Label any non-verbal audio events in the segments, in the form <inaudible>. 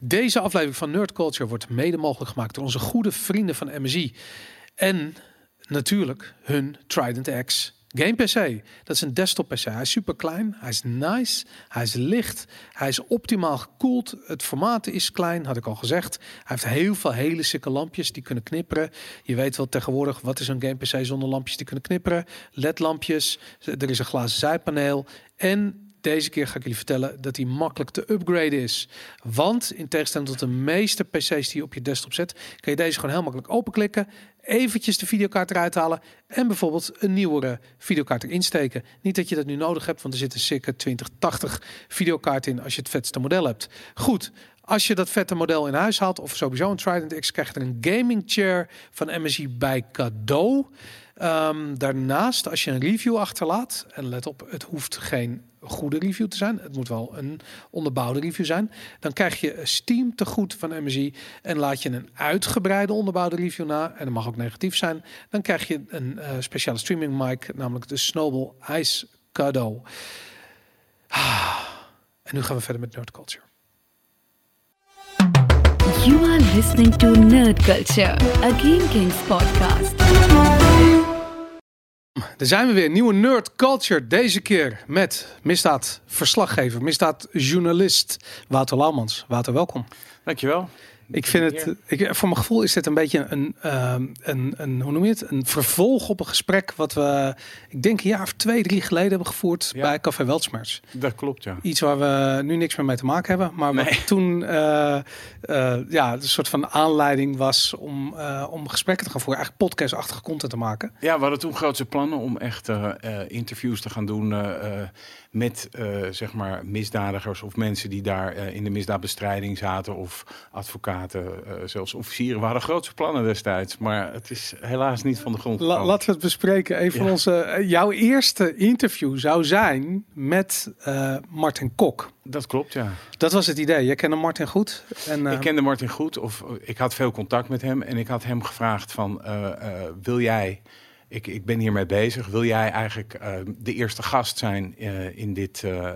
Deze aflevering van Nerd Culture wordt mede mogelijk gemaakt door onze goede vrienden van MSI. En natuurlijk hun Trident X Game PC. Dat is een desktop PC. Hij is super klein, hij is nice, hij is licht, hij is optimaal gekoeld. Het formaat is klein, had ik al gezegd. Hij heeft heel veel hele sikke lampjes die kunnen knipperen. Je weet wel tegenwoordig wat is een game PC zonder lampjes die kunnen knipperen. LED lampjes, er is een glazen zijpaneel en deze keer ga ik jullie vertellen dat hij makkelijk te upgraden is. Want in tegenstelling tot de meeste PC's die je op je desktop zet, kan je deze gewoon heel makkelijk openklikken, eventjes de videokaart eruit halen en bijvoorbeeld een nieuwere videokaart erin steken. Niet dat je dat nu nodig hebt, want er zitten circa 2080 videokaart in als je het vetste model hebt. Goed, als je dat vette model in huis haalt of sowieso een Trident X, krijg je er een gaming chair van MSI bij cadeau. Ehm, daarnaast, als je een review achterlaat, en let op, het hoeft geen goede review te zijn, het moet wel een onderbouwde review zijn, dan krijg je Steam te goed van MSI en laat je een uitgebreide onderbouwde review na, en dat mag ook negatief zijn, dan krijg je een uh, speciale streaming mic, namelijk de Snowball Ice cadeau. Ah, en nu gaan we verder met Nerd Culture. You are listening to Nerd Culture, a Game Kings podcast. Daar zijn we weer. Nieuwe Nerd Culture. Deze keer met misdaadverslaggever, misdaadjournalist Wouter Laumans. Wouter, welkom. Dankjewel. Ik vind het, ik, voor mijn gevoel is dit een beetje een, ehm, een, een, hoe noem je het? Een vervolg op een gesprek wat we, ik denk een jaar of twee, drie geleden hebben gevoerd bij Café Weltsmerts. Dat klopt, ja. Iets waar we nu niks meer mee te maken hebben, maar wat toen uh, ja, een soort van aanleiding was om, uh, om gesprekken te gaan voeren, eigenlijk podcastachtige content te maken. Ja, we hadden toen grootse plannen om echt interviews te gaan doen met zeg maar misdadigers of mensen die daar in de misdaadbestrijding zaten of advocaten, uh, zelfs officieren. We hadden grootste plannen destijds, maar het is helaas niet van de grond La, laten we het bespreken. Een van onze, jouw eerste interview zou zijn met Martin Kok. Dat klopt, ja. Dat was het idee. Je kende Martin goed? En, ik kende Martin goed, of ik had veel contact met hem en ik had hem gevraagd van, wil jij ik, ik ben hiermee bezig. Wil jij eigenlijk uh, de eerste gast zijn uh, in, dit, uh,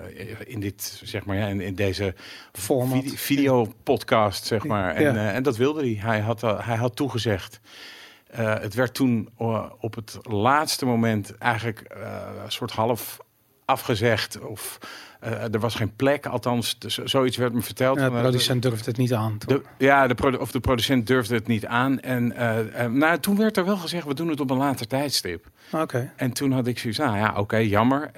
in dit, zeg maar, ja, in, in deze format, vid video podcast, zeg maar. En, ja. en dat wilde hij. Hij had, hij had toegezegd. het werd toen op het laatste moment eigenlijk een soort half afgezegd of er was geen plek, althans, dus zoiets werd me verteld. Ja, de producent durfde het niet aan. De, ja, de of de producent durfde het niet aan. En uh, nou, toen werd er wel gezegd, we doen het op een later tijdstip. Oké. En toen had ik zoiets, ah ja, oké, jammer.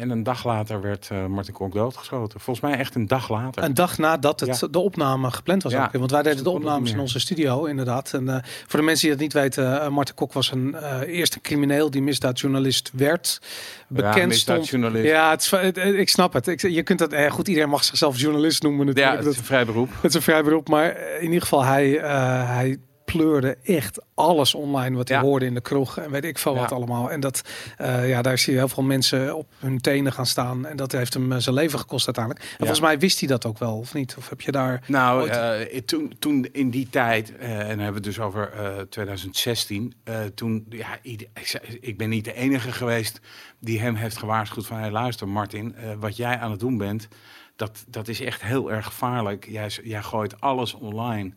en een dag later werd Martin Kok doodgeschoten. Volgens mij echt een dag later. Een dag nadat het, ja. de opname gepland was. Ja. Ook. Want wij deden de opnames in onze studio, inderdaad. En voor de mensen die dat niet weten, Martin Kok was een eerste crimineel die misdaadjournalist werd. Bekend ja, stond. Ja, het, het, ik snap het. Ik, je kunt dat eh, goed. Iedereen mag zichzelf journalist noemen. Natuurlijk. Ja, het is een vrij beroep. Het is een vrij beroep. Maar in ieder geval, hij, uh, hij pleurde echt alles online wat hij hoorde in de kroeg en weet ik veel wat allemaal. En dat, uh, ja, daar zie je heel veel mensen op hun tenen gaan staan en dat heeft hem uh, zijn leven gekost uiteindelijk. En volgens mij wist hij dat ook wel, of niet? Of heb je daar? Nou, ooit... uh, toen, toen in die tijd, en dan hebben we het dus over 2016, toen, ja, ik, ik ben niet de enige geweest die hem heeft gewaarschuwd van, hey, luister Martin, wat jij aan het doen bent, dat, dat is echt heel erg gevaarlijk. Jij, jij gooit alles online.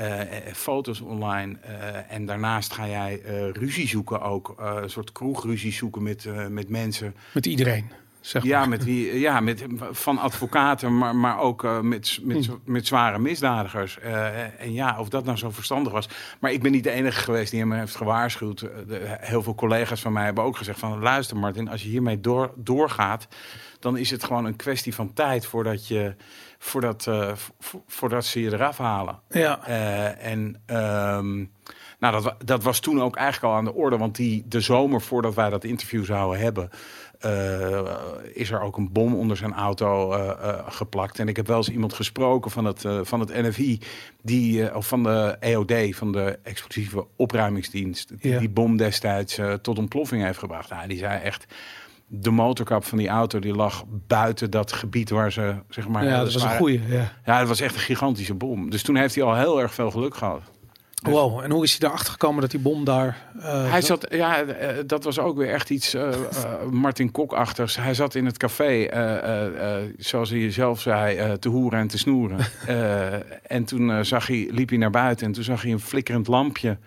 Uh, foto's online. Uh, en daarnaast ga jij uh, ruzie zoeken ook. een soort kroegruzie zoeken met, met mensen. Met iedereen. Zeg maar. Ja, met wie, ja met, van advocaten, maar, maar ook met, met, met zware misdadigers. en ja, of dat nou zo verstandig was. Maar ik ben niet de enige geweest die hem heeft gewaarschuwd. De, heel veel collega's van mij hebben ook gezegd van... luister Martin, als je hiermee door, doorgaat... dan is het gewoon een kwestie van tijd voordat je voordat, uh, voordat ze je eraf halen. Ja. Uh, en um, nou, dat, dat was toen ook eigenlijk al aan de orde. Want die, de zomer voordat wij dat interview zouden hebben... Uh, is er ook een bom onder zijn auto geplakt. En ik heb wel eens iemand gesproken van het, van het NFI... Die, of van de EOD, van de explosieve opruimingsdienst... die ja. die bom destijds tot ontploffing heeft gebracht. Nou, die zei echt de motorkap van die auto die lag buiten dat gebied waar ze zeg maar. Ja, dat was een goede. Ja. ja, het was echt een gigantische bom. Dus toen heeft hij al heel erg veel geluk gehad. Wow, en hoe is hij daarachter gekomen dat die bom daar... eh, Hij zat, ja, eh, dat was ook weer echt iets uh, uh, Martin Kok-achtigs. Hij zat in het café, zoals hij zelf zei, te hoeren en te snoeren. <laughs> en toen zag hij, liep hij naar buiten en toen zag hij een flikkerend lampje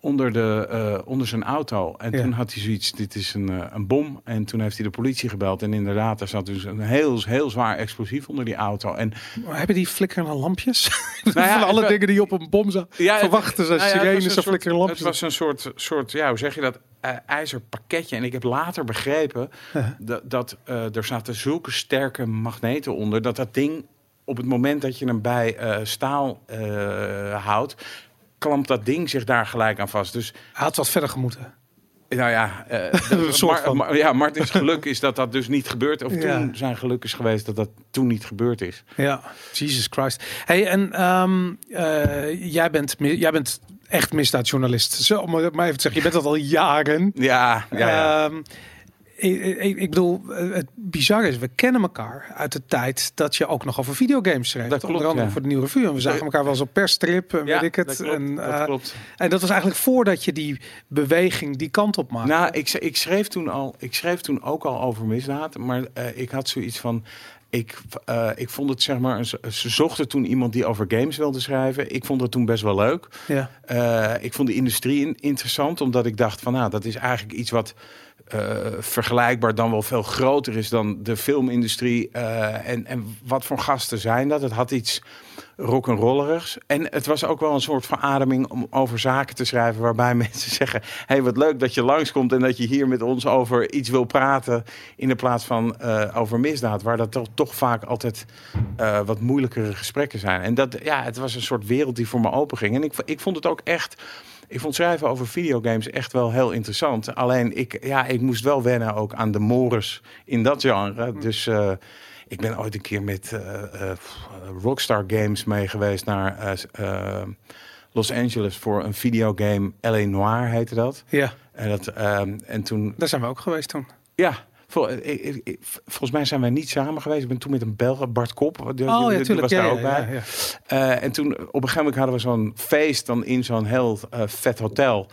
onder, de, uh, onder zijn auto. En ja. toen had hij zoiets, dit is een, uh, een bom. En toen heeft hij de politie gebeld. En inderdaad, er zat dus een heel, heel zwaar explosief onder die auto. En, maar hebben die flikkerende lampjes? <laughs> Nou ja, Van alle het, dingen die op een bom zou ja, verwachten. Zijn nou ja, sirenes of flikkerende lampjes. Het was een soort, soort, ja, hoe zeg je dat? Uh, ijzerpakketje. En ik heb later begrepen dat, dat er zaten zulke sterke magneten onder. Dat dat ding op het moment dat je hem bij staal houdt klampt dat ding zich daar gelijk aan vast. Dus hij had wat verder gemoeten. Nou ja, <laughs> uh, Mar ja, Martins geluk is dat dat dus niet gebeurt. Of ja. toen zijn geluk is geweest dat dat toen niet gebeurd is. Ja, Jesus Christ. Hey, en um, uh, jij, bent, jij bent echt misdaadjournalist. Zo, maar even te zeggen, je bent dat al jaren. Ja, ja, ja. Um, ik, ik, bedoel, het bizar is, we kennen elkaar uit de tijd dat je ook nog over videogames schreef. Dat klopt, Onder andere ja. voor de nieuwe revue. En we zagen elkaar wel eens op persstrip, en ja, weet ik het. Dat klopt, en, dat uh, klopt. en dat was eigenlijk voordat je die beweging die kant op maakte. Nou, ik, ik, schreef toen al, ik schreef toen ook al over misdaad, maar uh, ik had zoiets van. Ik, uh, ik vond het zeg maar, ze zochten toen iemand die over games wilde schrijven. Ik vond het toen best wel leuk. Ja. Ik vond de industrie interessant, omdat ik dacht van nou, dat is eigenlijk iets wat vergelijkbaar dan wel veel groter is dan de filmindustrie. Uh, en, en wat voor gasten zijn dat? Het had iets rock'n'rollerigs. En het was ook wel een soort verademing om over zaken te schrijven waarbij <laughs> mensen zeggen: hey, wat leuk dat je langskomt en dat je hier met ons over iets wil praten. In de plaats van uh, over misdaad, waar dat toch, toch vaak altijd wat moeilijkere gesprekken zijn. En dat, ja, het was een soort wereld die voor me open ging. En ik, ik vond het ook echt. Ik vond schrijven over videogames echt wel heel interessant. Alleen ik, ja, ik moest wel wennen ook aan de mores in dat genre. Dus uh, ik ben ooit een keer met uh, uh, Rockstar Games mee geweest naar Los Angeles voor een videogame. L.A. Noir heette dat. Ja. En, dat, um, en toen... Daar zijn we ook geweest toen. Ja, Vol, ik, ik, volgens mij zijn wij niet samen geweest. Ik ben toen met een Belg, Bart Kop. Oh ja, was ja, daar ja, ook bij. Uh, en toen op een gegeven moment hadden we zo'n feest dan in zo'n heel vet hotel.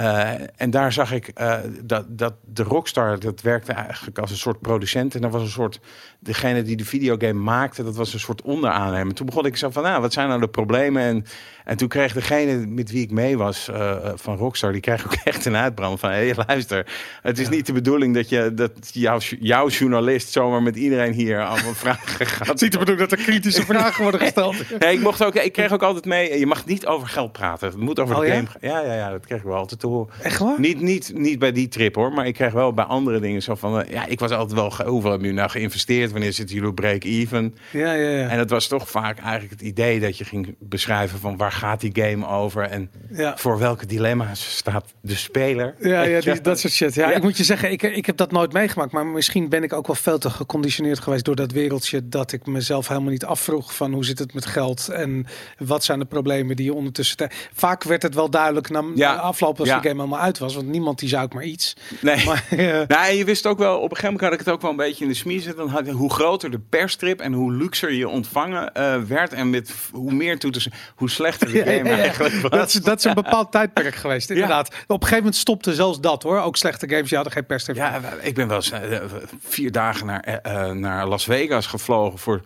Uh, en daar zag ik uh, dat, dat de Rockstar, dat werkte eigenlijk als een soort producent. En dat was een soort, degene die de videogame maakte, dat was een soort onderaannemer. Toen begon ik zo van, nou, wat zijn nou de problemen? En, en toen kreeg degene met wie ik mee was uh, van Rockstar, die kreeg ook <laughs> echt een uitbrand van, hé, hey, luister, het is ja. niet de bedoeling dat, je, dat jouw, jouw journalist zomaar met iedereen hier allemaal <laughs> vragen gaat. Het is niet de bedoeling dat er kritische <laughs> vragen worden gesteld. ik, mocht ook, ik kreeg ook altijd mee, je mag niet over geld praten. Het moet over oh, de ja? game gaan. Ja, ja, ja, dat kreeg ik wel altijd Echt waar? Niet, niet, niet bij die trip hoor, maar ik kreeg wel bij andere dingen zo van, uh, ja, ik was altijd wel, hoeveel hebben jullie nou geïnvesteerd? Wanneer zitten jullie op break-even? Ja, ja, ja. En het was toch vaak eigenlijk het idee dat je ging beschrijven van waar gaat die game over en ja. voor welke dilemma's staat de speler. Ja, ja die, dat soort shit. Ja, ja, ik moet je zeggen, ik, ik heb dat nooit meegemaakt, maar misschien ben ik ook wel veel te geconditioneerd geweest door dat wereldje dat ik mezelf helemaal niet afvroeg van hoe zit het met geld en wat zijn de problemen die je ondertussen... Vaak werd het wel duidelijk na, Ja. afloop als Ja. de game helemaal uit was, want niemand die zei ook maar iets. Nee. Maar, <laughs> eh, Nou, je wist ook wel, op een gegeven moment had ik het ook wel een beetje in de smie zitten. Dan had je, hoe groter de persstrip en hoe luxer je ontvangen uh, werd. En met hoe meer toeters, hoe slechter de game ja, eigenlijk was. Dat is, dat is een <laughs> bepaald tijdperk geweest, inderdaad. Op een gegeven moment stopte zelfs dat hoor. Ook slechte games, die hadden geen persstrip. Ja, ik ben wel eens eh, vier dagen naar, eh, eh, naar Las Vegas gevlogen voor,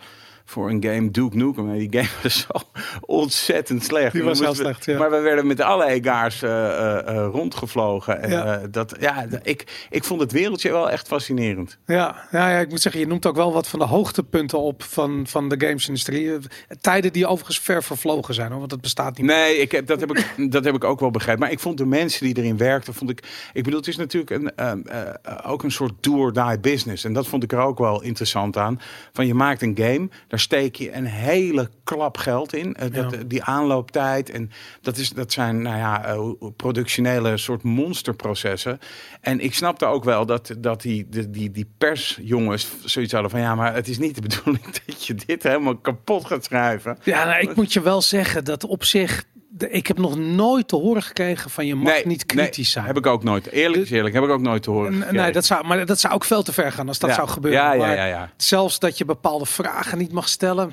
voor een game Duke Nukem. En die game <laughs> was zo ontzettend slecht. Die was heel slecht, ja. Maar we werden met alle egaars eh, eh, eh, rondgevlogen. En, Ja. dat, ja, ik, ik vond het wereldje wel echt fascinerend. Ja, ja, ja, ik moet zeggen, je noemt ook wel wat van de hoogtepunten op van, van de gamesindustrie. Tijden die overigens ver vervlogen zijn, hoor, want dat bestaat niet meer. Nee, ik heb, dat, heb ik, <laughs> dat heb ik ook wel begrepen. Maar ik vond de mensen die erin werkten, vond ik. Ik bedoel, het is natuurlijk een, ehm, eh, ook een soort do or die business. En dat vond ik er ook wel interessant aan. Van je maakt een game, daar steek je een hele klap geld in. Eh, dat, Ja. Die aanlooptijd. En dat, is, dat zijn, nou ja, eh, productionele soort monsterprocessen. En ik snapte ook wel dat, dat die, die, die, die persjongens zoiets hadden van ja, maar het is niet de <laughs> bedoeling dat je dit helemaal kapot gaat schrijven. Ja, nou, ik moet je wel zeggen dat op zich. Ik heb nog nooit te horen gekregen van je mag niet kritisch zijn. Heb ik ook nooit. Eerlijk is eerlijk, heb ik ook nooit te horen. Gekregen. Nee, dat zou, maar dat zou ook veel te ver gaan als dat Ja. zou gebeuren. Ja, ja, ja, ja. Zelfs dat je bepaalde vragen niet mag stellen.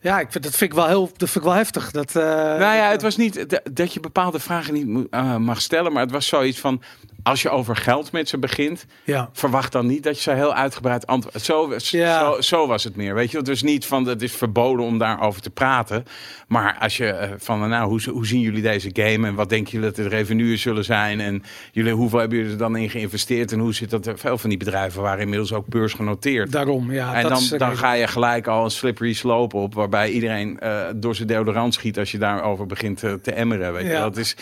Ja, ik vind, dat vind ik wel heel, dat vind ik wel heftig. Dat, uh, nou ja, het was niet dat je bepaalde vragen niet eh, mag stellen, maar het was zoiets van als je over geld met ze begint, ja. verwacht dan niet dat je zo heel uitgebreid antwoord. Zo, Ja. zo, zo was het meer. Weet je, het was niet van het is verboden om daarover te praten. Maar als je eh, van nou, hoe, hoe zien jullie deze game en wat denken jullie dat de revenues zullen zijn en jullie hoeveel hebben jullie er dan in geïnvesteerd en hoe zit dat? Veel van die bedrijven waren inmiddels ook beursgenoteerd. Daarom, ja. En dat dan, is dan ga je gelijk al een slippery slope op, waarbij iedereen eh, door zijn deodorant schiet als je daarover begint te, te emmeren. Weet je. Ja. Dat is,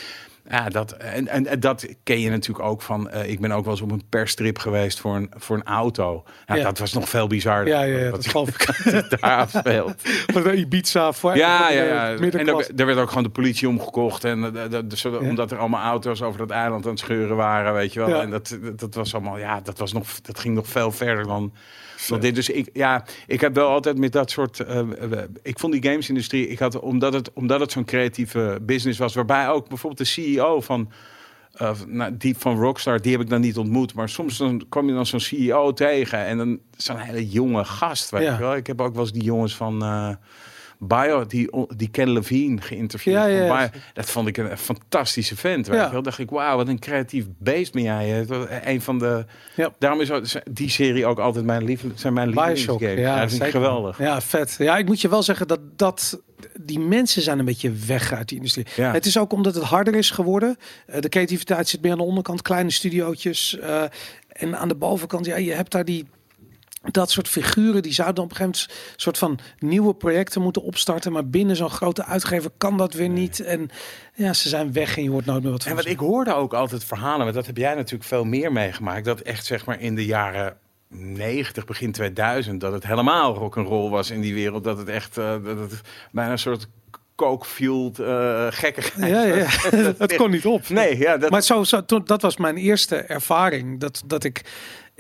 ja, dat, en, en, en dat ken je natuurlijk ook van. eh, ik ben ook wel eens op een perstrip geweest voor een, voor een auto. Ja, Ja. Dat was nog veel bizarder. Ja, ja, ja, wat dat ik. <laughs> daar afspeelt. <laughs> Van de Ibiza voor Ja, ja, ja. En er, er werd ook gewoon de politie omgekocht. En eh, dat- zodat- Ja. omdat er allemaal auto's over dat eiland aan het scheuren waren, weet je wel. En dat, dat, dat was allemaal, ja, dat, was nog, dat ging nog veel verder dan, dan dit. Dus ik, ja, ik heb wel altijd met dat soort. eh, ik vond die gamesindustrie, ik had, omdat het, omdat het zo'n creatieve business was, waarbij ook bijvoorbeeld de CEO van. eh, nou, die van Rockstar, die heb ik dan niet ontmoet. Maar soms dan kwam je dan zo'n CEO tegen. En dan zo'n hele jonge gast. Weet Ja. wel. Ik heb ook wel eens die jongens van eh, Bio, die, die Ken Levine geïnterviewd. Ja. Dat vond ik een fantastische vent. Weet Ja. je wel. dacht ik, wauw, wat een creatief beest ben jij. Dat- Een van de... Ja. Daarom is die serie ook altijd mijn liefde, zijn mijn lievelingsgames. ja, dat vind ik geweldig. Ja, vet. Ja, ik moet je wel zeggen dat, dat die mensen zijn een beetje weg uit die industrie. Ja. Het is ook omdat het harder is geworden. Eh, de creativiteit zit meer aan de onderkant, kleine studiootjes. eh, en aan de bovenkant, ja, je hebt daar die dat soort figuren die zouden op een gegeven moment soort van nieuwe projecten moeten opstarten, maar binnen zo'n grote uitgever kan dat weer niet. En ja, ze zijn weg en je hoort nooit meer wat van En wat ze. ik hoorde ook altijd verhalen, maar dat heb jij natuurlijk veel meer meegemaakt. Dat echt zeg maar in de jaren 90, begin 2000, dat het helemaal rock and roll was in die wereld. Dat het echt uh, dat het bijna een soort coke-fueled uh, gekkigheid Ja, ja, ja. het <laughs> kon niet op. Nee, ja, dat... Maar zo, zo, toen, dat was mijn eerste ervaring. Dat, dat ik,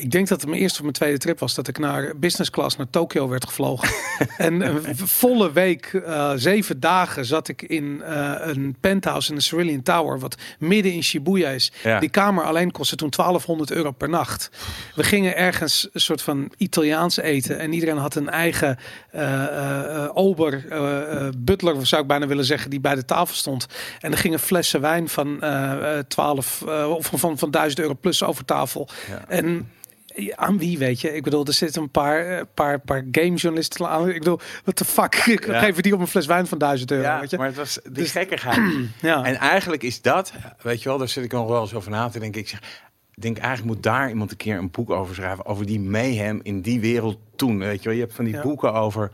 ik denk dat het mijn eerste of mijn tweede trip was. Dat ik naar business class naar Tokio werd gevlogen. <laughs> en een volle week, uh, zeven dagen, zat ik in uh, een penthouse in de Cerulean Tower. Wat midden in Shibuya is. Ja. Die kamer alleen kostte toen 1200 euro per nacht. We gingen ergens een soort van Italiaans eten. En iedereen had een eigen uh, ober, butler zou ik bijna willen zeggen. Die bij de tafel stond. En er gingen flessen wijn van 12 of van, van 1000 euro plus over tafel. Ja. En aan wie weet je? Ik bedoel, er zitten een paar, paar, paar gamejournalisten aan. Ik bedoel, wat de fuck? <laughs> Ik Ja. geef die op een fles wijn van 1000 euro. Ja, weet je? maar het was die Dus- gekkigheid. <clears throat> ja. En eigenlijk is dat, weet je wel, daar zit ik nog wel eens over na te denken. Ik zeg, denk eigenlijk moet daar iemand een keer een boek over schrijven. Over die mayhem in die wereld toen. Weet je wel, je hebt van die Ja. boeken over,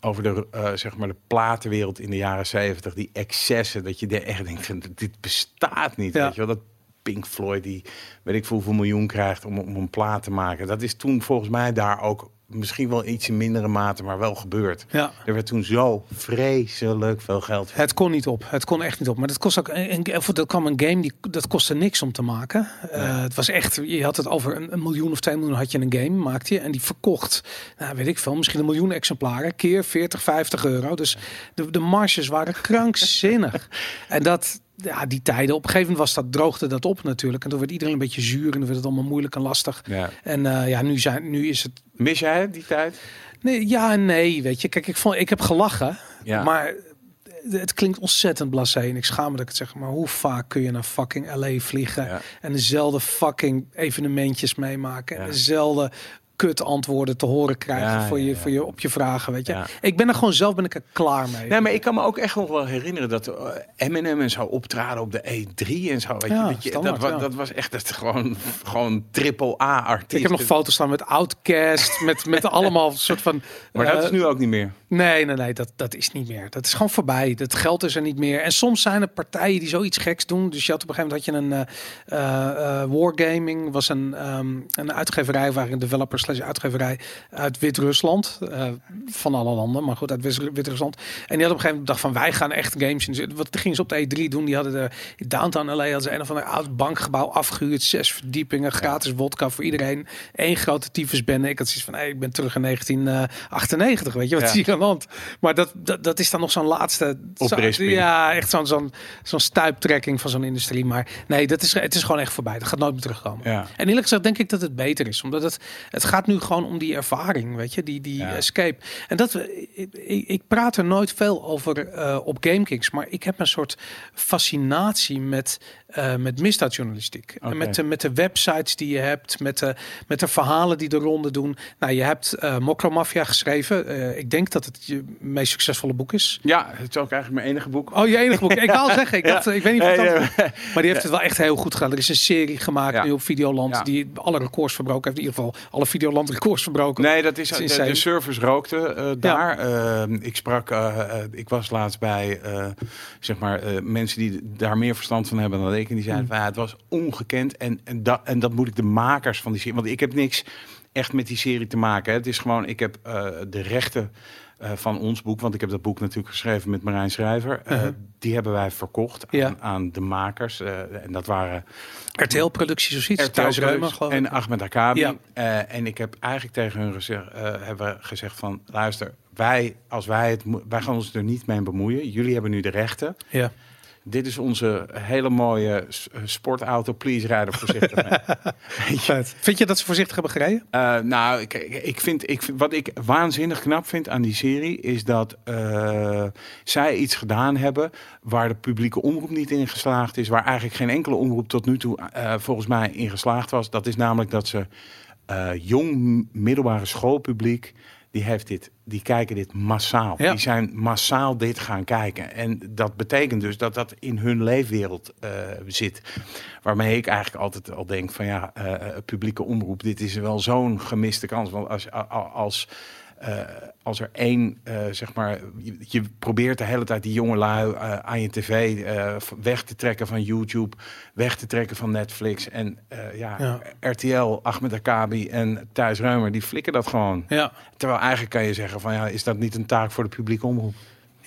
over de, eh, zeg maar de platenwereld in de jaren zeventig. Die excessen, dat je er echt denkt, dit bestaat niet. Ja. Weet je wel, dat Pink Floyd die, weet ik veel hoeveel miljoen krijgt om, om een plaat te maken. Dat is toen volgens mij daar ook misschien wel iets in mindere mate, maar wel gebeurd. ja. Er werd toen zo vreselijk veel geld. Het kon niet op. Het kon echt niet op. Maar dat kost ook. Een, een, dat kwam een game die dat kostte niks om te maken. Uh, het was echt. Je had het over een, een, miljoen of twee miljoen had je een game maakte je en die verkocht. Nou, weet ik veel. Misschien een miljoen exemplaren keer 40, 50 euro. Dus de, de marges waren krankzinnig. <laughs> en dat. Ja, die tijden. Op een gegeven moment was dat, droogde dat op natuurlijk. En toen werd iedereen een beetje zuur en dan werd het allemaal moeilijk en lastig. Ja. En uh, ja, nu, zijn, nu is het Mis jij die tijd? Nee, ja en nee, weet je. Kijk, ik, vond, ik heb gelachen, Ja. maar het klinkt ontzettend blasé. En ik schaam me dat ik het zeg, maar hoe vaak kun je naar fucking LA vliegen Ja. en dezelfde fucking evenementjes meemaken en dezelfde kut antwoorden te horen krijgen Ja, voor, je, ja. voor je op je vragen, weet je. Ik ben er gewoon zelf ben ik er klaar mee. Nee, maar ik kan me ook echt nog wel herinneren dat Eminem en zo optraden op de E3 en zo. Weet je, weet je, dat, standaard, wa- ja. dat was echt het gewoon, gewoon triple A artiest. ik heb nog foto's staan met Outcast, met, met allemaal soort van... Maar dat eh, is nu ook niet meer. Nee, nee, nee, dat, dat is niet meer. Dat is gewoon voorbij. Dat geld is er niet meer. En soms zijn er partijen die zoiets geks doen. Dus je had op een gegeven moment had je een uh, uh, Wargaming, was een, um, een uitgeverij, waar een developer slash uitgeverij uit Wit-Rusland. Uh, van alle landen, maar goed, uit Wit-Rusland. En die had op een gegeven moment dacht van wij gaan echt games in. Wat gingen ze op de E3 doen? Die hadden de in Downtown LA hadden ze een of ander oud bankgebouw afgehuurd. Zes verdiepingen, gratis wodka voor iedereen. Eén grote tyfusbende. Ik had zoiets van, hey, ik ben terug in 1998, weet je wat Ja. <laughs> hand. Maar dat, dat, dat is dan nog zo'n laatste... Ja, echt zo'n zo'n zo'n stuiptrekking van zo'n industrie. Maar nee, dat is, het is gewoon echt voorbij. Dat gaat nooit meer terugkomen. Ja. En eerlijk gezegd denk ik dat het beter is. Omdat het, het gaat nu gewoon om die ervaring, weet je. Die, die Ja. escape. En dat, ik, ik, praat er nooit veel over eh, op GameKings. Maar ik heb een soort fascinatie met, eh, met misdaadjournalistiek. En met de, met de websites die je hebt. Met de, met de verhalen die de ronde doen. Nou, je hebt eh Mokromafia geschreven. Ik denk dat het je meest succesvolle boek is. Ja, het is ook eigenlijk mijn enige boek. Oh, je enige boek. Ik wou <laughs> zeggen, ik, Ja. ik weet niet of anders- nee. maar die heeft het wel echt heel goed gedaan. Er is een serie gemaakt nu op Videoland die alle records verbroken heeft. In ieder geval alle Videoland records verbroken. Nee, dat is de, de servers rookten eh, daar. Ehm, ik sprak, eh, eh, ik was laatst bij eh, zeg maar eh, mensen die daar meer verstand van hebben dan ik. En die zeiden Mm. van ja, het was ongekend. En, en, dat, en dat moet ik de makers van die serie. Want ik heb niks echt met die serie te maken. Hè. Het is gewoon, ik heb eh, de rechten. Eh, van ons boek, want ik heb dat boek natuurlijk geschreven met Marijn Schrijver. eh, Uh-huh. Die hebben wij verkocht Ja. aan, aan de makers. eh, en dat waren RTL-producties of zoiets. Thuis en Ahmed Akabi. Ja. En ik heb eigenlijk tegen hun gezegd, hebben gezegd van, luister, wij, als wij het, wij gaan ons er niet mee bemoeien. Jullie hebben nu de rechten. Ja. Dit is onze hele mooie sportauto. Please rijden voorzichtig mee. <laughs> Vind je dat ze voorzichtig hebben gereden? Eh, nou, ik, ik, vind, ik, wat ik waanzinnig knap vind aan die serie is dat eh, zij iets gedaan hebben waar de publieke omroep niet in geslaagd is, waar eigenlijk geen enkele omroep tot nu toe eh, volgens mij in geslaagd was. Dat is namelijk dat ze jong middelbare schoolpubliek die heeft dit, die kijken dit massaal. Ja. Die zijn massaal dit gaan kijken. En dat betekent dus dat dat in hun leefwereld eh, zit. Waarmee ik eigenlijk altijd al denk van ja, eh, eh, publieke omroep, dit is wel zo'n gemiste kans. Want als, als, eh, als er één, eh, zeg maar, je, je probeert de hele tijd die jonge lui eh, aan je tv weg te trekken van YouTube, weg te trekken van Netflix. En ja, Ja. RTL, Ahmed Akabi en Thijs Reumer, die flikken dat gewoon. Ja. Terwijl eigenlijk kan je zeggen van ja, is dat niet een taak voor de publieke omroep?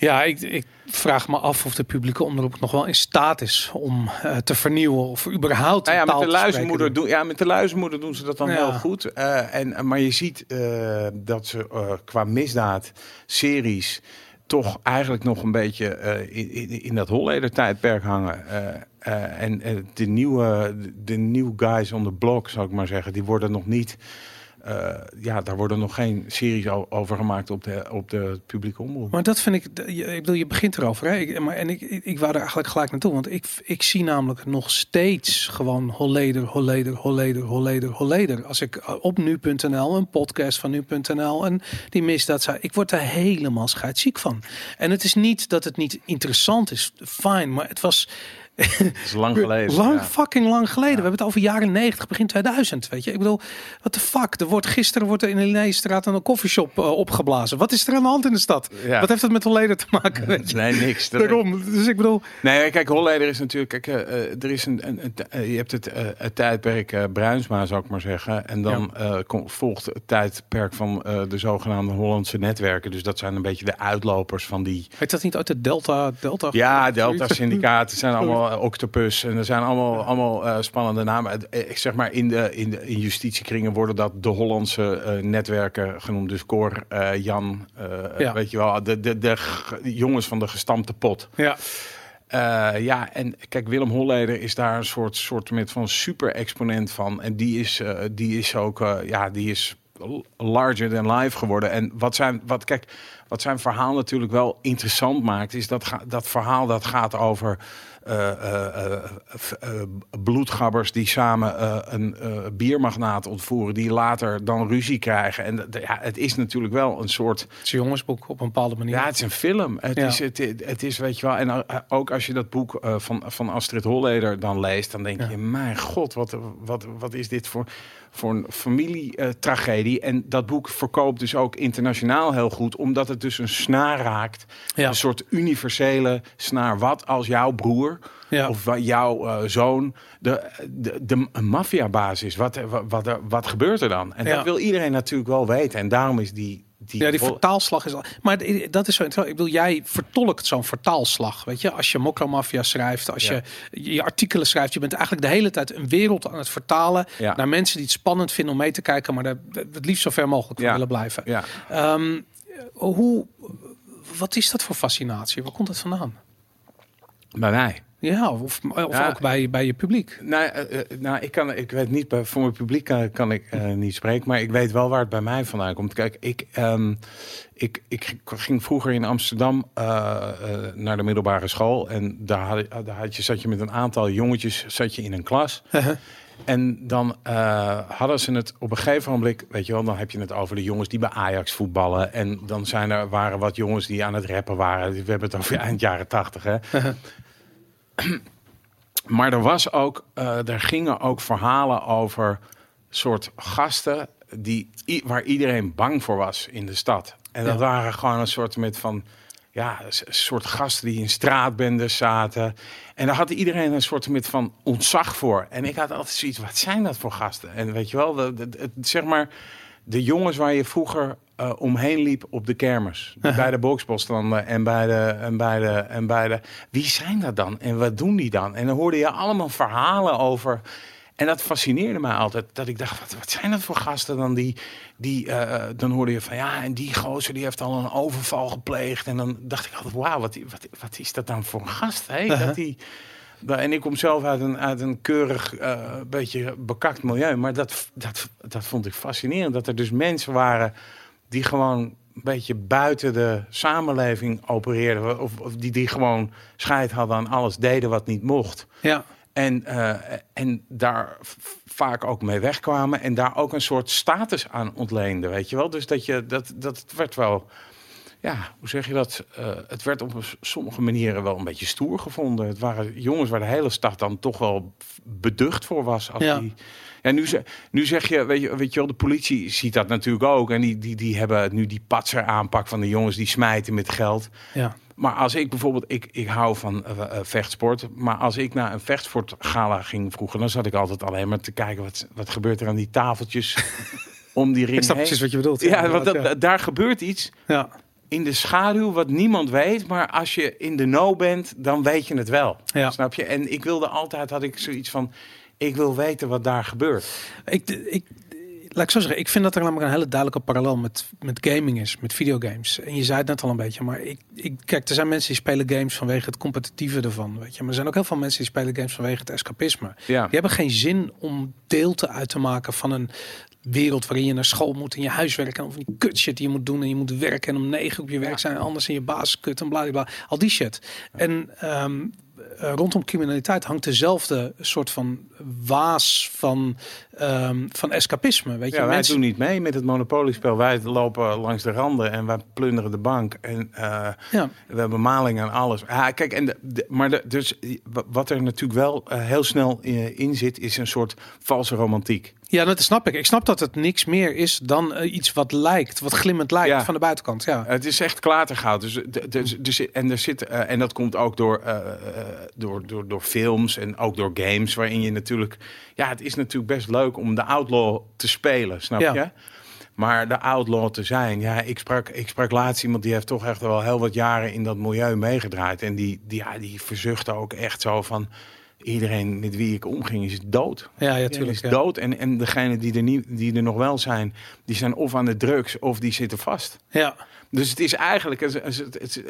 Ja, ik, ik vraag me af of de publieke omroep nog wel in staat is om eh, te vernieuwen of überhaupt Nou ja, met de, luizenmoeder doen, ja, met de luizenmoeder doen ze dat dan Ja. heel goed. Eh, en, maar je ziet eh, dat ze eh, qua misdaad, series, toch eigenlijk nog een beetje eh, in, in, in dat Holleder tijdperk hangen. Eh, eh, en eh, de, nieuwe, de nieuwe guys on the block, zou ik maar zeggen, die worden nog niet... eh, ja, daar worden nog geen series over gemaakt op de, op de publieke omroep. Maar dat vind ik, ik bedoel, je begint erover. Hè? Ik, maar, en ik, ik, ik wou er eigenlijk gelijk naartoe. Want ik, ik zie namelijk nog steeds gewoon Holleder, Holleder, Holleder, Holleder, Holleder. Als ik eh, op nu.nl, een podcast van nu.nl en die misdaad zei, ik word daar helemaal scheidsziek van. En het is niet dat het niet interessant is, fijn, maar het was Dat is lang <laughs> geleden. lang ja. fucking lang geleden. We hebben het over jaren 90, begin 2000, weet je. Ik bedoel, wat de fuck? Er wordt gisteren wordt er in de Linnéestraat een koffieshop eh, opgeblazen. Wat is er aan de hand in de stad? Ja. Wat heeft dat met Holleder te maken? Weet je? Nee, niks. Daarom. Dus ik bedoel, Nee, kijk, Holleder is natuurlijk. Kijk, eh, eh, er is een, een, een- je hebt het, het tijdperk Bruinsma, zou ik maar zeggen. En dan volgt het tijdperk van de zogenaamde Hollandse netwerken. Dus dat zijn een beetje de uitlopers van die. heet dat niet uit de Delta? Delta Ja, Delta Syndicaat. Het zijn <laughs> allemaal Octopus. En er zijn allemaal, allemaal eh, spannende namen. Eh, Ik zeg maar, in, de, in, de, in justitiekringen worden dat de Hollandse eh, netwerken genoemd. Dus Cor, Jan, Ja. weet je wel, de, de, de, jongens van de gestampte pot. Ja. Ja, en kijk, Willem Holleder is daar een soort, soort met van super exponent van. En die is, die is ook, ja, die is larger than life geworden. En wat zijn, wat, kijk, wat zijn verhaal natuurlijk wel interessant maakt, is dat, dat verhaal dat gaat over eh, eh, eh, bloedgabbers die samen een biermagnaat ontvoeren, die later dan ruzie krijgen. En ja, het is natuurlijk wel een soort Het is een jongensboek op een bepaalde manier. ja, het is een film. Het, Ja. is, het, het is, weet je wel, en ook als je dat boek van, van Astrid Holleder dan leest, dan denk Ja. je, mijn god, wat, wat, wat is dit voor, voor een familietragedie? en dat boek verkoopt dus ook internationaal heel goed, omdat het dus een snaar raakt. Ja. Een soort universele snaar. Wat als jouw broer Ja. of jouw uh, zoon de, de, de, maffiabaas is? Wat, wat, wat, wat gebeurt er dan? En Ja. dat wil iedereen natuurlijk wel weten. En daarom is die... die Ja, die vertaalslag is al. Maar dat is zo interessant. Ik bedoel, jij vertolkt zo'n vertaalslag. Weet je, als je Mokromafia schrijft, als Ja. je je artikelen schrijft, je bent eigenlijk de hele tijd een wereld aan het vertalen Ja. naar mensen die het spannend vinden om mee te kijken, maar daar het liefst zo ver mogelijk van willen blijven. Ja. Ehm, hoe, wat is dat voor fascinatie? Waar komt dat vandaan? Bij mij. Ja, of, of Ja. ook bij, bij je publiek. Nou, eh, eh, nou ik, kan, ik weet niet, voor mijn publiek kan, kan ik eh, niet spreken, maar ik weet wel waar het bij mij vandaan komt. Kijk, ik, ehm, ik, ik ging vroeger in Amsterdam eh, eh, naar de middelbare school en daar, had, je- daar had je, zat je met een aantal jongetjes zat je in een klas. En dan eh, hadden ze het op een gegeven moment, weet je wel, dan heb je het over de jongens die bij Ajax voetballen. En dan zijn er, waren wat jongens die aan het rappen waren. We hebben het over eind jaren tachtig, hè. <clears throat> maar er was ook, eh, er gingen ook verhalen over soort gasten die, waar iedereen bang voor was in de stad. En dat Ja. waren gewoon een soort met van, ja, een soort gasten die in straatbendes zaten. En daar had iedereen een soort met van ontzag voor. En ik had altijd zoiets, wat zijn dat voor gasten? En weet je wel, de, zeg maar, de jongens waar je vroeger eh, omheen liep op de kermis. <laughs> Bij de boksbosstanden en bij de, en, bij de, en bij de... Wie zijn dat dan? En wat doen die dan? En dan hoorde je allemaal verhalen over... En dat fascineerde mij altijd. Dat ik dacht, wat, wat zijn dat voor gasten dan? Die, die, eh, dan hoorde je van, ja, en die gozer die heeft al een overval gepleegd. En dan dacht ik altijd, wauw, wat, wat, wat is dat dan voor een gast? Hè? <laughs> Dat die, en ik kom zelf uit een, uit een keurig, eh, beetje bekakt milieu. Maar dat, dat, dat vond ik fascinerend. Dat er dus mensen waren die gewoon een beetje buiten de samenleving opereerden. Of, of die, die gewoon scheid hadden aan alles, deden wat niet mocht. Ja, En, eh, en daar vaak ook mee wegkwamen. En daar ook een soort status aan ontleenden, weet je wel. Dus dat je, dat, dat werd wel, ja, hoe zeg je dat? Eh, het werd op sommige manieren wel een beetje stoer gevonden. Het waren jongens waar de hele stad dan toch wel beducht voor was. Als Ja. die, ja, nu, ze- nu zeg je weet, je, weet je wel, de politie ziet dat natuurlijk ook. En die, die, die hebben nu die patser aanpak van de jongens die smijten met geld. ja. Maar als ik bijvoorbeeld, ik, ik hou van eh, eh, vechtsport. Maar als ik naar een vechtsportgala ging vroeger, dan zat ik altijd alleen maar te kijken wat, wat gebeurt er aan die tafeltjes <laughs> om die ring Ik snap heen. precies wat je bedoelt. Ja, want dat, daar gebeurt iets ja. In de schaduw wat niemand weet. Maar als je in de know bent, dan weet je het wel. Ja. Snap je? En ik wilde altijd, had ik zoiets van, ik wil weten wat daar gebeurt. Ik, ik, laat ik zo zeggen, ik vind dat er namelijk een hele duidelijke parallel met, met gaming is, met videogames. En je zei het net al een beetje, maar ik, ik, kijk, er zijn mensen die spelen games vanwege het competitieve ervan, weet je. Maar er zijn ook heel veel mensen die spelen games vanwege het escapisme. Ja. Die hebben geen zin om deel te uit te maken van een wereld waarin je naar school moet en je huiswerk en of die kut shit die je moet doen en je moet werken en om negen op je werk zijn en anders in je baas kut en bla bla bla. Al die shit. En eh, rondom criminaliteit hangt dezelfde soort van waas van, ehm, van escapisme. Weet je, Ja, wij mensen. doen niet mee met het monopoliespel. Wij lopen langs de randen en wij plunderen de bank. En eh, Ja, we hebben maling aan alles. Ja, kijk, en de, de- maar de, dus wa- wat er natuurlijk wel eh, heel snel eh, in zit, is een soort valse romantiek. Ja, dat snap ik. Ik snap dat het niks meer is dan eh, iets wat lijkt, wat glimmend lijkt Ja. van de buitenkant. Ja, Het is echt klatergoud. Dus, dus, dus, en, er zit, eh, en dat komt ook door, eh, door, door, door films en ook door games, waarin je natuurlijk... Ja, het is natuurlijk best leuk om de outlaw te spelen, snap Ja. je? Maar de outlaw te zijn, ja, ik sprak, ik sprak laatst iemand die heeft toch echt wel heel wat jaren in dat milieu meegedraaid. En die, die, ja, die verzuchtte ook echt zo van, iedereen met wie ik omging is dood. ja, ja, Iedereen tuurlijk. is Ja. dood. En, en degene die er, niet, die er nog wel zijn, die zijn of aan de drugs of die zitten vast. ja. Dus het is eigenlijk is het, het, het-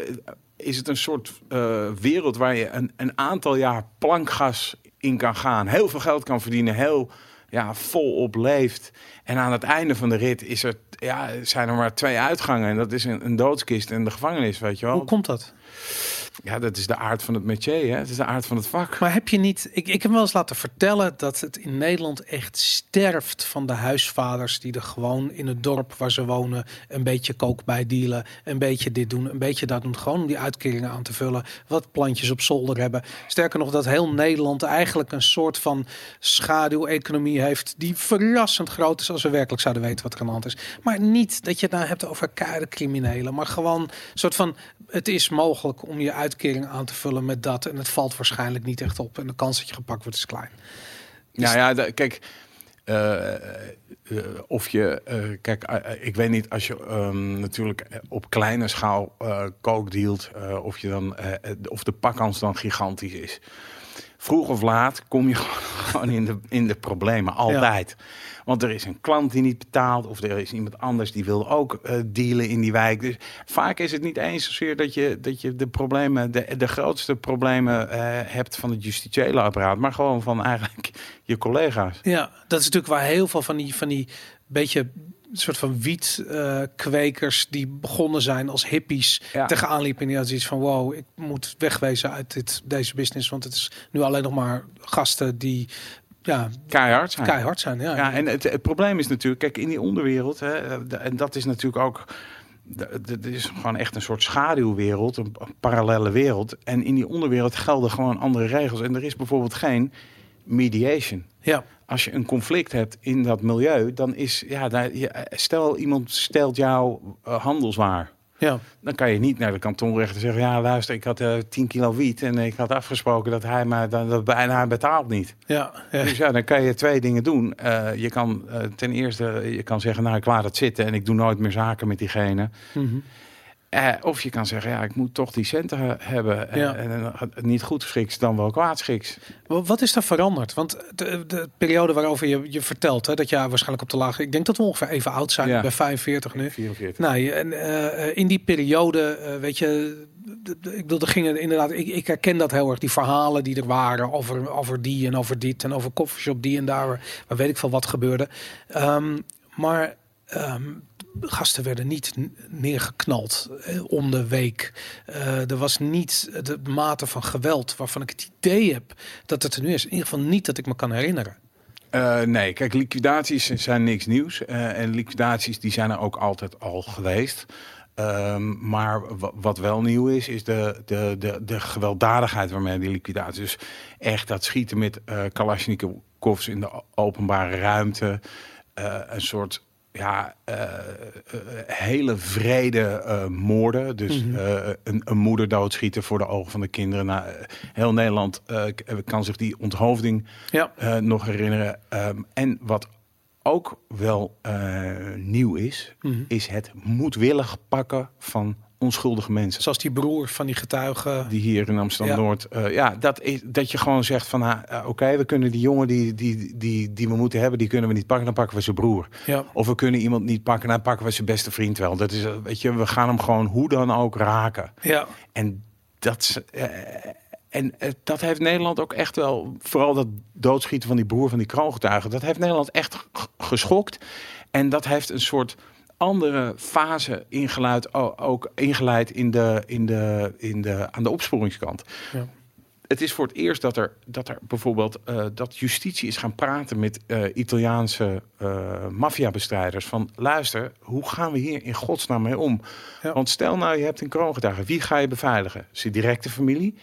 is het een soort eh, wereld waar je een, een aantal jaar plankgas in kan gaan. Heel veel geld kan verdienen, heel ja, volop leeft. En aan het einde van de rit is er, ja, zijn er maar twee uitgangen. En dat is een, een doodskist en de gevangenis, weet je wel. Hoe komt dat? Ja, dat is de aard van het métier, hè? Het is de aard van het vak. Maar heb je niet... Ik, ik heb wel eens laten vertellen dat het in Nederland echt sterft van de huisvaders die er gewoon in het dorp waar ze wonen een beetje kook bij dealen, een beetje dit doen, een beetje dat doen, gewoon om die uitkeringen aan te vullen, wat plantjes op zolder hebben. Sterker nog, dat heel Nederland eigenlijk een soort van schaduweconomie heeft die verrassend groot is als we werkelijk zouden weten wat er aan de hand is. Maar niet dat je het nou hebt over keiharde criminelen, maar gewoon een soort van het is mogelijk om je uitkering aan te vullen met dat en het valt waarschijnlijk niet echt op en de kans dat je gepakt wordt is klein. Nou ja, kijk, eh, eh, of je, eh, kijk, ik weet niet als je ehm, natuurlijk op kleine schaal kook dealt, eh, of je dan, of de pakkans dan gigantisch is. vroeg of laat kom je <laughs> gewoon in de, in de problemen. Altijd. Want er is een klant die niet betaalt. Of er is iemand anders die wil ook eh, dealen in die wijk. Dus vaak is het niet eens zozeer dat je, dat je de problemen, de, de grootste problemen eh, hebt van het justitiële apparaat. Maar gewoon van eigenlijk <laughs> je collega's. Ja, dat is natuurlijk waar heel veel van die, van die beetje soort van wietkwekers die begonnen zijn als hippies Ja. tegenaan liepen. En die hadden iets van wow, ik moet wegwezen uit dit, deze business. Want het is nu alleen nog maar gasten die ja, Keihard zijn. keihard zijn. Ja, Ja, en het, het probleem is natuurlijk, kijk, in die onderwereld, hè, de- en dat is natuurlijk ook, het is gewoon echt een soort schaduwwereld, een, een parallele wereld. En in die onderwereld gelden gewoon andere regels. En er is bijvoorbeeld geen mediation. ja. Als je een conflict hebt in dat milieu, dan is, ja, daar, stel iemand stelt jou eh, handelswaar. Ja. Dan kan je niet naar de kantonrechter zeggen: Ja, luister, ik had eh 10 kilo wiet en ik had afgesproken dat hij mij dan dat bijna hij betaalt niet. ja, ja. Dus ja, dan kan je twee dingen doen. Eh, je kan eh, ten eerste je kan zeggen, nou ik laat het zitten en ik doe nooit meer zaken met diegene. Mhm. Eh, of je kan zeggen, ja, ik moet toch die centen he- hebben. En, Ja. en, eh, niet goed schiks, dan wel kwaad schiks. Wa- Wat is er veranderd? Want de, de periode waarover je, je vertelt, hè, dat jij waarschijnlijk op de lage... Ik denk dat we ongeveer even oud zijn, Ja. ben 45 nu. 44. Nou, en eh, in die periode, eh, weet je, ik bedoel, er gingen inderdaad, ik, ik herken dat heel erg, die verhalen die er waren over, over die en over dit en over coffeeshop die en daar, waar, weet ik veel wat gebeurde. Ehm, maar ehm, gasten werden niet neergeknald eh, om de week. Eh, er was niet de mate van geweld waarvan ik het idee heb dat het er nu is. In ieder geval niet dat ik me kan herinneren. Eh, nee, kijk, liquidaties zijn niks nieuws. Eh, en liquidaties die zijn er ook altijd al geweest. Ehm, maar wa- wat wel nieuw is, is de, de, de, de gewelddadigheid waarmee die liquidaties... Dus echt dat schieten met eh Kalashnikovs in de openbare ruimte. een soort ja, eh, eh, hele vrede eh, moorden. Dus Mhm. een, een moeder doodschieten voor de ogen van de kinderen. Nou, heel Nederland kan zich die onthoofding Ja, nog herinneren. Ehm, en wat ook wel nieuw is, Mhm. is het moedwillig pakken van onschuldige mensen. zoals die broer van die getuige. Die hier in Amsterdam-Noord. eh, ja, dat, is, dat je gewoon zegt van, eh, oké, we kunnen die jongen die, die, die, die we moeten hebben, die kunnen we niet pakken, dan pakken we zijn broer. Ja, Of we kunnen iemand niet pakken, dan pakken we zijn beste vriend wel. Dat is, eh, weet je, we gaan hem gewoon hoe dan ook raken. ja, En dat, eh, en dat heeft Nederland ook echt wel, vooral dat doodschieten van die broer van die kroongetuige, dat heeft Nederland echt geschokt. En dat heeft een soort andere fase ingeleid, o- ook ingeleid in de, in de, in de, aan de opsporingskant. ja. Het is voor het eerst dat er, dat er bijvoorbeeld eh, dat justitie is gaan praten met eh, Italiaanse eh maffiabestrijders. Van luister, hoe gaan we hier in godsnaam mee om? Ja. Want stel nou, je hebt een kroongetuige. Wie ga je beveiligen? Zijn directe familie?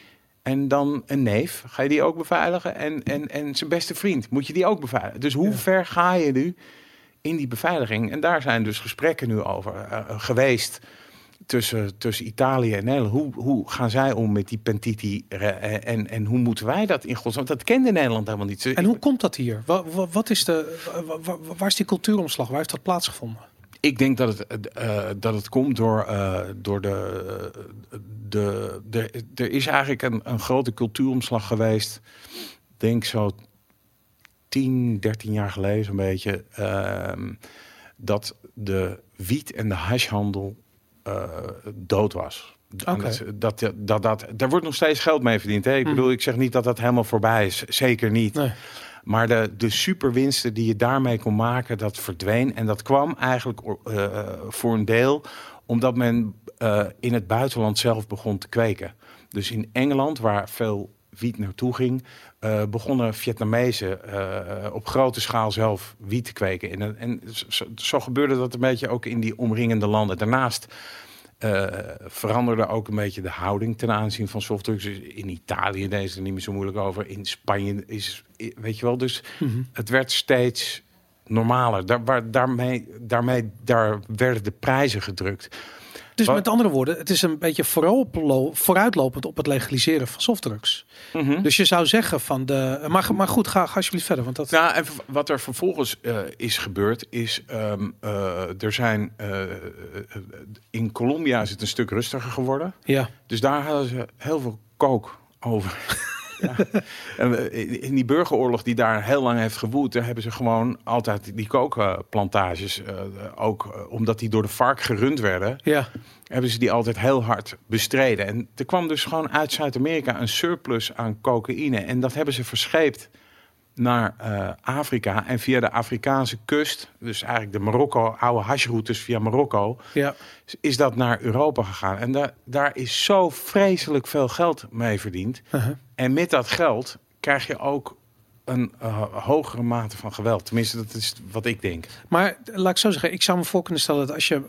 En dan een neef. Ga je die ook beveiligen? En, en, en zijn beste vriend. Moet je die ook beveiligen? Dus hoe Ja. ver ga je nu in die beveiliging? En daar zijn dus gesprekken nu over eh, geweest tussen, tussen Italië en Nederland. Hoe, hoe gaan zij om met die pentiti? eh, En, en hoe moeten wij dat in godsnaam? Dat kende Nederland helemaal niet. En hoe komt dat hier? Wa- wa- Wat, is de, wa- wa- waar is die cultuuromslag? Waar heeft dat plaatsgevonden? Ik denk dat het, eh, dat het komt door, eh, door de, de, de. Er is eigenlijk een, een grote cultuuromslag geweest. Denk zo 10, 13 jaar geleden, zo'n beetje. ehm, dat de wiet- en de hashhandel eh, dood was. Oké. Dat, dat, dat, dat, daar wordt nog steeds geld mee verdiend. Hè? Ik Hmm. bedoel, ik zeg niet dat dat helemaal voorbij is. Zeker niet. Nee. Maar de, de superwinsten die je daarmee kon maken, dat verdween. En dat kwam eigenlijk eh, voor een deel omdat men eh, in het buitenland zelf begon te kweken. Dus in Engeland, waar veel wiet naartoe ging, eh, begonnen Vietnamezen eh, op grote schaal zelf wiet te kweken. En, en zo, zo gebeurde dat een beetje ook in die omringende landen. Daarnaast eh, veranderde ook een beetje de houding ten aanzien van softdrugs. Dus in Italië deed ze er niet meer zo moeilijk over. In Spanje is, weet je wel, dus Mhm. het werd steeds normaler. Daar, waar, daarmee, daarmee daar werden de prijzen gedrukt. Dus Wat- met andere woorden, het is een beetje vooruitlopend op het legaliseren van softdrugs. Dus je zou zeggen van de. Maar, maar goed, ga, ga alsjeblieft verder. Want dat. Nou, en wat er vervolgens eh, is gebeurd, is ehm, eh, er zijn eh, in Colombia is het een stuk rustiger geworden. Ja. Dus daar hadden ze heel veel kook over. <laughs> <laughs> En we- in die burgeroorlog die daar heel lang heeft gewoed, daar hebben ze gewoon altijd die kookplantages, eh, ook eh, omdat die door de vark gerund werden, Ja, hebben ze die altijd heel hard bestreden. En er kwam dus gewoon uit Zuid-Amerika een surplus aan cocaïne. En dat hebben ze verscheept naar eh, Afrika. En via de Afrikaanse kust, dus eigenlijk de Marokko, oude hashroutes via Marokko, ja. is dat naar Europa gegaan. En daar daar is zo vreselijk veel geld mee verdiend. Uh-huh. En met dat geld krijg je ook een eh, hogere mate van geweld. Tenminste, dat is wat ik denk. Maar laat ik zo zeggen, ik zou me voor kunnen stellen dat als je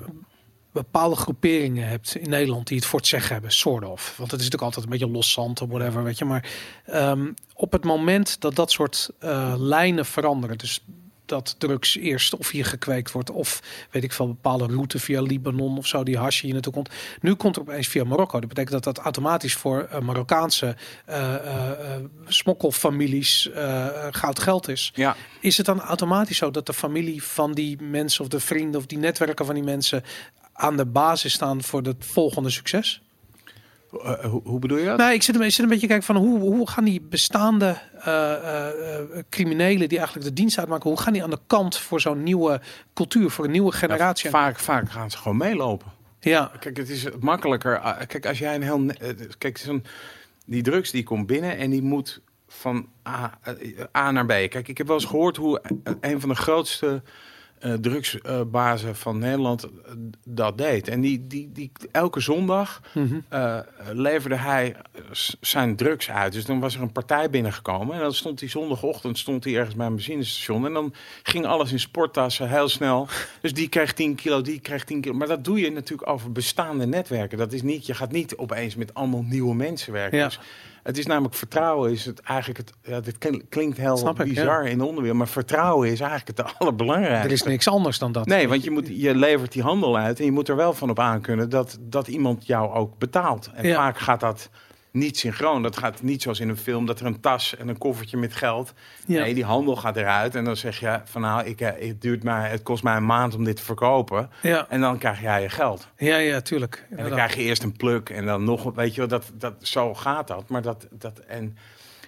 bepaalde groeperingen hebt in Nederland die het voor het zeggen hebben, soort of. Want het is natuurlijk altijd een beetje los zand of whatever, weet je. Maar ehm, op het moment dat dat soort eh, lijnen veranderen, dus dat drugs eerst of hier gekweekt wordt, of weet ik veel, bepaalde route via Libanon of zo, die hash hier naartoe komt. Nu komt er opeens via Marokko. Dat betekent dat dat automatisch voor eh, Marokkaanse eh, smokkelfamilies goud geld is. Ja, Is het dan automatisch zo dat de familie van die mensen of de vrienden of die netwerken van die mensen aan de basis staan voor het volgende succes? Eh, hoe, hoe bedoel je dat? Nou, ik zit een, ik zit een beetje kijken van hoe, hoe gaan die bestaande eh, eh, eh, criminelen die eigenlijk de dienst uitmaken, hoe gaan die aan de kant voor zo'n nieuwe cultuur, voor een nieuwe generatie? Ja, vaak, vaak gaan ze gewoon meelopen. Ja, Kijk, het is makkelijker. Kijk, als jij een heel. eh, Kijk, zo'n die drugs die komt binnen en die moet van A, eh, A naar B. Kijk, ik heb wel eens gehoord hoe een van de grootste eh, drugsbazen van Nederland eh, dat deed. En die, die, die elke zondag Mhm. eh, leverde hij zijn drugs uit. Dus dan was er een partij binnengekomen. En dan stond hij zondagochtend stond hij ergens bij een benzinestation. En dan ging alles in sporttassen heel snel. <laughs> Dus die kreeg 10 kilo, die kreeg 10 kilo. Maar dat doe je natuurlijk over bestaande netwerken. Dat is niet, je gaat niet opeens met allemaal nieuwe mensen werken. Ja. Dus het is namelijk vertrouwen is het eigenlijk het. Ja, dit klin- klinkt heel ik, bizar in de onderwereld. Maar vertrouwen is eigenlijk het <laughs> allerbelangrijkste. er is niks anders dan dat. Nee, want je, moet, je levert die handel uit en je moet er wel van op aankunnen dat, dat iemand jou ook betaalt. En Ja. vaak gaat dat niet synchroon. Dat gaat niet zoals in een film, dat er een tas en een koffertje met geld. Ja. Nee, die handel gaat eruit en dan zeg je van nou, ik, eh, het, duurt mij, het kost mij een maand om dit te verkopen. Ja, En dan krijg jij je geld. ja, ja, tuurlijk. En dan Inderdaad. krijg je eerst een pluk en dan nog, weet je wel, dat, dat, zo gaat dat. Maar dat, dat, en,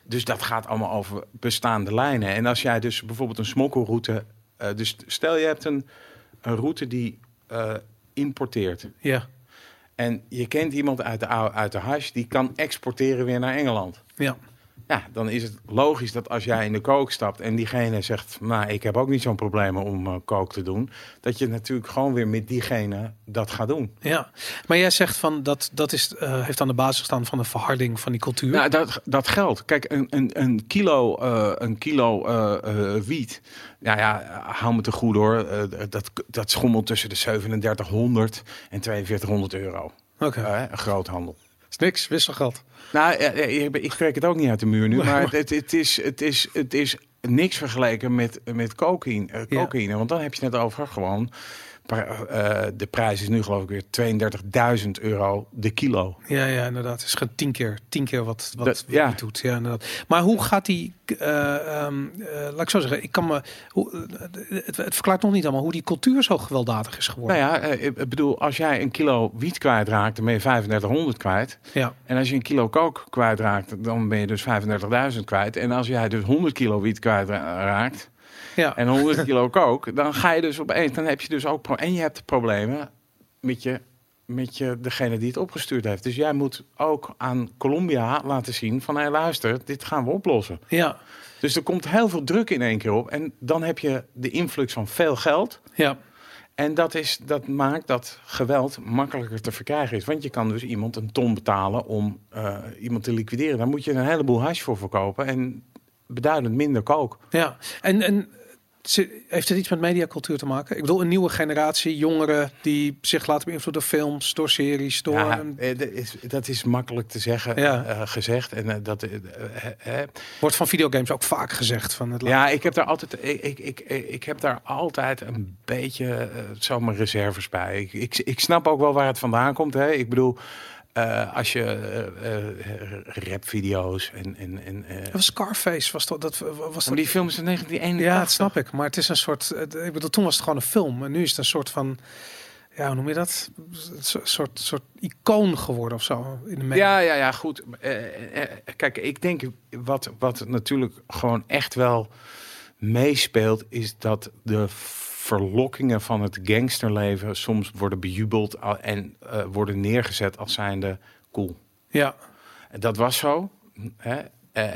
dus dat gaat allemaal over bestaande lijnen. En als jij dus bijvoorbeeld een smokkelroute, eh, dus stel je hebt een, een route die eh, importeert. Ja, En je kent iemand uit de, uit de hash, die kan exporteren weer naar Engeland. ja. Ja, dan is het logisch dat als jij in de kook stapt en diegene zegt, nou, ik heb ook niet zo'n probleem om eh, kook te doen, dat je natuurlijk gewoon weer met diegene dat gaat doen. Ja, maar jij zegt van dat dat is, eh, heeft aan de basis gestaan van de verharding van die cultuur. Nou, dat, dat geldt. Kijk, een, een, een kilo, eh, een kilo wiet. Nou ja, hou me te goed hoor. dat, dat schommelt tussen de 3700 en 4200 euro. Oké, een groothandel. Is niks, wisselgeld. Nou, ik, ik trek het ook niet uit de muur nu. Maar het, het, is, het, is, het is niks vergeleken met, met cocaïne, eh, Ja. cocaïne. Want dan heb je het over gewoon... eh, de prijs is nu geloof ik weer 32.000 euro de kilo. Ja, ja, inderdaad. Het is gewoon tien keer, tien keer wat, wat, Dat- ja. doet. Ja, inderdaad. Maar hoe gaat die, eh, ehm, eh, laat ik zo zeggen, ik kan me, hoe, het, het verklaart nog niet allemaal hoe die cultuur zo gewelddadig is geworden. Nou ja, ik bedoel, als jij een kilo wiet kwijtraakt, dan ben je 3500 kwijt. Ja, En als je een kilo kook kwijtraakt, dan ben je dus 35.000 kwijt. En als jij dus 100 kilo wiet kwijtraakt ja, en 100 kilo kook, dan ga je dus opeens, dan heb je dus ook en je hebt problemen met je met je degene die het opgestuurd heeft. Dus jij moet ook aan Colombia laten zien van, hé luister, dit gaan we oplossen. ja, Dus er komt heel veel druk in één keer op. En dan heb je de influx van veel geld. ja. En dat, is, dat maakt dat geweld makkelijker te verkrijgen is. Want je kan dus iemand een ton betalen om eh, iemand te liquideren. Daar moet je een heleboel hash voor verkopen. En beduidend minder kook. ja. En, en heeft het iets met mediacultuur te maken? Ik bedoel, een nieuwe generatie jongeren die zich laten beïnvloeden door films, door series, door... Ja, een- eh, dat is, makkelijk te zeggen, Ja. eh, gezegd. En eh, dat, wordt van videogames ook vaak gezegd. Van het ja, ik heb daar altijd, ik, ik, ik, ik heb daar altijd een beetje zo mijn reserves bij. Ik, ik, ik snap ook wel waar het vandaan komt. Hè. Ik bedoel, eh, als je eh, rapvideo's en, en, en Dat was Scarface, was dat, dat was Maar dat, die film is in 1981. Ja, dat snap ik. Maar het is een soort. Ik bedoel, toen was het gewoon een film. En nu is het een soort van. ja, hoe noem je dat? Een so- soort, soort icoon geworden of zo in de media. Ja, ja, ja, goed. Kijk, ik denk wat, wat natuurlijk gewoon echt wel meespeelt, is dat de verlokkingen van het gangsterleven soms worden bejubeld al- en eh, worden neergezet als zijnde cool. Ja, Dat was zo. Hè? Eh,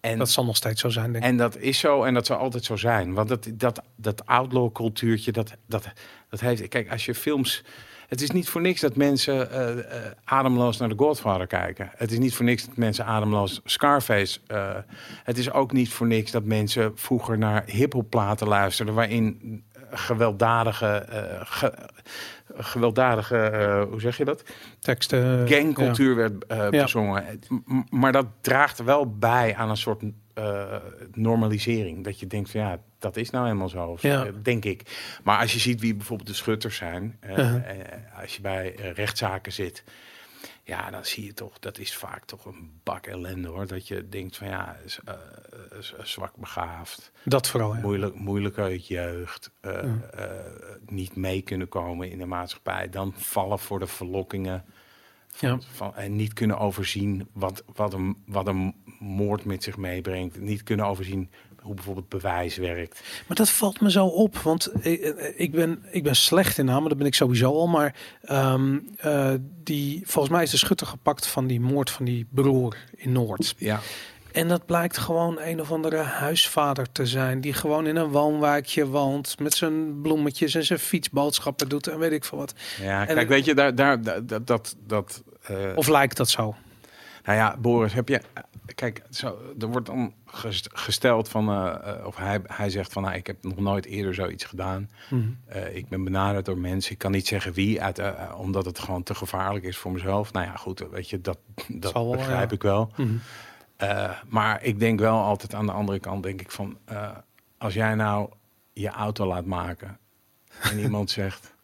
en, dat zal nog steeds zo zijn, denk ik. en dat is zo en dat zal altijd zo zijn. Want dat, dat, dat outlaw cultuurtje, dat, dat, dat heeft... Kijk, als je films... Het is niet voor niks dat mensen eh, eh, ademloos naar de Godfather kijken. Het is niet voor niks dat mensen ademloos Scarface... eh, het is ook niet voor niks dat mensen vroeger naar hiphopplaten luisterden... waarin gewelddadige... eh, ge- gewelddadige, eh, hoe zeg je dat? Teksten. gangcultuur werd eh Ja. bezongen. Maar dat draagt wel bij aan een soort eh, normalisering. Dat je denkt van ja, dat is nou helemaal zo. Ja. eh, Denk ik. Maar als je ziet wie bijvoorbeeld de schutters zijn. eh, Uh-huh. eh, als je bij eh, rechtszaken zit. Ja, dan zie je toch, dat is vaak toch een bak ellende hoor. Dat je denkt van ja, is, eh, is, eh, zwak begaafd. Dat vooral, ja. Moeilijk, moeilijk uit jeugd. eh, Ja. niet mee kunnen komen in de maatschappij. Dan vallen voor de verlokkingen. Van, Ja. van, en niet kunnen overzien wat, wat, een, wat een moord met zich meebrengt. Niet kunnen overzien hoe bijvoorbeeld bewijs werkt. Maar dat valt me zo op, want ik, ik, ben, ik ben slecht in namen, dat ben ik sowieso al. Maar ehm, eh, die, volgens mij is de schutter gepakt van die moord van die broer in Noord. Ja. En dat blijkt gewoon een of andere huisvader te zijn. Die gewoon in een woonwijkje woont. Met zijn bloemetjes en zijn fietsboodschappen doet. En weet ik veel wat. Ja, En- kijk, weet je, daar, daar, daar- dat, dat, dat eh, Of lijkt dat zo? Nou ja, Boris, heb je. Kijk, zo, er wordt dan ges- gesteld van. eh, eh, of hij, hij zegt van. Nou, ik heb nog nooit eerder zoiets gedaan. Mhm. Eh, ik ben benaderd door mensen. Ik kan niet zeggen wie, uit, omdat het gewoon te gevaarlijk is voor mezelf. Nou ja, goed, weet je, dat, dat wel, begrijp ja. ik wel. Mhm. Maar ik denk wel altijd aan de andere kant, denk ik van. als jij nou je auto laat maken. en iemand <laughs> zegt.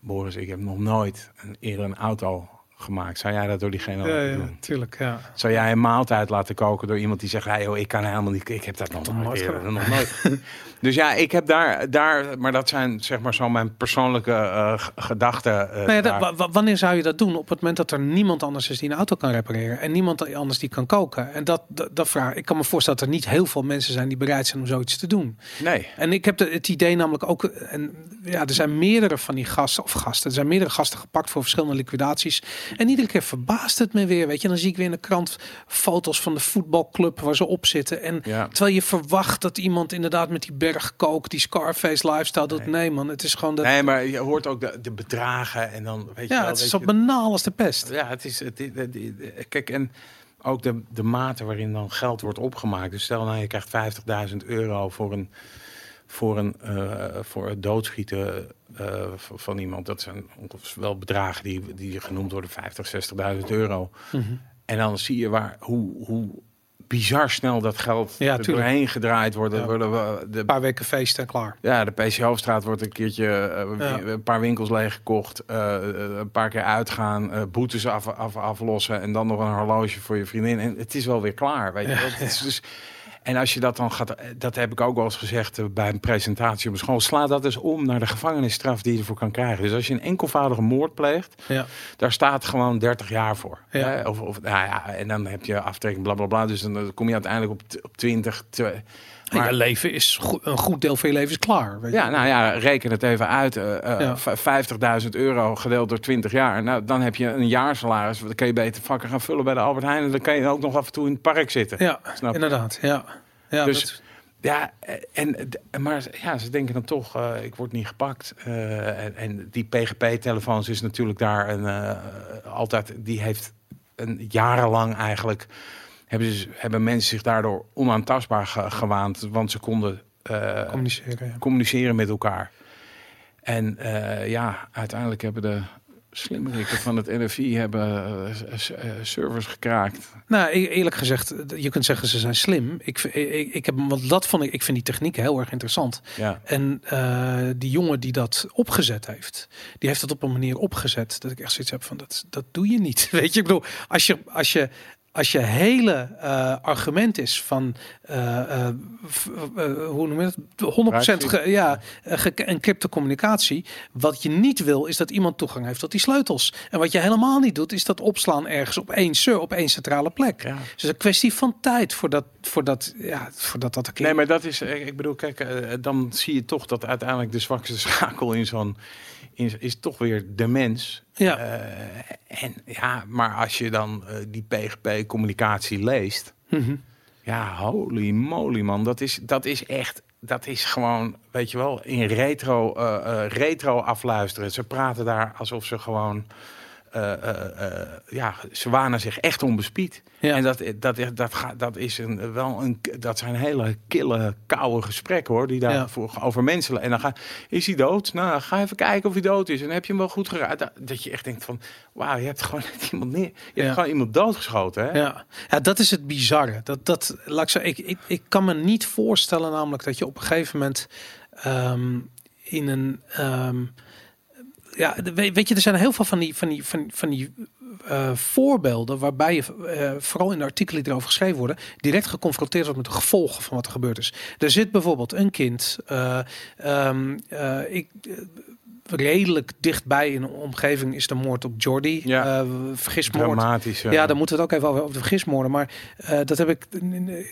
Boris, ik heb nog nooit een, eerder een auto gemaakt. Zou jij dat door diegene Ja, ja, doen? tuurlijk. Ja. Zou jij een maaltijd laten koken door iemand die zegt, hey, joh, ik kan helemaal niet, ik heb dat nog nooit, nog nooit. <laughs> dus ja, ik heb daar, daar, maar dat zijn zeg maar zo mijn persoonlijke eh, gedachten. eh, Nou dat- wanneer zou je dat doen? Op het moment dat er niemand anders is die een auto kan repareren. En niemand anders die kan koken. En dat, dat, dat vraag ik kan me voorstellen dat er niet heel veel mensen zijn die bereid zijn om zoiets te doen. nee. En ik heb de, het idee namelijk ook, en ja, er zijn meerdere van die gasten, of gasten, er zijn meerdere gasten gepakt voor verschillende liquidaties. En iedere keer verbaast het me weer, weet je. Dan zie ik weer in de krant foto's van de voetbalclub waar ze op zitten. En Ja. terwijl je verwacht dat iemand inderdaad met die berg kookt, die Scarface lifestyle doet. Nee. Nee, man, het is gewoon dat. nee, maar je hoort ook de, de bedragen en dan weet je ja, wel, het is zo je- banaal als de pest. Ja, het is, het, het- het- kijk, en ook de, de mate waarin dan geld wordt opgemaakt. Dus stel nou, je krijgt 50.000 euro voor een, voor een eh, voor het doodschieten eh, van, iemand. Dat zijn wel bedragen die, die genoemd worden, 50, 60.000 euro. Mhm. En dan zie je waar, hoe, hoe bizar snel dat geld Ja, er doorheen gedraaid wordt. Ja. worden we- de Een paar weken feesten en klaar. ja, de PC Hoofdstraat wordt een keertje eh, een paar winkels leeggekocht, eh, eh, een paar keer uitgaan, eh, boetes af, af, aflossen en dan nog een horloge voor je vriendin. En het is wel weer klaar, weet je. wel. Het is <laughs> dus, en als je dat dan gaat, eh, dat heb ik ook wel eens gezegd eh, bij een presentatie op een school, sla dat eens om naar de gevangenisstraf die je ervoor kan krijgen. Dus als je een enkelvoudige moord pleegt, Ja. daar staat gewoon 30 jaar voor. Ja. Hè? Of, of, nou ja, en dan heb je aftrekking, bla bla bla. Dus dan eh, kom je uiteindelijk op, op 20. twe- En je leven is een goed deel van je leven is klaar. Weet je. ja, nou ja, reken het even uit. eh, eh, Ja. v- 50.000 euro gedeeld door 20 jaar. Nou, dan heb je een jaarsalaris. Dan kan je beter vakken gaan vullen bij de Albert Heijn. En dan kan je ook nog af en toe in het park zitten. Ja, Snap inderdaad. Ja. Ja, Dus- dat- Ja, eh, en, maar ja, ze denken dan toch, eh, ik word niet gepakt. Eh, en, en die PGP-telefoons is natuurlijk daar een, eh, altijd, die heeft een jarenlang eigenlijk, hebben, ze, hebben mensen zich daardoor onaantastbaar ge- gewaand. Want ze konden eh, communiceren. Ja. communiceren met elkaar. En eh, ja, uiteindelijk hebben de slimmerikken van het NFI hebben eh, servers gekraakt. Nou, e- eerlijk gezegd, je kunt zeggen ze zijn slim. Ik, ik, ik heb, want dat vond ik, ik vind die techniek heel erg interessant. Ja, En eh, die jongen die dat opgezet heeft, die heeft dat op een manier opgezet dat ik echt zoiets heb van dat, dat doe je niet. <laughs> Weet je, ik bedoel, als je, als je als je hele eh, argument is van eh, hoe noem je het? 100% ge, ja, ge- encrypte communicatie. Wat je niet wil, is dat iemand toegang heeft tot die sleutels. En wat je helemaal niet doet, is dat opslaan ergens op één ser, op één centrale plek. Ja. Dus een kwestie van tijd voordat, voordat, ja, voordat dat. Nee, maar dat is, ik bedoel, kijk, dan zie je toch dat uiteindelijk de zwakste schakel in zo'n is, is toch weer de mens. Ja. Eh, en ja, maar als je dan eh, die PGP-communicatie leest, Mhm. ja, holy moly man, dat is, dat is echt, dat is gewoon, weet je wel, in retro, eh, retro afluisteren. Ze praten daar alsof ze gewoon, eh, ja, ze wanen zich echt onbespied. Ja. En dat, dat, dat, gaat, dat, is een, wel een, dat zijn hele kille, koude gesprekken hoor, die daar Ja. over mensen. En dan ga, is hij dood? Nou, ga even kijken of hij dood is. En heb je hem wel goed geraakt? Dat, dat je echt denkt van, wauw, je hebt gewoon <laughs> iemand neer, je Ja. hebt gewoon iemand doodgeschoten. Hè? Ja. ja, dat is het bizarre. Dat, dat, laat ik, zeggen, ik, ik, ik kan me niet voorstellen namelijk dat je op een gegeven moment ehm, in een... ehm, ja, weet, je, er zijn heel veel van die, van die, van, van die eh, voorbeelden waarbij je, eh, vooral in de artikelen die erover geschreven worden, direct geconfronteerd wordt met de gevolgen van wat er gebeurd is. Er zit bijvoorbeeld een kind, eh, ehm, eh, ik, redelijk dichtbij in een omgeving is de moord op Jordi. Ja. Eh, vergismoord. Dramatisch. eh. Ja, dan moeten we het ook even over, de vergismoorden. Maar eh, dat heb ik.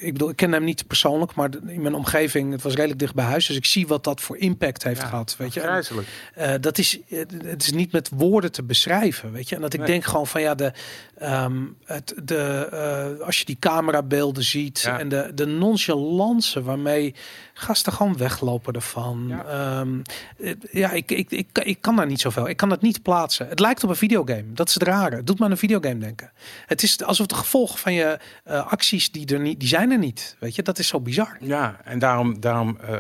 Ik bedoel, ik ken hem niet persoonlijk, maar in mijn omgeving, het was redelijk dicht bij huis. Dus ik zie wat dat voor impact heeft Ja, gehad. Weet je, En, eh, dat is, het is niet met woorden te beschrijven. Weet je, en dat ik Nee. denk gewoon van ja, de, ehm, het, de, als je die camerabeelden ziet Ja. en de, de nonchalance waarmee gasten gewoon weglopen ervan. Ja. Ja, ja ik, ik, ik, ik kan daar niet zoveel. Ik kan dat niet plaatsen. Het lijkt op een videogame. Dat is het rare. Het doet me aan een videogame denken. Het is alsof de gevolgen van je eh, acties die er niet, die zijn er niet. Weet je, dat is zo bizar. Ja, en daarom, daarom, eh,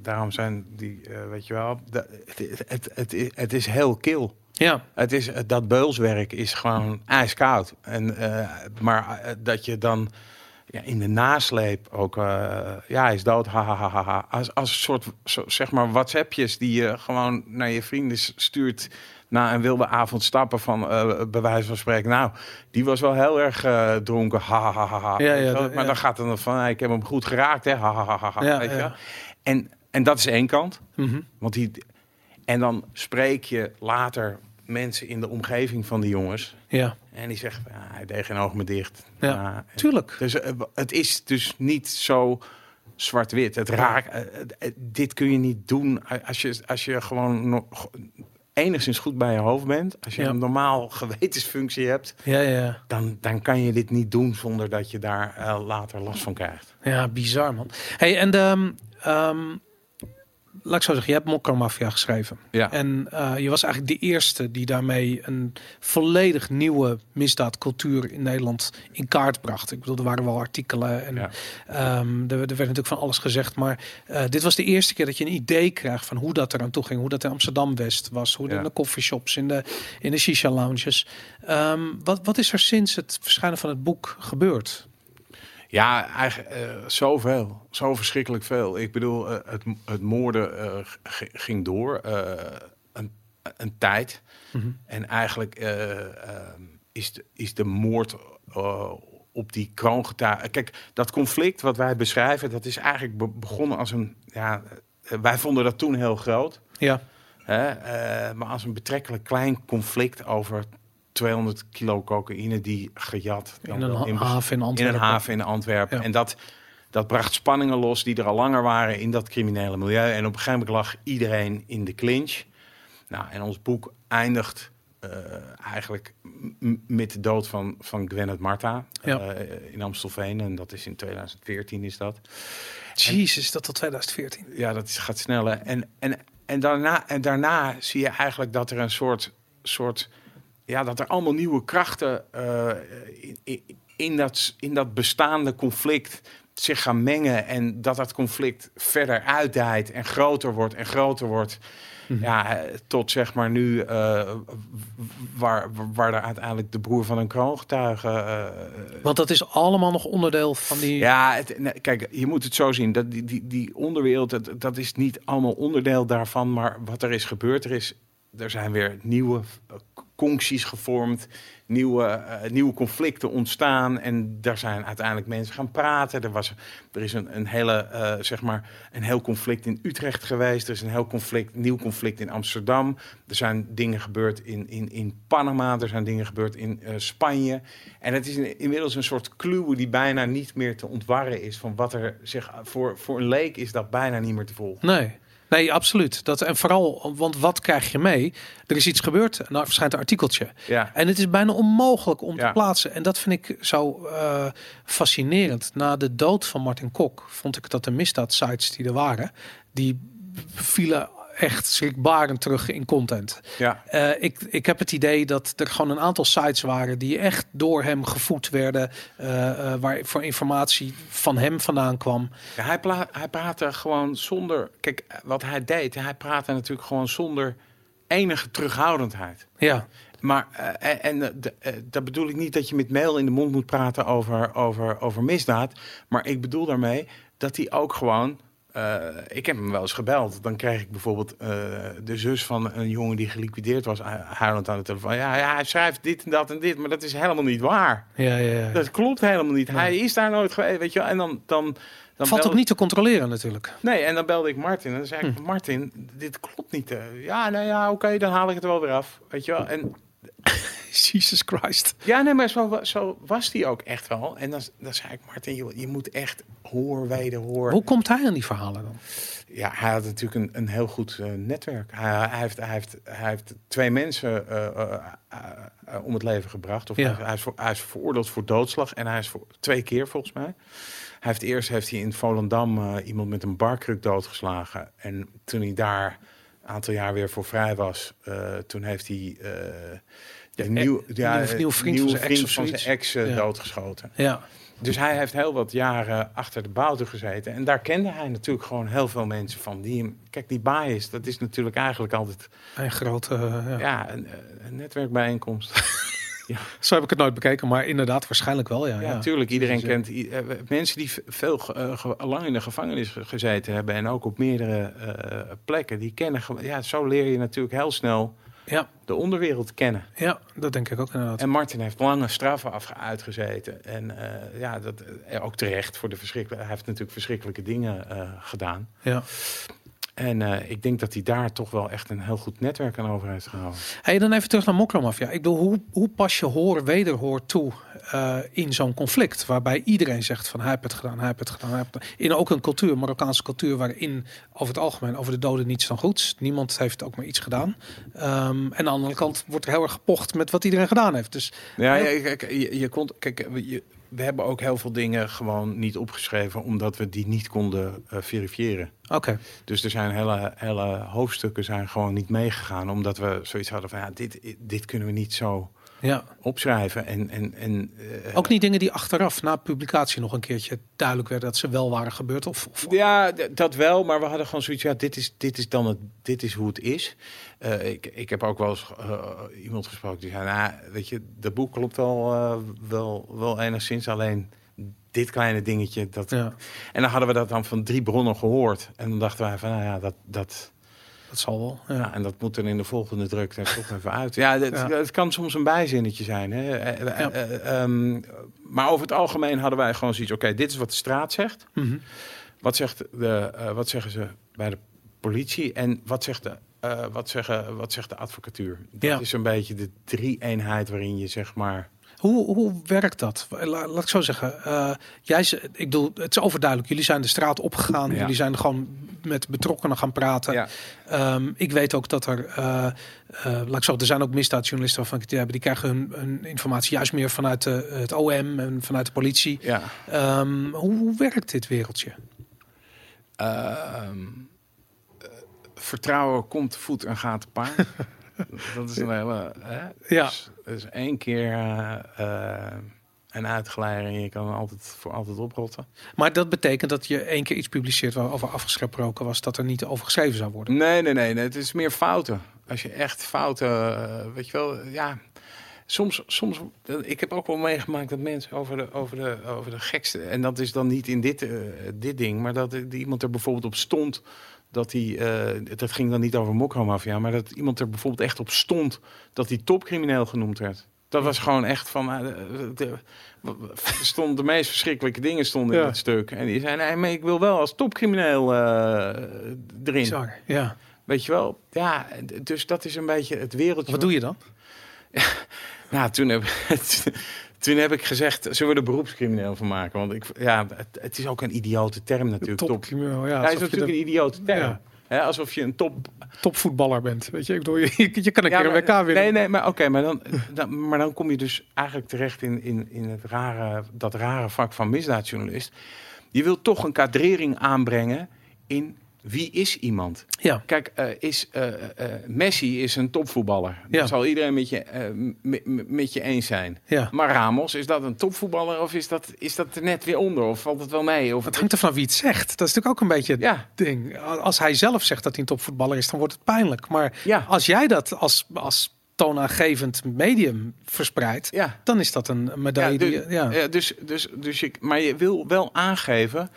daarom zijn die, eh, weet je wel, de- het, het, het, is- het is heel kil. Ja, Het is, dat beulswerk is gewoon ijskoud. En, maar dat je dan ja, in de nasleep ook, eh, ja, hij is dood, ha, ha, ha, ha. Als, als een soort, zo, zeg maar, WhatsAppjes die je gewoon naar je vrienden stuurt na een wilde avond stappen van, eh bij wijze van spreken, nou, die was wel heel erg eh, dronken, ha, ha, ha, ha. Ja, ja, maar ja. dan gaat het dan van, hey, ik heb hem goed geraakt, hè, ha, ha, ha, ha, weet je. En, en dat is één kant. Mhm. Want die, en dan spreek je later mensen in de omgeving van die jongens. ja. En die zeggen, ja, hij deed geen oog meer dicht. Ja, tuurlijk. dus eh, het is dus niet zo zwart-wit. Het raakt, eh, eh, dit kun je niet doen als je, als je gewoon nog enigszins goed bij je hoofd bent. Als je Ja. een normaal <laughs> gewetensfunctie hebt, Ja, ja. dan, dan kan je dit niet doen zonder dat je daar later last van krijgt. Ja, bizar man. Hey, en de, ehm, laat ik zo zeggen, je hebt Mafia geschreven. Ja. En eh, je was eigenlijk de eerste die daarmee een volledig nieuwe misdaadcultuur in Nederland in kaart bracht. Ik bedoel, er waren wel artikelen en Ja. ehm, er, er werd natuurlijk van alles gezegd. Maar eh, dit was de eerste keer dat je een idee krijgt van hoe dat eraan toe ging. Hoe dat in Amsterdam-West was. Hoe Ja. in de coffeeshops, in de, in de shisha-lounges. Ehm, wat, wat is er sinds het verschijnen van het boek gebeurd? Ja, eigenlijk eh, zoveel. Zo verschrikkelijk veel. Ik bedoel, eh, het, het moorden eh, ging door een, een tijd. Mhm. En eigenlijk eh, eh, is, de, is de moord op die kroongetuige... Kijk, dat conflict wat wij beschrijven, dat is eigenlijk be- begonnen als een... Ja, wij vonden dat toen heel groot. Ja, Hè? maar als een betrekkelijk klein conflict over 200 kilo cocaïne die gejat... dan in een haven in in Antwerpen. een haven in Antwerpen. Ja. En dat, dat bracht spanningen los die er al langer waren in dat criminele milieu. En op een gegeven moment lag iedereen in de clinch. Nou, en ons boek eindigt eh, eigenlijk met de dood van, van Gwennet Marta Ja. eh, in Amstelveen. En dat is in 2014 is dat. Jezus, dat tot 2014. Ja, dat is, gaat sneller. En, en, en, daarna, en daarna zie je eigenlijk dat er een soort, soort ja, dat er allemaal nieuwe krachten eh, in, in, dat, in dat bestaande conflict zich gaan mengen. En dat dat conflict verder uitdijt en groter wordt en groter wordt. Ja, eh, tot zeg maar nu, eh, waar, waar er uiteindelijk de broer van een kroongetuige Want dat is allemaal nog onderdeel van die... ja, het, nee, kijk, je moet het zo zien. Dat die, die, die onderwereld, dat, dat is niet allemaal onderdeel daarvan. Maar wat er is gebeurd, er, is, er zijn weer nieuwe concties gevormd, nieuwe, eh, nieuwe conflicten ontstaan. En daar zijn uiteindelijk mensen gaan praten. Er, was, er is een, een, hele, eh, zeg maar, een heel conflict in Utrecht geweest. Er is een heel conflict, nieuw conflict in Amsterdam. Er zijn dingen gebeurd in, in, in Panama. Er zijn dingen gebeurd in eh, Spanje. En het is inmiddels een soort clue die bijna niet meer te ontwarren is. Van wat er zich voor, voor een leek is dat bijna niet meer te volgen. Nee. Nee, absoluut. Dat, en vooral, want wat krijg je mee? Er is iets gebeurd daar verschijnt een artikeltje. Ja. En het is bijna onmogelijk om te plaatsen. En dat vind ik zo eh, fascinerend. Na de dood van Martin Kok vond ik dat de misdaadsites die er waren, die vielen echt schrikbarend terug in content. Ja. Eh, ik, ik heb het idee dat er gewoon een aantal sites waren die echt door hem gevoed werden, eh, eh, waar voor informatie van hem vandaan kwam. Ja, hij, pla- hij praatte gewoon zonder. Kijk, wat hij deed, hij praatte natuurlijk gewoon zonder enige terughoudendheid. Ja, Maar, eh, en de- dat bedoel ik niet dat je met mail in de mond moet praten over, over, over misdaad. Maar ik bedoel daarmee dat hij ook gewoon. Eh, ik heb hem wel eens gebeld. Dan kreeg ik bijvoorbeeld eh, de zus van een jongen die geliquideerd was, hu- huilend aan de telefoon. Ja, ja, hij schrijft dit en dat en dit, maar dat is helemaal niet waar. ja, ja. ja. Dat klopt helemaal niet. Hij is daar nooit geweest, weet je wel. En dan, dan, dan Valt ook niet te controleren natuurlijk. Nee, en dan belde ik Martin en dan zei ik, Martin, dit klopt niet. eh. Ja, nou ja, oké, dan haal ik het wel weer af. Weet je wel. En <laughs> Jesus Christ. ja, nee, maar zo, wa- zo was die ook echt wel. En dan, dan zei ik, Martin, joh, je moet echt hoor, wederhoor. Hoe komt hij aan die verhalen dan? Ja, hij had natuurlijk een, een heel goed eh, netwerk. Hij, hij, heeft, hij, heeft, hij heeft twee mensen eh, eh, om het leven gebracht. Of Ja. hij, hij is voor, hij is veroordeeld voor doodslag en hij is voor twee keer volgens mij. Hij heeft eerst heeft hij in Volendam eh, iemand met een barkruk doodgeslagen. En toen hij daar een aantal jaar weer voor vrij was, eh, toen heeft hij eh, de e- nieuw, ja, nieuwe- nieuwe vriend van zijn ex of van zijn ex eh, Ja. doodgeschoten. Ja, Dus hij heeft heel wat jaren achter de bouten gezeten. En daar kende hij natuurlijk gewoon heel veel mensen van. Die hem, kijk, die bias, dat is natuurlijk eigenlijk altijd een grote. eh, ja. ja, een, een netwerkbijeenkomst. <laughs> Zo heb ik het nooit bekeken, maar inderdaad waarschijnlijk wel. Ja, Ja, ja. natuurlijk. Iedereen Dus, eh, kent eh, mensen die veel eh, lang in de gevangenis ge- gezeten hebben. En ook op meerdere eh, plekken. Die kennen, ja, zo leer je natuurlijk heel snel Ja, de onderwereld kennen. ja, dat denk ik ook inderdaad. En Martin heeft lange straffen afge- uitgezeten. En eh, ja, dat, eh, ook terecht voor de verschrikkelijke. Hij heeft natuurlijk verschrikkelijke dingen eh, gedaan. Ja. En eh, ik denk dat hij daar toch wel echt een heel goed netwerk aan over heeft gehouden. Hey, dan even terug naar Mokromafia. Ik bedoel, hoe, hoe pas je hoor wederhoor toe eh, in zo'n conflict? Waarbij iedereen zegt van hij heeft het gedaan, hij heeft het gedaan. Hij heeft het gedaan. In ook een cultuur, Marokkaanse cultuur, waarin over het algemeen over de doden niets dan goeds. Niemand heeft ook maar iets gedaan. Ehm, en aan de andere kant wordt er heel erg gepocht met wat iedereen gedaan heeft. Dus Ja, ja, kijk, je, je kon, kijk, je, we hebben ook heel veel dingen gewoon niet opgeschreven, omdat we die niet konden eh, verifiëren. oké, Dus er zijn hele, hele hoofdstukken zijn gewoon niet meegegaan, omdat we zoiets hadden van ja, dit, dit kunnen we niet zo ja. opschrijven. En, en, en, eh, Ook niet dingen die achteraf, na publicatie, nog een keertje duidelijk werden dat ze wel waren gebeurd. Of, of Ja, dat wel, maar we hadden gewoon zoiets. Ja, dit is, dit is dan het, dit is hoe het is. Eh, ik, ik heb ook wel eens eh, iemand gesproken die zei: Nou, weet je, de boek klopt wel, wel, wel enigszins. Alleen dit kleine dingetje. Dat... ja, En dan hadden we dat dan van drie bronnen gehoord. En dan dachten wij van, nou ja, dat, dat, dat zal wel. Ja. en dat moet dan in de volgende druk er toch even uit. Ja, het, Ja. het kan soms een bijzinnetje zijn. Hè? Eh, eh, Ja. eh, ehm, maar over het algemeen hadden wij gewoon zoiets. Oké, dit is wat de straat zegt. Mhm. Wat, zegt de, wat zeggen ze bij de politie en wat zegt de, wat zeggen, wat zegt de advocatuur? Dat Ja. is een beetje de drie-eenheid waarin je zeg maar... Hoe, hoe werkt dat? La- laat ik zo zeggen. eh, jij, ik bedoel, het is overduidelijk. Jullie zijn de straat opgegaan. Ja. Jullie zijn gewoon met betrokkenen gaan praten. Ja. Ehm, ik weet ook dat er, eh, eh, laat ik zo, er zijn ook misdaadjournalisten waarvan ik het idee heb, die krijgen hun, hun informatie juist meer vanuit de, het OM en vanuit de politie. Ja. Ehm, hoe, hoe werkt dit wereldje? Ehm, eh, vertrouwen komt voet en gaat paard. <laughs> dat is een hele... Hè? Ja. Dus, dus één keer eh, eh, een uitgeleider en je kan altijd voor altijd oprotten. Maar dat betekent dat je één keer iets publiceert waarover afgesproken was dat er niet over geschreven zou worden. Nee, nee, nee, nee. Het is meer fouten. Als je echt fouten, eh, weet je wel, ja. soms, soms, ik heb ook wel meegemaakt dat mensen over de, over de, over de gekste, en dat is dan niet in dit, dit ding, maar dat iemand er bijvoorbeeld op stond, dat hij, eh, dat ging dan niet over mokromafia, maar dat iemand er bijvoorbeeld echt op stond dat hij topcrimineel genoemd werd. Dat was gewoon echt van, eh, de, stonden de meest verschrikkelijke dingen stonden in het stuk. En die zei, nee, maar ik wil wel als topcrimineel eh, erin. Bizar. Ja. Weet je wel? Ja, dus dat is een beetje het wereldje. Wat doe je dan? <laughs> Nou, toen heb, toen heb ik gezegd, zullen we er beroepscrimineel van maken? Want ik, ja, het, het is ook een idiote term natuurlijk. Top. Topcrimineel. Ja, Ja, het is natuurlijk de een idiote term. Ja. Alsof je een top... topvoetballer bent. Weet je, ik bedoel, <laughs> je, je kan een Ja, keer een WK winnen. Nee, nee, maar oké, maar, dan, <laughs> dan, maar dan kom je dus eigenlijk terecht in, in, in het rare, dat rare vak van misdaadjournalist. Je wilt toch een kadrering aanbrengen in wie is iemand. Ja, Kijk, eh, is, eh, eh, Messi is een topvoetballer. Ja. Dat zal iedereen met je, met je eens zijn. ja. Maar Ramos, is dat een topvoetballer of is dat, is dat er net weer onder? Of valt het wel mee? Of Het hangt ervan af wie het zegt. Dat is natuurlijk ook een beetje het Ja, ding. Als hij zelf zegt dat hij een topvoetballer is, dan wordt het pijnlijk. Maar ja, als jij dat als, als toonaangevend medium verspreidt, ja. dan is dat een Ja, medaille. du- die je- ja. ja, dus, dus, dus je, maar je wil wel aangeven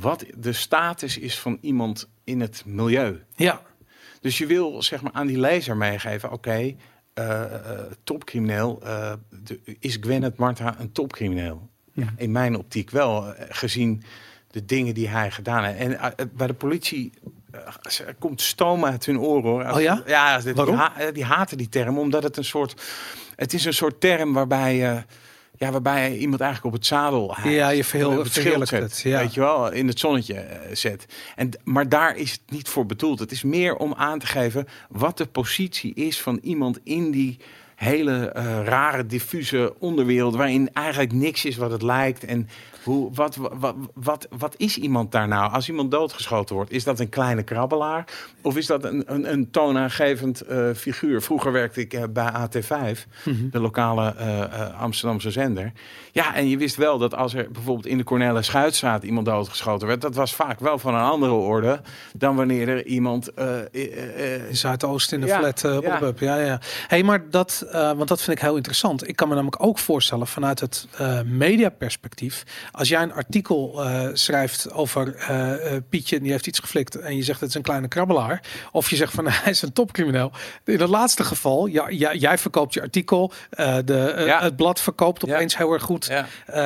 wat de status is van iemand in het milieu. ja, Dus je wil zeg maar aan die lezer meegeven, oké, eh, eh, topcrimineel, eh, de- is Gwyneth Marta een topcrimineel? Ja. In mijn optiek wel, gezien de dingen die hij gedaan heeft. En bij de politie er komt stoom uit hun oren. Hoor. Als- Oh ja? Ja, als dit- Waarom? Die, ha- die haten die term, omdat het een soort, het is een soort term waarbij, eh, ja, waarbij je iemand eigenlijk op het zadel haalt. Ja, je zet, het, ja. weet je wel, in het zonnetje eh, zet. En, maar daar is het niet voor bedoeld. Het is meer om aan te geven wat de positie is van iemand in die hele eh, rare, diffuse onderwereld, waarin eigenlijk niks is wat het lijkt. En hoe, wat, wat, wat, wat is iemand daar nou? Als iemand doodgeschoten wordt, is dat een kleine krabbelaar? Of is dat een, een, een toonaangevend eh, figuur? Vroeger werkte ik eh, bij AT5, Mhm. de lokale Amsterdamse zender. Ja, en je wist wel dat als er bijvoorbeeld in de Cornelis Schuitstraat iemand doodgeschoten werd, dat was vaak wel van een andere orde dan wanneer er iemand. in Zuidoost in de Ja, flat. eh, ja. Ja, ja. Hey, maar dat, eh, want dat vind ik heel interessant. Ik kan me namelijk ook voorstellen vanuit het eh mediaperspectief. Als jij een artikel eh, schrijft over Pietje en die heeft iets geflikt en je zegt het is een kleine krabbelaar, of je zegt van <laughs> hij is een topcrimineel. In het laatste geval, ja, ja, jij verkoopt je artikel, de, Ja. het blad verkoopt opeens heel erg goed.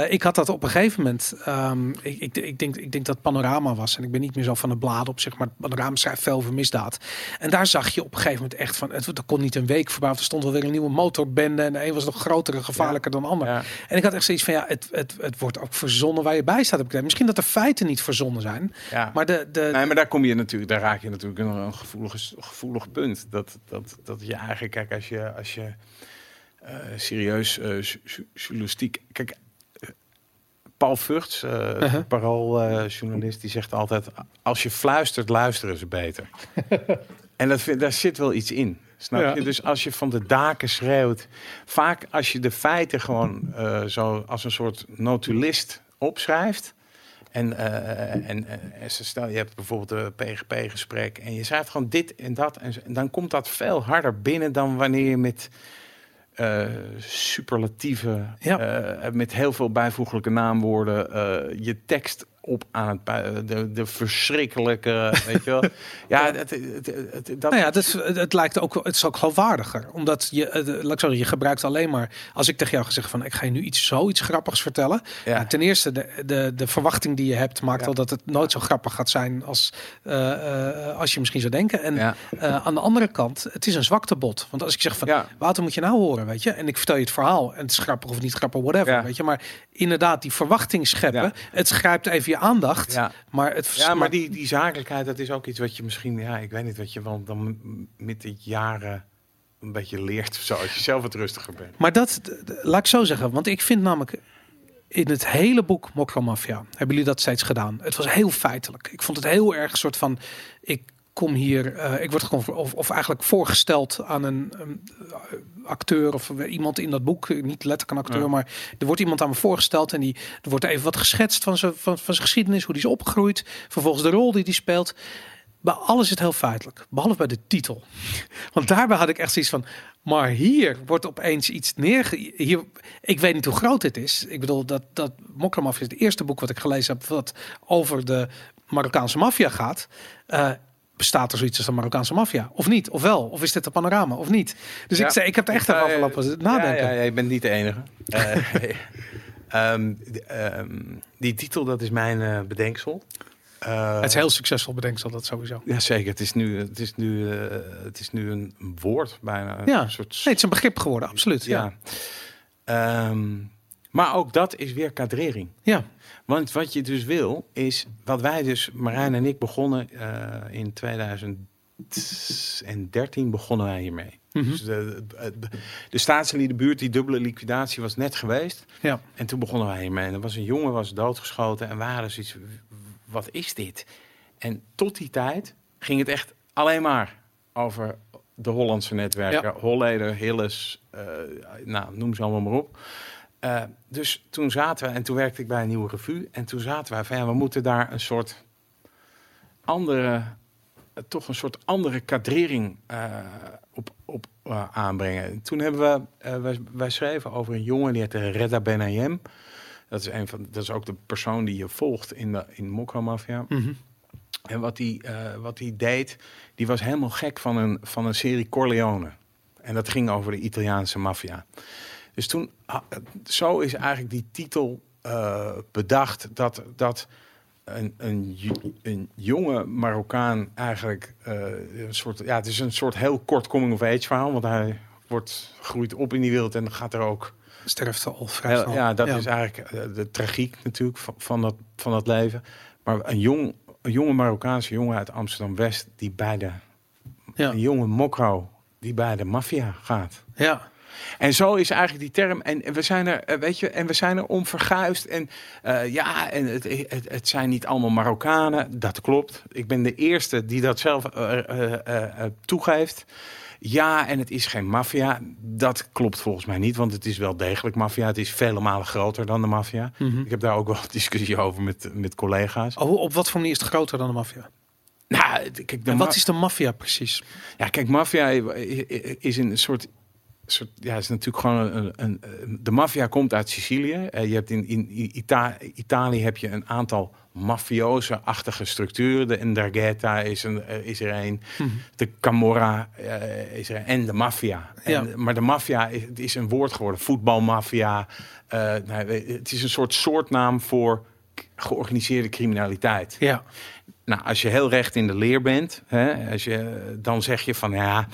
ik had dat op een gegeven moment. ehm, ik, ik, ik, denk, ik denk dat Panorama was. En ik ben niet meer zo van de bladen op zich. Maar Panorama schrijft veel over misdaad. En daar zag je op een gegeven moment echt van. Het, er kon niet een week voorbij. Er stond wel weer een nieuwe motorbende. En de een was nog groter en gevaarlijker dan de ander. Ja. En ik had echt zoiets van. Ja, het, het, het wordt ook verzonnen waar je bij staat. Heb ik gedaan. Misschien dat de feiten niet verzonnen zijn. Ja. Maar de. de Nee, maar daar kom je natuurlijk, daar raak je natuurlijk een, een gevoelig, gevoelig punt. Dat, dat, dat je eigenlijk, kijk, als je, als je eh, serieus eh, ju- journalistiek. Kijk, eh, Paul Vugts, eh Uh-huh. parooljournalist, die zegt altijd: als je fluistert, luisteren ze beter. <laughs> en dat, vind- daar zit wel iets in. Snap Ja. je? Dus als je van de daken schreeuwt, vaak als je de feiten gewoon eh, zo als een soort notulist opschrijft. En, eh, en, en stel je hebt bijvoorbeeld een PGP-gesprek en je schrijft gewoon dit en dat. En, dan komt dat veel harder binnen dan wanneer je met eh, superlatieve, Ja. eh, met heel veel bijvoeglijke naamwoorden eh, je tekst op aan het de, de verschrikkelijke, <laughs> weet je wel. Ja, het, het, dat Nou ja, het, is, het, lijkt ook, het is ook geloofwaardiger. Omdat je, eh, laat ik zeggen, je gebruikt alleen maar. Als ik tegen jou gezegd van ik ga je nu iets zoiets grappigs vertellen. ja. Ja, ten eerste, de, de, de verwachting die je hebt maakt Ja. al dat het nooit zo grappig gaat zijn als, eh, eh, als je misschien zou denken. En Ja. aan de andere kant, het is een zwaktebod. Want als ik zeg van Ja. Wouter moet je nou horen, weet je. En ik vertel je het verhaal en het is grappig of niet grappig, whatever, weet je. Maar inderdaad, die verwachting scheppen, het grijpt even je aandacht. Ja. Maar het Ja, maar die, die zakelijkheid, dat is ook iets wat je misschien, ja, ik weet niet wat je wel dan met de jaren een beetje leert of zo, als je zelf wat rustiger bent. Maar dat, laat ik zo zeggen, want ik vind namelijk in het hele boek Mokromafia hebben jullie dat steeds gedaan. Het was heel feitelijk. Ik vond het heel erg een soort van, ik kom hier, eh, ik word of, of eigenlijk voorgesteld aan een, een, eh, acteur of iemand in dat boek, niet letterlijk een acteur, Ja. maar er wordt iemand aan me voorgesteld en die er wordt even wat geschetst van zijn van, van zijn geschiedenis, hoe die is opgegroeid, vervolgens de rol die die speelt. bij alles is het heel feitelijk, behalve bij de titel. <laughs> Want daarbij had ik echt zoiets van, maar hier wordt opeens iets neerge... Hier, ik weet niet hoe groot dit is. Ik bedoel, dat, dat Mokramaf is het eerste boek wat ik gelezen heb... wat over de Marokkaanse maffia gaat. Eh, bestaat er zoiets als de Marokkaanse maffia? Of niet? Of wel? Of is dit een panorama? Of niet? Dus Ja. ik, zei, ik heb er echt Ik, even eh, over nadenken. Ja, ja, je bent niet de enige. <laughs> Eh, <laughs> ehm, ehm, die titel, dat is mijn eh, bedenksel. Het is heel succesvol bedenksel, dat sowieso. Ja, zeker. Het is nu, het is nu, het is nu een woord bijna. Ja. Een soort Nee, het is een begrip geworden, absoluut. Ja. ja. Eehm, maar ook dat is weer kadrering. ja. Want wat je dus wil, is wat wij dus, Marijn en ik begonnen eh, in 2013 begonnen wij hiermee. Mhm. Dus de, de, de staatsliedenbuurt, die dubbele liquidatie was net geweest. Ja. En toen begonnen wij hiermee. En er was een jongen was doodgeschoten en waren zoiets, wat is dit? En tot die tijd ging het echt alleen maar over de Hollandse netwerken. Ja. Holleder, Hilles, eh, nou, noem ze allemaal maar op. Eh, dus toen zaten we, en toen werkte ik bij een nieuwe revue. En toen zaten wij van, ja, we moeten daar een soort andere, eh, toch een soort andere kadrering eh, op, op aanbrengen. En toen hebben we, wij, wij schreven over een jongen die heette Redda Benayem. Dat is, een van, dat is ook de persoon die je volgt in de in Mokka Mafia. Mhm. En wat hij wat hij deed, die was helemaal gek van een, van een serie Corleone. En dat ging over de Italiaanse maffia. Dus toen, zo is eigenlijk die titel eh, bedacht dat, dat een, een, een jonge Marokkaan eigenlijk eh, een soort, ja, het is een soort heel kort coming of age verhaal, want hij wordt groeit op in die wereld en gaat er ook Sterft al vrij snel. ja, dat is eigenlijk eh, de tragiek natuurlijk van, van, dat, van dat leven. Maar een, jong, een jonge Marokkaanse jongen uit Amsterdam-West... die bij de... Ja. Een jonge mokro die bij de maffia gaat. Ja. En zo is eigenlijk die term. En we zijn er, eh, weet je, en we zijn er om verguisd. En eh, ja, en het, het, het zijn niet allemaal Marokkanen. Dat klopt. Ik ben de eerste die dat zelf eh, toegeeft. Ja, en het is geen maffia. Dat klopt volgens mij niet, want het is wel degelijk maffia. Het is vele malen groter dan de maffia. Mhm. Ik heb daar ook wel discussie over met, met collega's. Oh, op wat voor manier is het groter dan de maffia? Nou, kijk, En wat is de maffia precies? Ja, kijk, maffia is een soort. Soort ja, is natuurlijk gewoon een. een, een- de maffia komt uit Sicilië. Eh, je hebt in, in Ita- Italië heb je een aantal mafioze-achtige structuren. De Ndrangheta is, een, eh, is er een. De Camorra eh, is er een. En de maffia. Ja. Maar de maffia is, is een woord geworden. Voetbalmaffia. Eh, nou, het is een soort soortnaam voor georganiseerde criminaliteit. Ja. Nou, als je heel recht in de leer bent, hè, als je, dan zeg je van ja,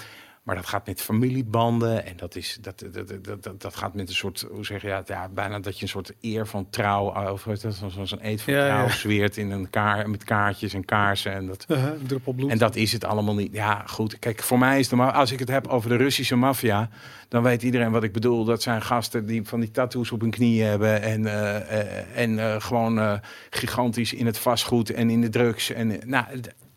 maar dat gaat met familiebanden en dat, is, dat, dat, dat, dat, dat gaat met een soort, hoe zeg je dat, ja, bijna dat je een soort eer van trouw, eh, of zoals een eed van Ja, trouw ja. zweert in een kaar, met kaartjes en kaarsen en dat. Uh. En dat is het allemaal niet. Ja, goed. Kijk, voor mij is de als ik het heb over de Russische maffia, dan weet iedereen wat ik bedoel. Dat zijn gasten die van die tattoos op hun knieën hebben en, eh, eh, en gewoon gigantisch in het vastgoed en in de drugs. En, nou,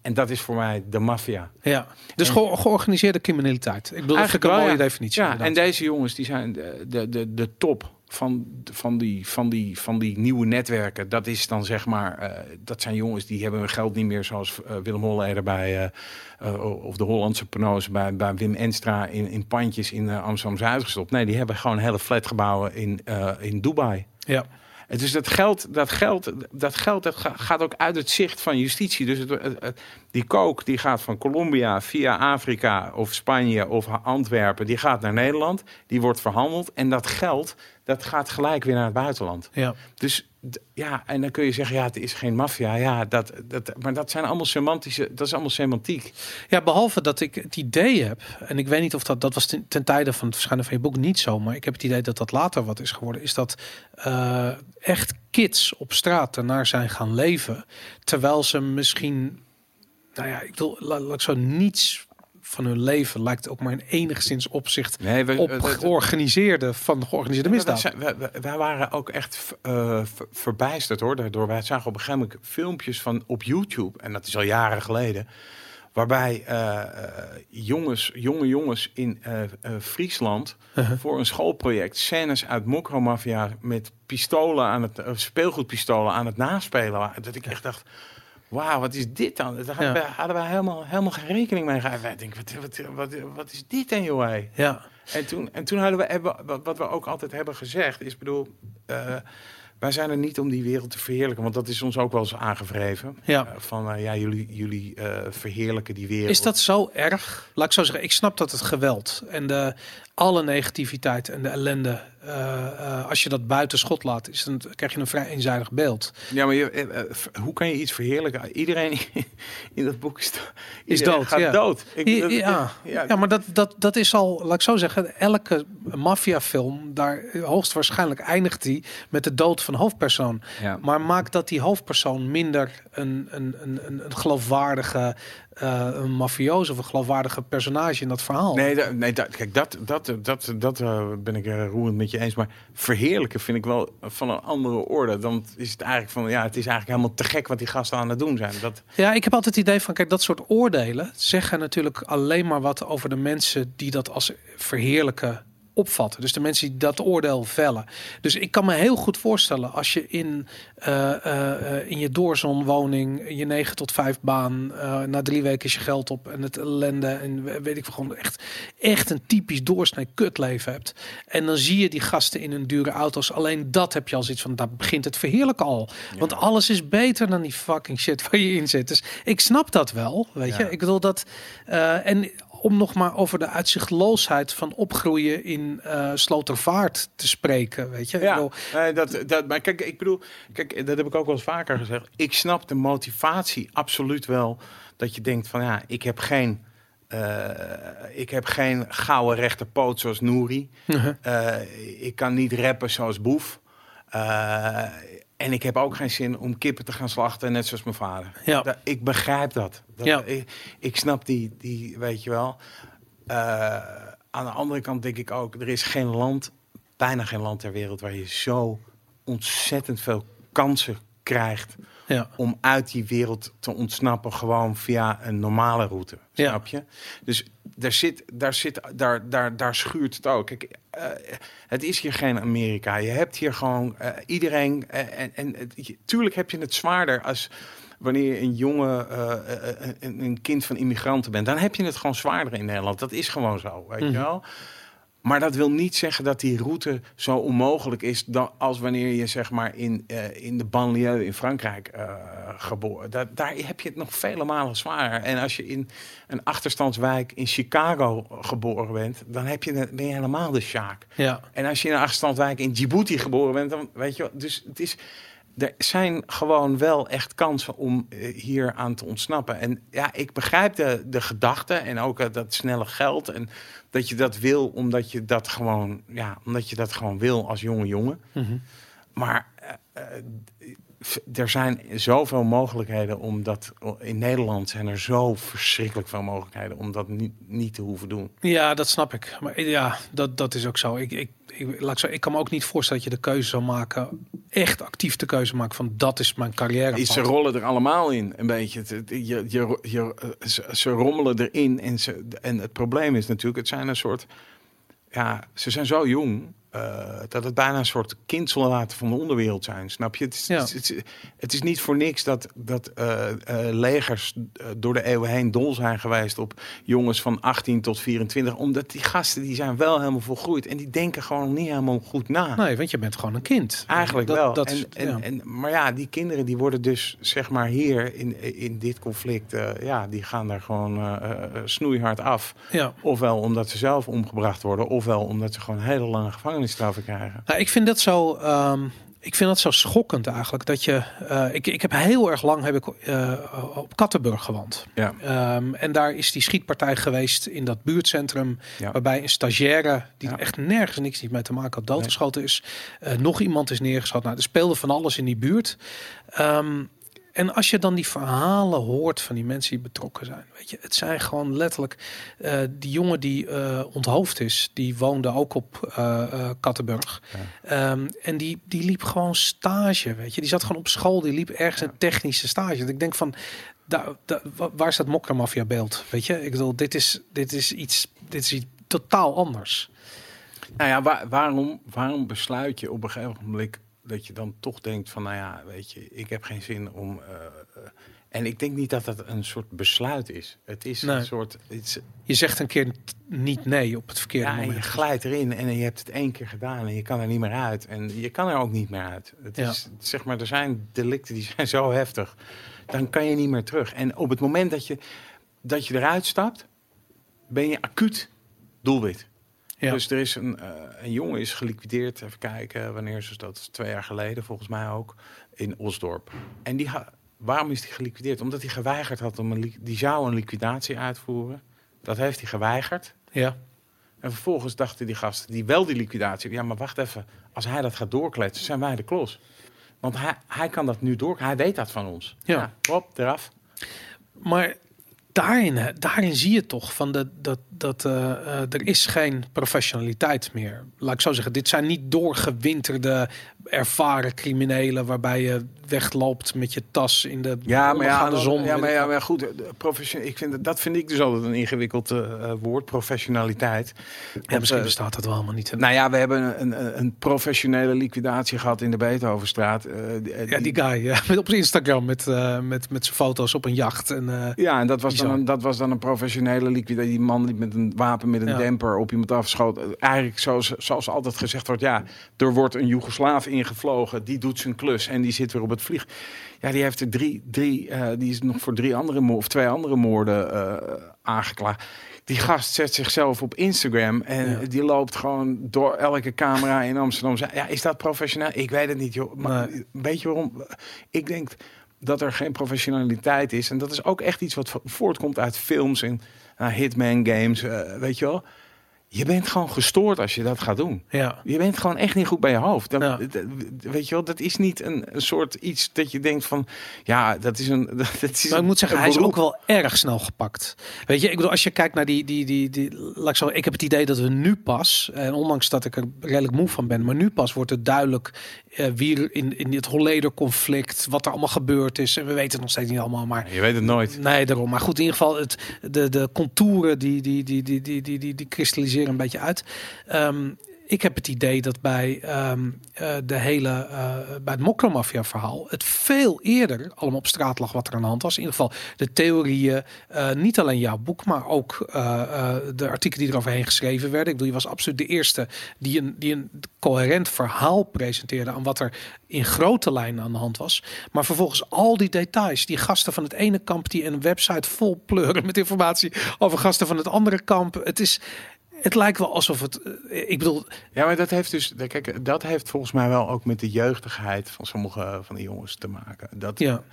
en dat is voor mij de maffia. ja. Dus ge- georganiseerde criminaliteit. Ik bedoel, ik een mooie ja. definitie. Ja, en deze jongens die zijn de, de, de, de top van, van, die, van, die, van die nieuwe netwerken. Dat is dan zeg maar, eh, dat zijn jongens die hebben hun geld niet meer zoals eh, Willem Holleder bij, eh, of de Hollandse Pano's bij, bij Wim Enstra in, in pandjes in Amsterdam-Zuid gestopt. Nee, die hebben gewoon hele flatgebouwen in, in Dubai. Ja. En Dus dat geld, dat geld, dat geld dat ga- gaat ook uit het zicht van justitie. Dus het, die kook die gaat van Colombia via Afrika of Spanje of Antwerpen, die gaat naar Nederland, die wordt verhandeld en dat geld dat gaat gelijk weer naar het buitenland. ja. Dus ja, en dan kun je zeggen, ja, het is geen maffia, ja, dat, dat, maar dat zijn allemaal semantische, dat is allemaal semantiek. Ja, behalve dat ik het idee heb, en ik weet niet of dat, dat was ten, tijde van het verschijnen van je boek niet zo, maar ik heb het idee dat dat later wat is geworden, is dat eh, echt kids op straat ernaar zijn gaan leven, terwijl ze misschien, nou ja, ik bedoel, la- laat ik zo niets van hun leven lijkt ook maar in enigszins opzicht Nee, we, op georganiseerde van georganiseerde wij, misdaad. zijn- wij- waren ook echt eh, ver- verbijsterd hoor. Daardoor wij zagen op een gegeven moment filmpjes van op YouTube en dat is al jaren geleden, waarbij eh, eh, jongens, jonge jongens in Friesland Uh-huh. voor een schoolproject scènes uit Mokromafia met pistolen aan het speelgoedpistolen aan het naspelen. Dat ik echt dacht. Wauw, wat is dit dan? Daar hadden, Ja. wij, hadden wij helemaal, helemaal geen rekening mee gehouden. Wij denken, wat, wat, wat, wat is dit dan, joh? Ja, En toen, en toen hadden we, hebben, wat, we ook altijd hebben gezegd, is bedoel, eh, wij zijn er niet om die wereld te verheerlijken, want dat is ons ook wel eens aangevreven. Ja. Eh, van eh, ja, jullie, jullie verheerlijken die wereld. Is dat zo erg? Laat ik zo zeggen, ik snap dat het geweld en de, alle negativiteit en de ellende, eh, eh, als je dat buiten schot laat, is dan krijg je een vrij eenzijdig beeld. Ja, maar je, eh, hoe kan je iets verheerlijken? Iedereen in dat boek is, Is dood, Gaat ja. dood. Ik- Ja, dat- ja. ja. ja, maar dat, dat, dat is al, laat ik zo zeggen, elke maffiafilm, daar hoogstwaarschijnlijk eindigt die met de dood van hoofdpersoon. Ja. Maar maakt dat die hoofdpersoon minder een, een, een, een geloofwaardige eh een mafioos of een geloofwaardige personage in dat verhaal? Nee, da- nee da- kijk, dat, dat, dat, dat eh, ben ik roerend met je eens. Maar verheerlijken vind ik wel van een andere orde. Dan is het eigenlijk van, ja, het is eigenlijk helemaal te gek wat die gasten aan het doen zijn. Dat, Ja, ik heb altijd het idee van, kijk, dat soort oordelen zeggen natuurlijk alleen maar wat over de mensen die dat als verheerlijken opvatten. Dus de mensen die dat oordeel vellen. Dus ik kan me heel goed voorstellen als je in, eh, eh, in je doorzonwoning, je 9 tot 5 baan, na drie weken is je geld op en het ellende en we- weet ik veel, gewoon echt, echt een typisch doorsnee kutleven hebt. En dan zie je die gasten in hun dure auto's. Alleen dat heb je al zoiets van, daar begint het verheerlijken al. Want alles is beter dan die fucking shit waar je in zit. Dus ik snap dat wel, weet je. Ik bedoel dat... en om nog maar over de uitzichtloosheid van opgroeien in eh Slotervaart te spreken, weet je. Ik ja, bedoel, nee, dat, dat, maar kijk, ik bedoel, kijk, dat heb ik ook wel eens vaker gezegd. Ik snap de motivatie absoluut wel. Dat je denkt van, ja, ik heb geen... eh, ik heb geen gouden rechterpoot zoals Nouri. Mhm. Eh, ik kan niet rappen zoals Boef. En ik heb ook geen zin om kippen te gaan slachten, net zoals mijn vader. Ja. Ik begrijp dat. dat Ja. ik, ik snap die, die, weet je wel. Eh, aan de andere kant denk ik ook, er is geen land, bijna geen land ter wereld waar je zo ontzettend veel kansen krijgt ja. om uit die wereld te ontsnappen, gewoon via een normale route. Snap je? Dus daar zit, daar zit, daar, daar, daar schuurt het ook. Kijk, eh, het is hier geen Amerika. Je hebt hier gewoon eh, iedereen. eh, en en tuurlijk heb je het zwaarder als wanneer je een jonge, een, een kind van immigranten bent. Dan heb je het gewoon zwaarder in Nederland. Dat is gewoon zo, weet Mhm. je wel. Maar dat wil niet zeggen dat die route zo onmogelijk is dan als wanneer je zeg maar in, eh, in de banlieue in Frankrijk eh, geboren. Da daar heb je het nog vele malen zwaarder. En als je in een achterstandswijk in Chicago geboren bent, dan heb je ben je helemaal de Sjaak. ja. En als je in een achterstandswijk in Djibouti geboren bent, dan weet je wel. Dus het is. Er zijn gewoon wel echt kansen om eh, hier aan te ontsnappen. En ja, ik begrijp de, de gedachte en ook eh, dat snelle geld. En dat je dat wil, omdat je dat gewoon, ja, omdat je dat gewoon wil als jonge jongen. Mhm. Maar eh, er zijn zoveel mogelijkheden om dat. In Nederland zijn er zo verschrikkelijk veel mogelijkheden om dat niet, niet te hoeven doen. Ja, dat snap ik. Maar ja, dat, dat is ook zo. Ik, ik, ik, laat ik, zo, ik kan me ook niet voorstellen dat je de keuze zou maken, echt actief de keuze maken van dat is mijn carrière. Ze rollen er allemaal in, een beetje. Je, je, je, ze, ze rommelen erin. En, ze, en het probleem is natuurlijk, het zijn een soort... Ja, ze zijn zo jong eh, dat het bijna een soort kindsoldaten van de onderwereld zijn. Snap je? Het is, Ja. het, is, het is niet voor niks dat, dat eh, legers door de eeuwen heen dol zijn geweest op jongens van 18 tot 24. Omdat die gasten, die zijn wel helemaal volgroeid. En die denken gewoon niet helemaal goed na. Nee, want je bent gewoon een kind. Eigenlijk dat, wel. Dat en, is, en, ja. en, maar ja, die kinderen die worden dus zeg maar hier in, in dit conflict, ja, die gaan daar gewoon snoeihard af. ja. Ofwel omdat ze zelf omgebracht worden, ofwel omdat ze gewoon hele lange krijgen. Nou, ik vind dat zo. ehm, ik vind dat zo schokkend eigenlijk. Dat je. eh, ik, ik heb heel erg lang heb ik, eh, op Kattenburg gewoond. Ja. Ehm, en daar is die schietpartij geweest in dat buurtcentrum. Ja. Waarbij een stagiaire, die Ja. er echt nergens niks niet mee te maken had, doodgeschoten is. Eh, nog iemand is neergeschoten. Nou, er speelde van alles in die buurt. Ehm, en als je dan die verhalen hoort van die mensen die betrokken zijn, weet je, het zijn gewoon letterlijk eh, die jongen die eh, onthoofd is, die woonde ook op eh Kattenburg. Ehm, en die, die liep gewoon stage, weet je, die zat gewoon op school, die liep ergens een technische stage. Dat ik denk van, daar, daar, wa- waar staat mokkermafia beeld? Weet je, ik bedoel, dit is, dit is iets, dit is iets totaal anders. Nou ja, waar- waarom, waarom besluit je op een gegeven moment dat je dan toch denkt van, nou ja, weet je, ik heb geen zin om. eh, eh, en ik denk niet dat dat een soort besluit is. Het is Nee. een soort. Is, Je zegt een keer niet nee op het verkeerde ja, en je moment. glijdt erin en je hebt het één keer gedaan en je kan er niet meer uit. En je kan er ook niet meer uit. Het Ja. is, zeg maar, er zijn delicten die <laughs> zijn zo heftig. Dan kan je niet meer terug. En op het moment dat je, dat je eruit stapt, ben je acuut doelwit. Ja. Dus er is een, eh, een jongen is geliquideerd. Even kijken, wanneer is dat? Twee jaar geleden volgens mij ook. In Osdorp. En die waarom is die geliquideerd? Omdat hij geweigerd had om een... Die zou een liquidatie uitvoeren. Dat heeft hij geweigerd. ja. En vervolgens dachten die gasten die wel die liquidatie... Ja, maar wacht even. Als hij dat gaat doorkletsen, zijn wij de klos. Want hij, hij kan dat nu door... Hij weet dat van ons. Ja. hop, eraf. Maar daarin, daarin zie je toch van de, dat, dat eh, eh, er is geen professionaliteit meer. Laat ik zo zeggen, dit zijn niet doorgewinterde, ervaren criminelen waarbij je wegloopt met je tas in de Ja, maar ja, dan- zon. ja, maar, ja, maar goed, de profession, ik vind, dat- dat vind ik dus altijd een ingewikkeld eh, eh, woord, professionaliteit. ja, misschien eh, bestaat dat wel helemaal niet. Nou ja, we hebben een, een, een professionele liquidatie gehad in de Beethovenstraat. die- ja, die guy ja, <laughs> met op Instagram met, met, met zijn foto's op een jacht. En, Ja, en dat was, dan een, dat was dan een professionele liquidatie. Die man die met een wapen met een Ja. demper op iemand afschoot. Eigenlijk zoals, zoals altijd gezegd wordt, ja, er wordt een Joegoslaaf ingevlogen. Die doet zijn klus en die zit weer op het vlieg. Ja, die heeft er drie, drie eh, die is nog voor drie andere mo- of twee andere moorden eh, aangeklaagd. Die gast zet zichzelf op Instagram en Ja. die loopt gewoon door elke camera in Amsterdam. Ja, is dat professioneel? Ik weet het niet, joh. Maar Nee. weet je waarom? Ik denk dat er geen professionaliteit is. En dat is ook echt iets wat vo- voortkomt uit films en nou, hitman games. eh, weet je wel? Je bent gewoon gestoord als je dat gaat doen. ja. Je bent gewoon echt niet goed bij je hoofd. Dat, Ja. dat- weet je wel, dat is niet een, een soort iets dat je denkt van, ja, dat is een. <laughs> Dat is Maar ik moet zeggen, hij is ook wel erg snel gepakt. Weet je, ik bedoel, als je kijkt naar die, die, die, die laat ik zo, ik heb het idee dat we nu pas, en ondanks dat ik er redelijk moe van ben, maar nu pas wordt het duidelijk eh, wie in, in het Holleder-conflict, wat er allemaal gebeurd is. En we weten het nog steeds niet allemaal, maar Je weet het nooit. Nee, daarom. Maar goed, in ieder geval, het, de, de contouren die, die, die, die, die, die, die, die kristalliseren een beetje uit. Ehm, ik heb het idee dat bij ehm, eh, de hele, eh, bij het Mokromafia verhaal, het veel eerder allemaal op straat lag wat er aan de hand was. In ieder geval de theorieën, eh, niet alleen jouw boek, maar ook de artikelen die eroverheen geschreven werden. Ik bedoel, je was absoluut de eerste die een, die een coherent verhaal presenteerde aan wat er in grote lijnen aan de hand was. Maar vervolgens al die details, die gasten van het ene kamp die een website vol pleuren met informatie over gasten van het andere kamp. Het is, het lijkt wel alsof het, eh, ik bedoel, Ja, maar dat heeft dus, kijk, dat heeft volgens mij wel ook met de jeugdigheid van sommige van die jongens te maken. Dat, ja,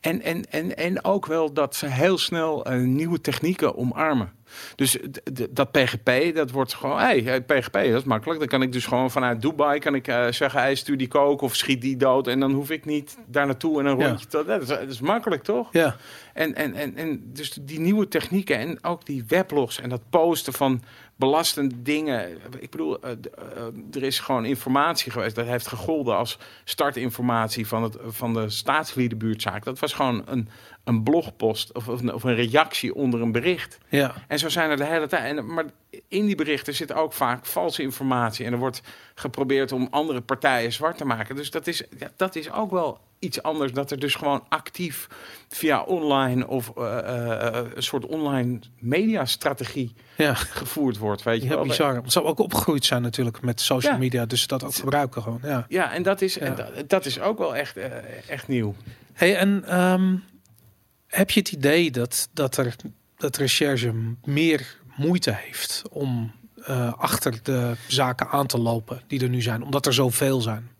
En, en, en, en ook wel dat ze heel snel eh, nieuwe technieken omarmen. Dus dat PGP, dat wordt gewoon, hey, PGP, dat is makkelijk. Dan kan ik dus gewoon vanuit Dubai kan ik eh, zeggen, hey, stuur die kook of schiet die dood. En dan hoef ik niet daar naartoe en een Ja. rondje te... Dat is, dat is makkelijk, toch? ja, En, en, en, en dus die nieuwe technieken en ook die weblogs en dat posten van belastende dingen. Ik bedoel, eh, eh, er is gewoon informatie geweest. Dat heeft gegolden als startinformatie van, het, van de staatsliedenbuurtzaak. Dat was gewoon een, een blogpost of, of, een, of een reactie onder een bericht. ja. En zo zijn er de hele tijd. En, maar in die berichten zit ook vaak valse informatie. En er wordt geprobeerd om andere partijen zwart te maken. Dus dat is, ja, dat is ook wel iets anders. Dat er dus gewoon actief via online of eh, eh, eh, een soort online mediastrategie ja. gevoerd wordt. Weet je Ja, wel? bizar. Het zou ook opgegroeid zijn natuurlijk met social Ja. media, dus dat ook gebruiken gewoon. Ja. Ja, en dat is, en dat, dat is ook wel echt, echt nieuw. Hey, en ehm, heb je het idee dat, dat, er, dat recherche meer moeite heeft om achter de zaken aan te lopen die er nu zijn, omdat er zoveel zijn?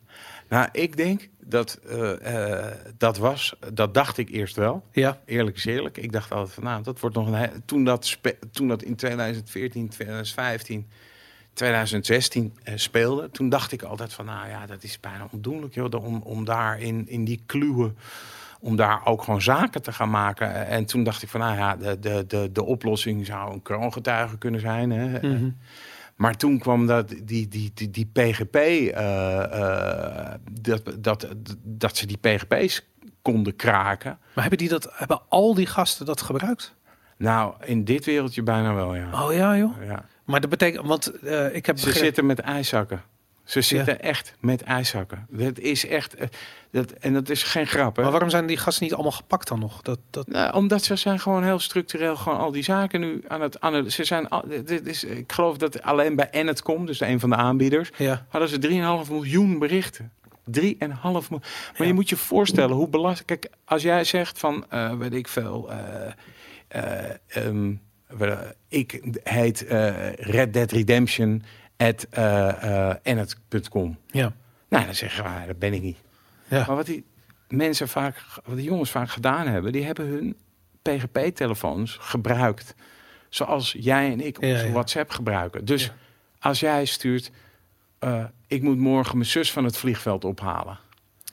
Nou, ik denk dat eh, eh, dat was, dat dacht ik eerst wel. Ja, Eerlijk is eerlijk. Ik dacht altijd van, nou, dat wordt nog een... Toen dat, toen dat in 2014, 2015, 2016 eh, speelde... toen dacht ik altijd van, nou ja, dat is bijna ondoenlijk, joh. Om, om daar in, in die kluwen... om daar ook gewoon zaken te gaan maken. En toen dacht ik van, nou ja, de, de, de, de oplossing zou een kroongetuige kunnen zijn. Hè? Mhm. Maar toen kwam dat, die, die, die, die PGP, eh, eh, dat, dat, dat ze die PGP's konden kraken. maar hebben, die dat, hebben al die gasten dat gebruikt? Nou, in dit wereldje bijna wel, ja. Oh ja, joh. ja. Maar dat betekent, want eh, ik heb Ze begrepen- zitten met ijszakken. Ze zitten echt met ijshakken. Dat is echt. eh, Dat, en dat is geen grap. Hè? Maar waarom zijn die gasten niet allemaal gepakt dan nog? Dat, dat... Nou, omdat ze zijn gewoon heel structureel gewoon al die zaken nu aan het... Aan het ze zijn al, dit is, ik geloof dat alleen bij Enet.com, dus een van de aanbieders... Ja. hadden ze 3,5 miljoen berichten. 3,5 miljoen. Maar Ja. je moet je voorstellen hoe belast... Kijk, als jij zegt van, eh, weet ik veel... eh, eh, ehm, ik heet Red Dead Redemption at eh, eh, Enet.com. Ja. Nou, dan zeggen we, ah, dat ben ik niet. Ja. Maar wat die mensen vaak, wat die jongens vaak gedaan hebben, die hebben hun PGP-telefoons gebruikt. Zoals jij en ik onze ja. WhatsApp gebruiken. Dus Ja. als jij stuurt, eh, ik moet morgen mijn zus van het vliegveld ophalen.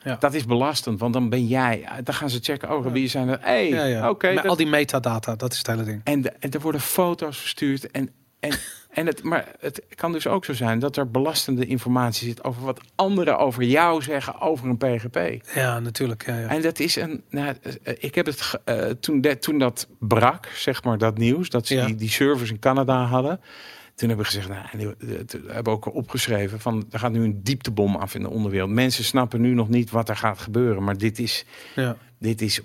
Ja. Dat is belastend, want dan ben jij, dan gaan ze checken, oh, wie zijn er? hey, oké. Dat- al die metadata, dat is het hele ding. en, de- en er worden foto's verstuurd. En, en, en het, maar het kan dus ook zo zijn dat er belastende informatie zit over wat anderen over jou zeggen over een PGP. Ja, natuurlijk. Ja, ja. En dat is een. Nou, eh, ik heb het eh, toen, de, toen dat brak, zeg maar, dat nieuws, dat ze Ja. die, die servers in Canada hadden. Toen hebben we gezegd, nou, hebben ook opgeschreven van er gaat nu een dieptebom af in de onderwereld. Mensen snappen nu nog niet wat er gaat gebeuren, maar dit is, ja. dit is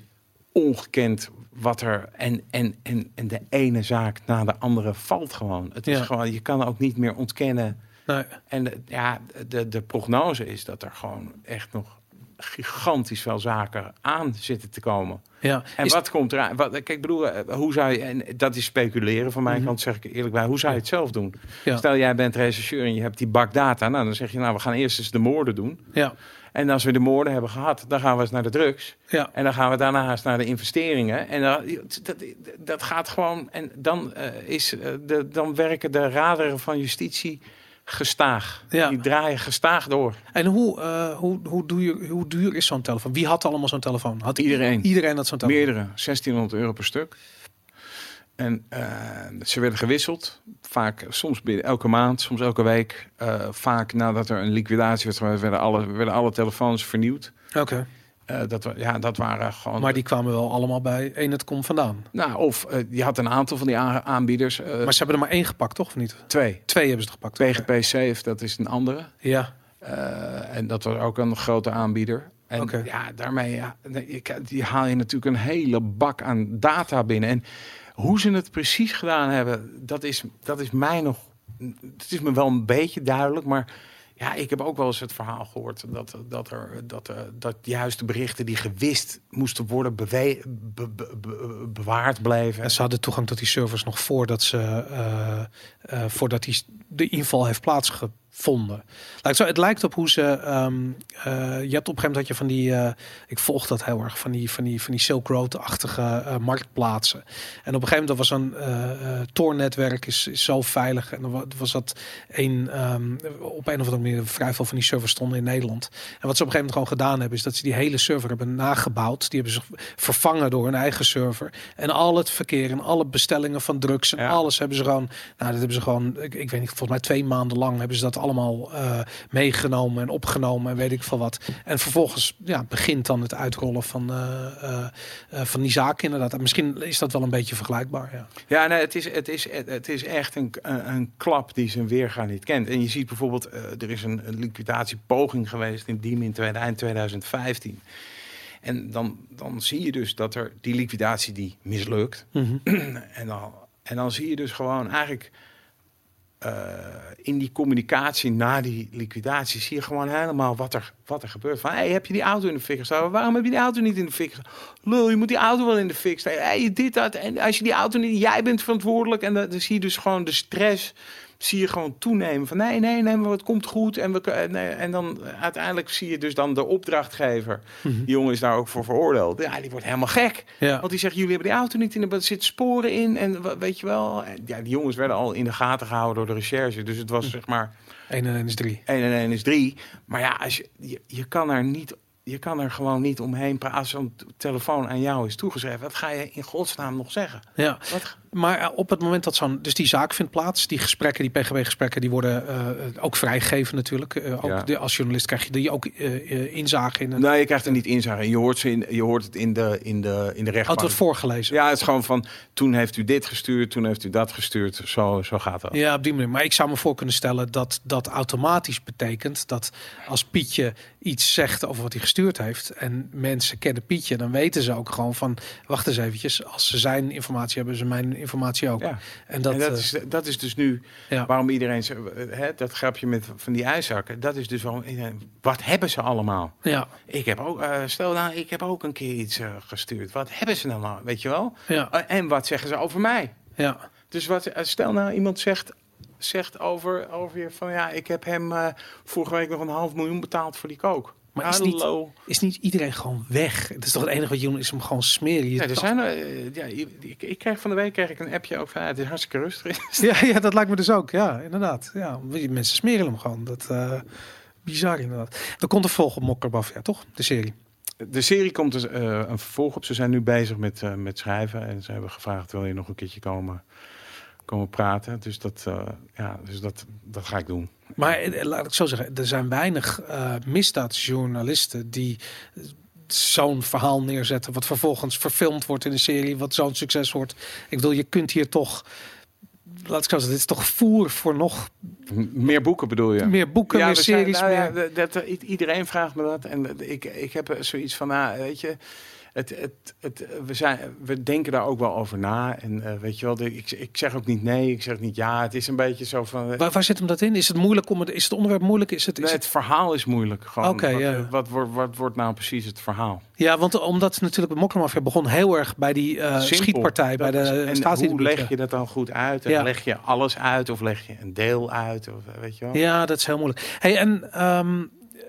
ongekend wat er en, en, en, en de ene zaak na de andere valt gewoon. Het is Ja. gewoon, je kan ook niet meer ontkennen. Nee. En de, ja, de, de prognose is dat er gewoon echt nog gigantisch veel zaken aan zitten te komen. Ja. En Is- wat komt eraan? Wat, kijk, ik bedoel, eh, hoe zou je, en dat is speculeren van mijn Mhm. kant, zeg ik eerlijk bij, hoe zou je het zelf doen? Ja. Stel, jij bent rechercheur en je hebt die bak data, nou dan zeg je, nou, we gaan eerst eens de moorden doen. Ja. En als we de moorden hebben gehad, dan gaan we eens naar de drugs. Ja. En dan gaan we daarnaast naar de investeringen. En dan, dat, dat gaat gewoon. En dan, eh, is, eh, de, dan werken de raderen van justitie gestaag. Ja. Die draaien gestaag door. En hoe, eh, hoe, hoe, doe je, hoe duur is zo'n telefoon? Wie had allemaal zo'n telefoon? Had Iedereen. Iedereen had zo'n telefoon. Meerdere, 1600 euro per stuk. En eh, ze werden gewisseld. Vaak, soms binnen elke maand, soms elke week. Eh, vaak nadat er een liquidatie werd werden alle, werden alle telefoons vernieuwd. Oké. Eh, dat, ja, dat waren gewoon. Maar die kwamen wel allemaal bij Enet.com vandaan. Nou, of je had een aantal van die aanbieders. Maar ze hebben er maar één gepakt, toch? Of niet? twee. Twee hebben ze gepakt. Safe, dat is een andere. Ja. En dat was ook een grote aanbieder. En ja, daarmee ja, die haal je natuurlijk een hele bak aan data binnen. En hoe ze het precies gedaan hebben, dat is, dat is mij nog. Het is me wel een beetje duidelijk, maar ja, ik heb ook wel eens het verhaal gehoord dat, dat er dat, eh, dat juist de berichten die gewist moesten worden bewaard bleven. En ze hadden toegang tot die servers nog voordat ze eh, eh, voordat die, de inval heeft plaatsgevonden. Lijkt zo, het lijkt op hoe ze. ehm, eh, je hebt op een gegeven moment dat je van die. eh, ik volg dat heel erg van die van die van die Silk Road-achtige eh, marktplaatsen. En op een gegeven moment was een Tor-netwerk is, is zo veilig. En dan wa- was dat een ehm, op een of andere manier vrij veel van die servers stonden in Nederland. En wat ze op een gegeven moment gewoon gedaan hebben, is dat ze die hele server hebben nagebouwd. Die hebben ze vervangen door een eigen server. En al het verkeer en alle bestellingen van drugs en Ja. alles hebben ze gewoon. Nou, dat hebben ze gewoon. Ik, ik weet niet, volgens mij twee maanden lang hebben ze dat allemaal eh, meegenomen en opgenomen en weet ik veel wat. En vervolgens ja, begint dan het uitrollen van, eh, eh, van die zaken inderdaad. En misschien is dat wel een beetje vergelijkbaar. Ja. Ja, nee, het is, het is, het is echt een, een, klap die zijn weerga niet kent. En je ziet bijvoorbeeld, er is een, een liquidatiepoging geweest in Diem in eind 2015. En dan, dan zie je dus dat er die liquidatie die mislukt. <clears throat> en, dan, en dan zie je dus gewoon eigenlijk eh, in die communicatie na die liquidatie zie je gewoon helemaal wat er, wat er gebeurt. Van, hey, heb je die auto in de fik gestoken? Waarom heb je die auto niet in de fik? Lul, je moet die auto wel in de fik steken. Hey, dit, dat. En als je die auto niet... Jij bent verantwoordelijk. En dan, dan zie je dus gewoon de stress... Zie je gewoon toenemen van nee, nee, nee, maar het komt goed. En, we, kunnen- nee, en dan uiteindelijk zie je dus dan de opdrachtgever. Die jongen is daar ook voor veroordeeld. Ja, die wordt helemaal gek. Ja. Want die zegt, jullie hebben die auto niet in de... Er zitten sporen in. En weet je wel... Ja, die jongens werden al in de gaten gehouden door de recherche. Dus het was zeg maar... 1 en 1 is 3. 1 en 1 is 3. Maar ja, als je, je, je kan er niet... Je kan er gewoon niet omheen praten. Als zo'n telefoon aan jou is toegeschreven, wat ga je in godsnaam nog zeggen? Ja. Wat, maar eh, op het moment dat zo'n, dus die zaak vindt plaats, die gesprekken, die PGB-gesprekken, die worden eh, ook vrijgegeven natuurlijk. Eh, ook Ja. de, als journalist krijg je die ook eh, inzage in. Een, Nee, je krijgt er niet inzage. in. Je hoort, ze in, je hoort het in de, in de, in de Oh, het rechtbank. wordt voorgelezen. Ja, het is gewoon van, toen heeft u dit gestuurd, toen heeft u dat gestuurd. Zo, zo gaat dat. Ja, op die manier. Maar ik zou me voor kunnen stellen dat dat automatisch betekent dat als Pietje iets zegt over wat hij gestuurd heeft en mensen kennen Pietje, dan weten ze ook gewoon van, wacht eens eventjes, als ze zijn informatie hebben, ze mijn informatie ook. Ja. En dat, en dat, eh, is, dat is dus nu ja. waarom iedereen... Hè, dat grapje met van die ijszakken, dat is dus waarom... Wat hebben ze allemaal? ja, Ik heb ook, eh, stel nou, ik heb ook een keer iets eh, gestuurd. Wat hebben ze nou nou, weet je wel? ja, en wat zeggen ze over mij? ja. Dus wat, stel nou iemand zegt, zegt over, over je van ja, ik heb hem vorige week nog een half miljoen betaald voor die kook. Maar is niet-. Is niet iedereen gewoon weg? Het is toch het enige wat je doet, is hem gewoon smeren. Je Ja, er zijn, eh, ja, ik, ik kreeg van de week kreeg ik een appje ook van ja, het is hartstikke rustig. <laughs> Ja, ja, dat lijkt me dus ook. Ja, inderdaad. Ja, mensen smeren hem gewoon. Dat eh bizar inderdaad. Er komt een volg op Mokkerbaf, ja, toch? De serie. De serie komt dus eh, een vervolg op. Ze zijn nu bezig met, eh, met schrijven en ze hebben gevraagd wil je nog een keertje komen, komen praten. Dus dat, eh, ja, dus dat, dat ga ik doen. Maar eh, laat ik zo zeggen, er zijn weinig eh misdaadjournalisten die eh, zo'n verhaal neerzetten, wat vervolgens verfilmd wordt in een serie, wat zo'n succes wordt. Ik bedoel, je kunt hier toch, laat ik zo zeggen, dit is toch voer voor nog Meer boeken bedoel je? meer boeken, meer zijn- series, nou ja, meer... dat, dat- iedereen vraagt me dat. En ik, ik heb er zoiets van, nou, weet je, het, het, het, we, zijn, we denken daar ook wel over na. En eh, weet je wel, de- ik, ik zeg ook niet nee, ik zeg niet ja. Het is een beetje zo van... eh, Waar, waar zit hem dat in? Is het moeilijk om het, is het onderwerp moeilijk? Is het, is nee, het het verhaal is moeilijk. Gewoon. Oké, wat, ja. wat, wordt, wat wordt nou precies het verhaal? Ja, want omdat natuurlijk de Mokromafia begon heel erg bij die eh, schietpartij bij is- de en statie. hoe leg je dat dan goed uit? En Ja. Leg je alles uit of leg je een deel uit? Of, eh, weet je wel? Ja, dat is heel moeilijk. Hey, en ehm,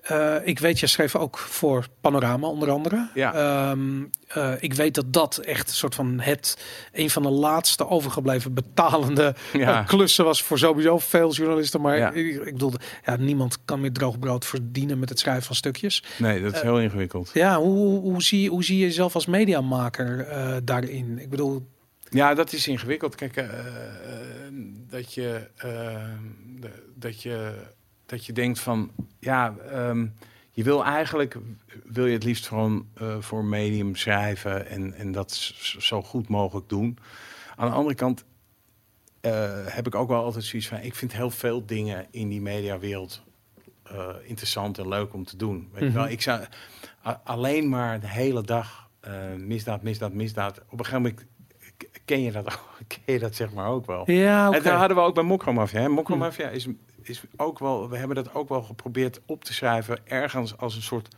eh, ik weet, je schreef ook voor Panorama onder andere. Ja. Ehm, eh, ik weet dat dat echt een soort van het een van de laatste overgebleven betalende Ja. eh, klussen was voor sowieso veel journalisten. Maar Ja. ik, ik bedoelde, ja, niemand kan meer droog brood verdienen met het schrijven van stukjes. Nee, dat is heel ingewikkeld. Ja, hoe, hoe, hoe zie, je- hoe zie je jezelf als mediamaker daarin? Ik bedoel, Ja, dat is ingewikkeld. Kijk, dat, je, dat, je, dat je denkt van, ja, ehm, je wil eigenlijk, wil je het liefst gewoon eh, voor medium schrijven en, en dat zo goed mogelijk doen. Aan de andere kant eh, heb ik ook wel altijd zoiets van, ik vind heel veel dingen in die mediawereld eh, interessant en leuk om te doen. Weet je wel, Mhm. ik zou alleen maar de hele dag misdaad, misdaad, misdaad. Op een gegeven moment ken je dat, ook- <laughs> ken je dat zeg maar ook wel. ja. En daar hadden we ook bij Mokromafia. hè. Mokromafia is, is ook wel, we hebben dat ook wel geprobeerd op te schrijven, ergens als een soort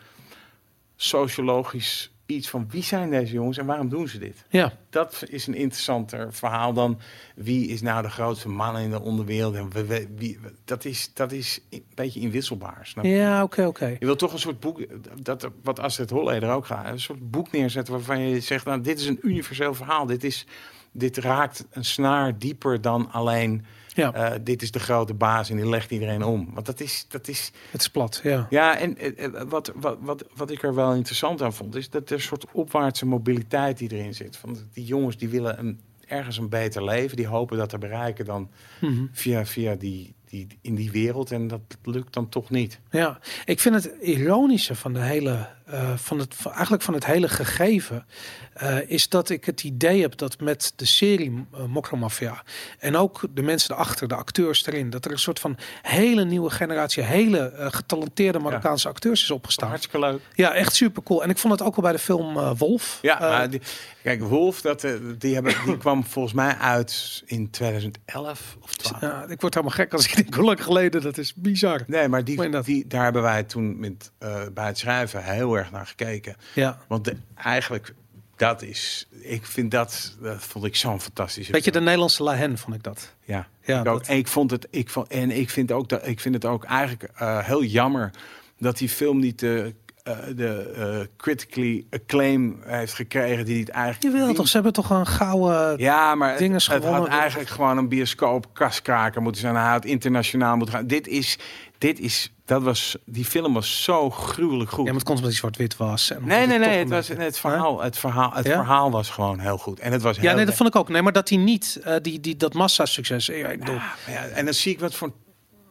sociologisch iets van wie zijn deze jongens en waarom doen ze dit? Ja, Dat is een interessanter verhaal dan wie is nou de grootste man in de onderwereld. En we- we- wie, dat, is, dat is een beetje inwisselbaar. Snap je? ja oké, oké. Je wilt toch een soort boek, dat, wat Astrid Holleder ook gaat, een soort boek neerzetten waarvan je zegt, nou, dit is een universeel verhaal. Dit, is, dit raakt een snaar dieper dan alleen, Ja, eh, dit is de grote baas en die legt iedereen om. Want dat is, dat is het is plat, ja. ja, en eh, eh, wat, wat, wat, wat ik er wel interessant aan vond, is dat er een soort opwaartse mobiliteit die erin zit. Van die jongens die willen een, ergens een beter leven, die hopen dat te bereiken dan Mhm. via, via die, die, in die wereld. En dat lukt dan toch niet. Ja, ik vind het ironische van de hele, eh, van het, van, eigenlijk van het hele gegeven, eh, is dat ik het idee heb dat met de serie uh, Mokromafia en ook de mensen erachter, de acteurs erin, dat er een soort van hele nieuwe generatie, hele eh, getalenteerde Marokkaanse acteurs is opgestaan. Hartstikke leuk. Ja, echt super cool. En ik vond het ook al bij de film eh, Wolf. Ja, Eh, maar die, kijk, Wolf, dat, eh, die, hebben, die <coughs> kwam volgens mij uit in 2011 of 12. ja, ik word helemaal gek als ik denk hoe lang geleden, dat is bizar. Nee, maar die, die, daar hebben wij toen met, eh, bij het schrijven heel erg naar gekeken. Ja. Want de, eigenlijk, dat is, ik vind dat, dat vond ik zo'n fantastische Weet je, de. Nederlandse La Hen vond ik dat. Ja, Ja, ik ook. dat- En ik vond het, ik vond, en ik vind ook dat, ik vind het ook eigenlijk eh, heel jammer dat die film niet de eh, de eh, critically acclaim heeft gekregen die het eigenlijk. Je wil toch, ze hebben toch een gouden... Ja, maar het, dingen het had gewonnen. eigenlijk gewoon een bioscoop kaskraker moeten zijn. Hij had internationaal moeten gaan. Dit is, dit is, dat was, die film was zo gruwelijk goed. Ja, maar het komt omdat hij zwart-wit was. En Nee, nee, nee. Het, was, het, verhaal, het, verhaal, het Ja? verhaal was gewoon heel goed. En het was Ja, nee, dat vond ik ook. Nee, maar dat hij niet, eh, die, die, dat. Ja, ik bedoel, Ja, ja, en dan zie ik wat voor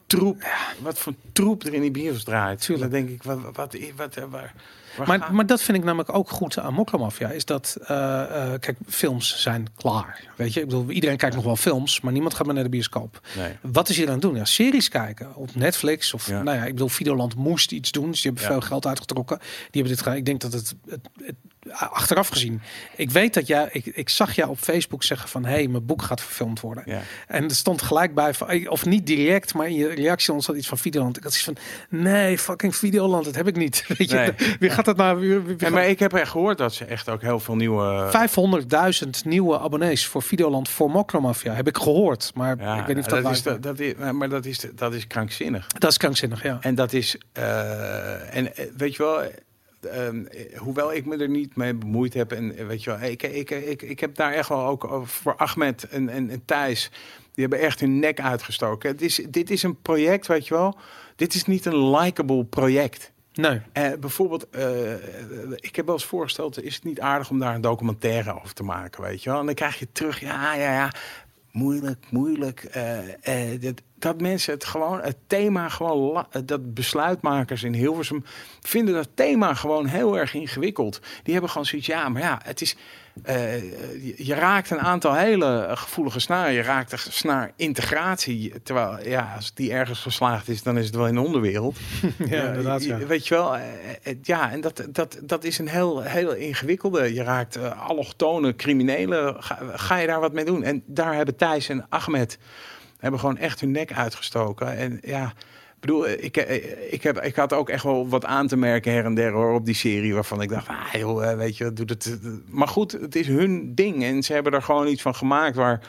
troep, wat voor troep er in die bios draait. Tuurlijk. Dan denk ik, wat, wat, wat, wat eh, waar, waar Maar, maar dat vind ik namelijk ook goed aan Moklamafia. Is dat, eh, eh, kijk, films zijn klaar. Weet je, ik bedoel, iedereen kijkt nog wel films, maar niemand gaat meer naar de bioscoop. Nee. Wat is hier aan het doen? Ja, series kijken op Netflix of Ja. nou ja, ik bedoel, Videoland moest iets doen. Dus die hebben veel geld uitgetrokken. Die hebben dit gedaan. Ik denk dat het, het, het achteraf gezien. Ik weet dat jij, ik, ik zag jou op Facebook zeggen van, hé, hey, mijn boek gaat verfilmd worden. Ja. En er stond gelijk bij, van, of niet direct, maar in je reactie ontstond iets van Videoland. Ik had iets van, nee, fucking Videoland, dat heb ik niet. <laughs> Weet je, Nee. <laughs> wie gaat dat nou? Wie, gaat- maar ik heb echt gehoord dat ze echt ook heel veel nieuwe... 500.000 nieuwe abonnees voor Videoland voor Mokromafia. Heb ik gehoord, maar Ja, ik weet niet of dat, dat waar is, de- dat is, maar dat is, de- dat is krankzinnig. Dat is krankzinnig, ja. En dat is, eh, en eh, weet je wel, eh, ehm, eh, hoewel ik me er niet mee bemoeid heb, en eh, weet je wel, ik, ik, ik, ik heb daar echt wel ook voor Ahmed en, en, en Thijs, die hebben echt hun nek uitgestoken. Het is, dit is een project, weet je wel, dit is niet een likable project. Nee. Eh, bijvoorbeeld, eh, ik heb wel eens voorgesteld, is het niet aardig om daar een documentaire over te maken, weet je wel? En dan krijg je terug, ja, ja, ja, moeilijk, moeilijk. dat, dat mensen het gewoon, het thema gewoon, dat besluitmakers in Hilversum vinden dat thema gewoon heel erg ingewikkeld. Die hebben gewoon zoiets, ja, maar ja, het is, eh, je, raakt een aantal hele gevoelige snaren. Je raakt de snaar integratie, terwijl, ja, als die ergens geslaagd is, dan is het wel in de onderwereld. <laughs> Ja, inderdaad, ja. Weet je wel, eh, eh, ja, en dat, dat, dat is een heel, heel ingewikkelde. Je raakt allochtone criminelen, ga, ga je daar wat mee doen? En daar hebben Thijs en Ahmed hebben gewoon echt hun nek uitgestoken. En ja, bedoel, ik, ik, heb, ik had ook echt wel wat aan te merken her en der hoor, op die serie, waarvan ik dacht, ah joh, weet je, doet het. Maar goed, het is hun ding en ze hebben er gewoon iets van gemaakt waar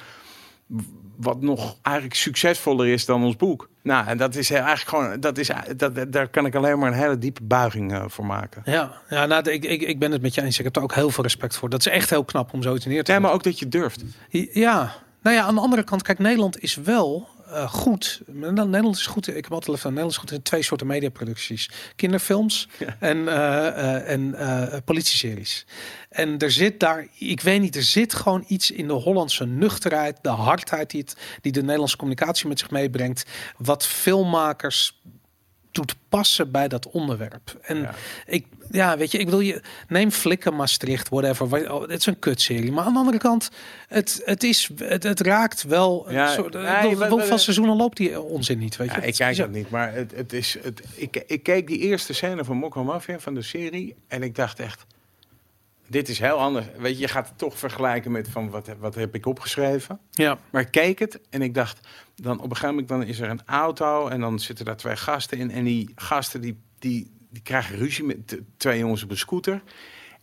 wat nog eigenlijk succesvoller is dan ons boek. Nou, en dat is eigenlijk gewoon, dat is, dat, daar kan ik alleen maar een hele diepe buiging eh, voor maken. Ja, ja nou, ik, ik, ik ben het met je eens. Ik heb er ook heel veel respect voor. Dat is echt heel knap om zoiets neer te zetten. maar ook dat je durft. Ja, nou ja, aan de andere kant, kijk, Nederland is wel eh, goed. Nederland is goed. Ik heb altijd van Nederland is goed in twee soorten mediaproducties: kinderfilms Ja. en, eh, eh, en politieseries. En er zit daar, ik weet niet, er zit gewoon iets in de Hollandse nuchterheid, de hardheid die, het, die de Nederlandse communicatie met zich meebrengt, wat filmmakers doet passen bij dat onderwerp. En Ja. ik, ja, weet je, ik wil je neem Flikken Maastricht, whatever. Oh, Het is een kutserie, maar aan de andere kant, het, het is, het, het raakt wel. Ja, soort, nee, hoeveel wat- seizoenen loopt die onzin niet? Weet je? Ja, ik kijk dat niet, maar het, het is, het, ik, ik keek die eerste scène van Mokko Mafia van de serie en ik dacht echt, dit is heel anders. Weet je, je gaat het toch vergelijken met van wat, wat heb ik opgeschreven. Ja, Maar ik keek het en ik dacht, dan op een gegeven moment dan is er een auto en dan zitten daar twee gasten in. En die gasten die, die, die krijgen ruzie met twee jongens op een scooter.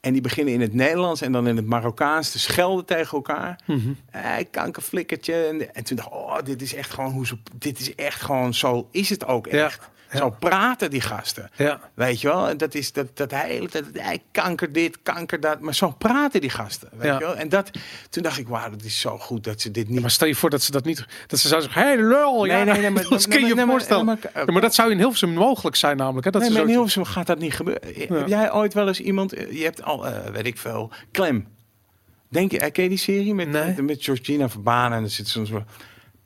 En die beginnen in het Nederlands en dan in het Marokkaans te schelden tegen elkaar. Mhm. Hey, kankerflikkertje. En, en toen dacht ik, oh, dit is echt gewoon hoe ze, dit is echt gewoon zo is het ook echt. ja. Zo praten die gasten. ja. Weet je wel, En dat is dat, dat hele tijd, hey, kanker dit, kanker dat. Maar zo praten die gasten. Weet Ja. je wel? En dat, toen dacht ik, wauw, dat is zo goed dat ze dit niet Maar stel je voor dat ze dat niet, dat ze zouden zeggen, hey lul, ja, Nee, nee, maar- <laughs> dat kun je je voorstellen. maar- Ja, maar dat zou in Hilversum mogelijk zijn namelijk. Hè? Dat nee, maar in Hilversum gaat dat niet gebeuren. Heb jij ooit wel eens iemand... Je hebt al, eh, weet ik veel, Clem. Denk je, eh, ken je die serie met, met, met Georgina Verbaan en er zit zo'n.